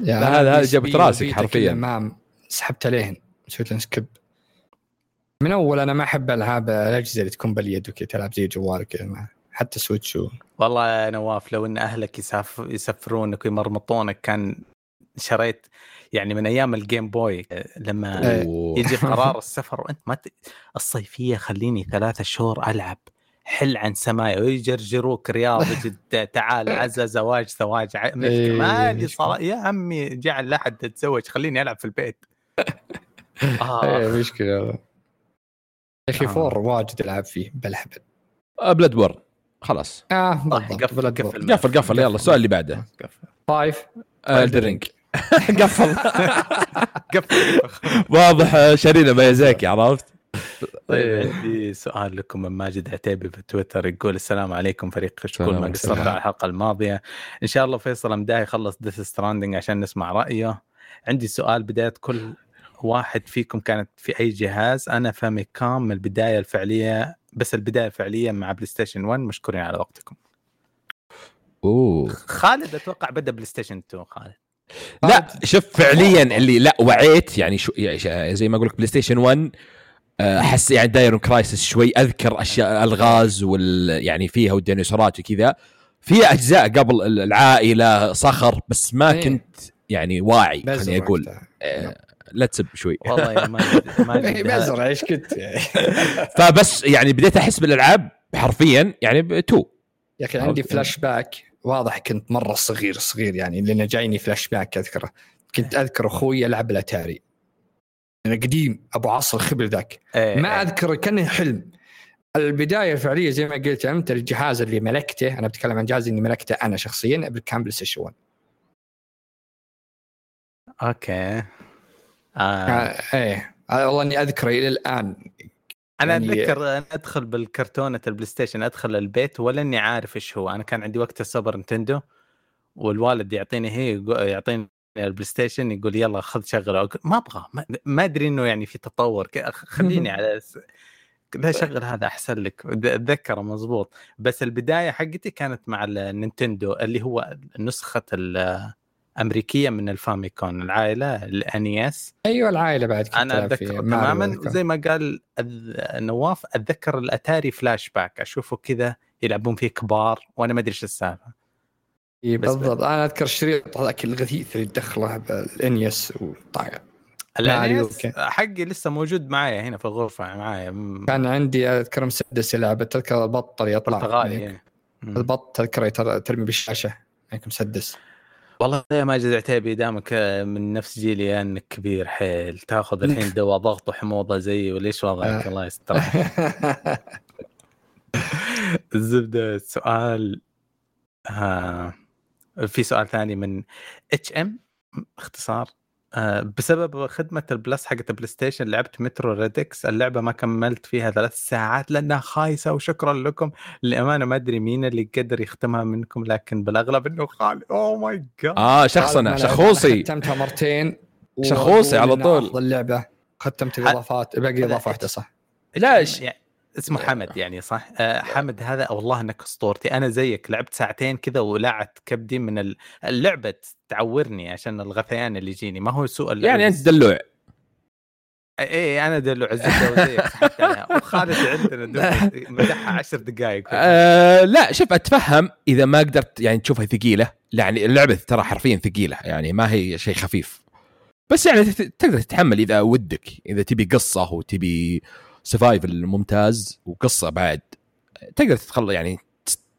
يعني لا، أنا هذا- هذا جابت راسك حرفياً. ما سحبت عليهن. سويت لهم skip. من أول أنا ما أحب ألعاب الأجهزة اللي تكون باليد وكذا تلعب زي كذا ما- حتى Switch و... والله يا نواف لو إن أهلك يساف يسفرونك ويمرمطونك كان شريت يعني من أيام ال Game Boy لما إيه. أوه. يجي قرار السفر وأنت ما ت... الصيفية خليني ثلاثة شهور ألعب حل عن سمايا ويجرجروك رياض جدة تعال عزا زواج زواج مالي. صار يا عمي جعل لا احد تتزوج خليني ألعب في البيت آه. إيه مشكلة يا أخي آه. four واجد ألعب فيه بالهبل Bloodborne خلاص. آه طيب، قفل قفل. قفل قفل. يلا السؤال اللي بعده. قفل. five Elden Ring قفل. قفل. واضح آه، شارينا ميازاكي عرفت؟ طيب عندي سؤال لكم من ماجد عتيبي في تويتر يقول السلام عليكم فريق كشكول ما. قصرت على الحلقة الماضية. إن شاء الله فيصل امداه يخلص Death Stranding عشان نسمع رأيه. عندي سؤال بداية كل واحد فيكم كانت في أي جهاز؟ أنا Famicom من البدايه الفعلية بس البداية الفعليه مع PlayStation 1 مشكورين على وقتكم. أوه. خالد أتوقع بدأ PlayStation 2 خالد. لا شوف فعليا اللي لا وعيت يعني شو يعني زي ما أقول لك PlayStation 1 آه، أحس يعني Dino Crisis شوي أذكر أشياء الغاز وال يعني فيها والديناصورات وكذا. في أجزاء قبل ال- العائلة صخر بس ما إيه. كنت يعني واعي خليني أقول. لا تسب شوي. والله ماجد بزر إيش كنت؟ فبس يعني بديت أحس بالألعاب حرفيا يعني بتو يا أخي عندي فلاش باك واضح كنت مرة صغير صغير يعني لأن جايني فلاش باك أذكره. كنت أذكر أخوي يلعب الاتاري أنا قديم أبو عصر خبل ذاك. إيه، ما إيه. أذكر كانه حلم. البداية الفعليه زي ما قلت أنت الجهاز اللي ملكته أنا بتكلم عن جهاز اللي ملكته أنا شخصيا كان PlayStation 1 أوكي. آه. آه، إيه. آه، والله إني اذكره إلى الآن. أنا يعني- أتذكر أنا أدخل بالكرتونة ال PlayStation أدخل البيت ولا اني عارف إيش هو. أنا كان عندي وقت ال Super Nintendo والوالد يعطيني هي يعطيني ال PlayStation يقول يلا خذ شغلة. أقول ما أبغى ما- أدري إنه يعني في تطور. خليني على. لا شغل هذا أحسن لك. أتذكره مزبوط بس البداية حقتي كانت مع ال Nintendo اللي هو نسخة الامريكيه من ال Famicom العائلة ال NES أيوه العائلة بعد أنا أتذكر تماما زي ما قال نواف أتذكر ال Atari flashback أشوفه كذا يلعبون فيه كبار وأنا ما أدري إيش السالفة. بالضبط. أنا أذكر الشريط هذاك الغثيث اللي دخله بال NES وطاير ال NES حقي لسه موجود معايا هنا في الغرفة معايا. كان عندي أذكر مسدس يلعب تذكر البط اللي يطلع غالي يعني. البط تذكره ترمي بالشاشة هيك مسدس. والله يا ماجد عتيبي دامك من نفس جيلي انك كبير حيل. تاخذ الحين دواء ضغط وحموضة زيي وليش وضعك؟ الله يستر الزبدة السؤال آه في سؤال ثاني من HM اختصار. آه بسبب خدمة ال Plus حقت ال PlayStation لعبت Metro Redux اللعبة ما كملت فيها ثلاث ساعات لأنها خايسة وشكرا لكم. للأمانة ما أدري مين اللي قدر يختمها منكم لكن بالأغلب إنه خالي. أوه ماي جاد آه شخصنا شخوصي. ختمتها مرتين شخوصي على طول. اللعبة ختمت الإضافات باقي إضافة واحدة صح. لا يعني؟ اسمه حمد يعني صح؟ آه حمد هذا والله أنك أسطورتي. أنا زيك لعبت ساعتين كذا ولعت كبدي من اللعبة تعورني عشان الغثيان اللي يجيني. ما هو سوء يعني أنت دلوع. إيه أنا دلوع. وخالد عندنا مدحها عشر دقائق آه لا شوف أتفهم إذا ما قدرت يعني تشوفها ثقيلة. يعني اللعبة ترى حرفيا ثقيلة يعني ما هي شيء خفيف. بس يعني تقدر تتحمل إذا ودك إذا تبي قصة وتبي survival ممتاز وقصة بعد. تقدر تتخلى يعني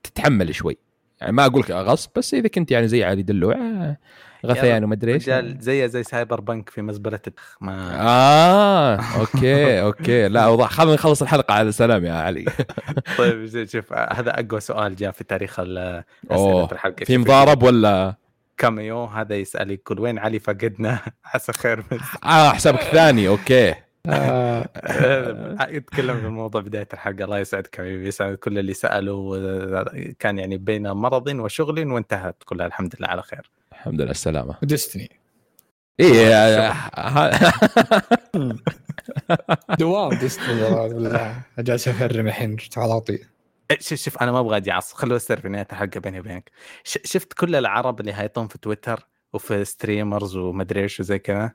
تتحمل شوي. يعني ما أقول لك غصب بس إذا كنت يعني زي علي دلوع آه، غثيان وما أدري إيش. زي زي Cyberpunk في مزبلة ما آه okay okay. لا اوضح خلينا نخلص الحلقة على سلام يا علي. طيب شوف هذا أقوى سؤال جاء في تاريخ أسئلة الحلقة. في مضارب ولا؟ كاميو هذا يسال يقول وين علي فقدنا؟ عسى خير آه حسابك الثاني أوكي. آه. يتكلم في الموضوع بداية الحلقة الله يسعدك حبيبي يسعد كل اللي سألوا كان يعني بين مرض وشغل وانتهت كلها الحمد لله على خير. الحمد لله السلامة. ديستني إيه دوام ديستني جالس افرم الحين على طي شوف شوف أنا ما أبغى أجي اعصب خلوه يصير في نهاية الحلقة بيني وبينك. شفت كل العرب اللي هايطون في تويتر وفي ستريمرز ومدري إيش وزي كذا؟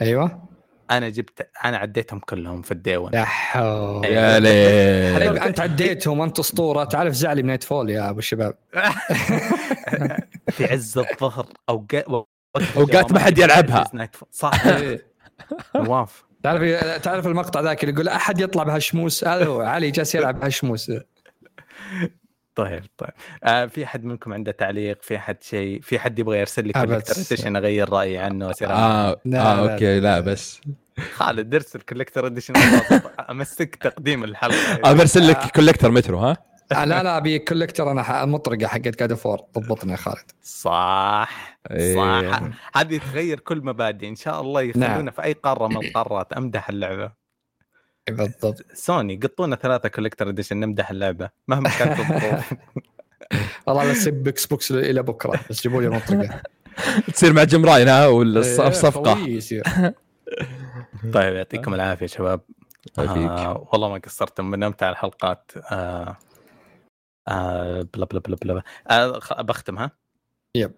أيوه. أنا جبت أنا عديتهم كلهم في الديون يا حول يا ليه حبيبي أنت عديتهم انت أسطورة. تعرف زعلي من نايت فول يا أبو الشباب في عز الظهر. اوقات اوقات ما حد يلعبها. صح. نواف. تعرف تعرف المقطع ذاك اللي يقول أحد يطلع بهالشموس هذا هو. علي جالس يلعب بهالشموس طيب طيب. آه في حد منكم عنده تعليق؟ في حد شيء؟ في حد يبغى يرسل لي collector edition أغير رأيي عنه آه, آه, آه okay لا بس. خالد ارسل collector edition أمسك تقديم الحلقة. أرسل لك collector Metro ها؟ آه، لا لا أبي collector أنا المطرقه حقت God of War ضبطنا يا خالد. صح إيه. صح هذه تغير كل مبادئ. إن شاء الله يخلونا نعم. في أي قارة من القارات. أمدح اللعبة. بالضبط. سوني عطونا ثلاثة collector edition نمدح اللعبة مهما كانت الظروف. والله اسب إكس بوكس إلى بكرة بس جيبوا لي مطرقة. تصير مع جيم راين ها والصفقه طيب يعطيكم العافية شباب. آه والله ما قصرتم من أمتع الحلقات. آه آه blah blah blah blah. آه بختم ها؟ yep.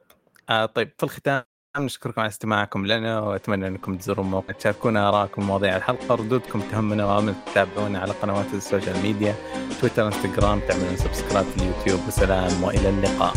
آه طيب في الختام نشكركم على استماعكم لنا وأتمنى أنكم تزوروا الموقع تشاركونا آرائكم مواضيع الحلقة ردودكم تهمنا وامل تتابعونا على قنوات ال social media تويتر إنستغرام تعملون subscribe في اليوتيوب وسلام وإلى اللقاء.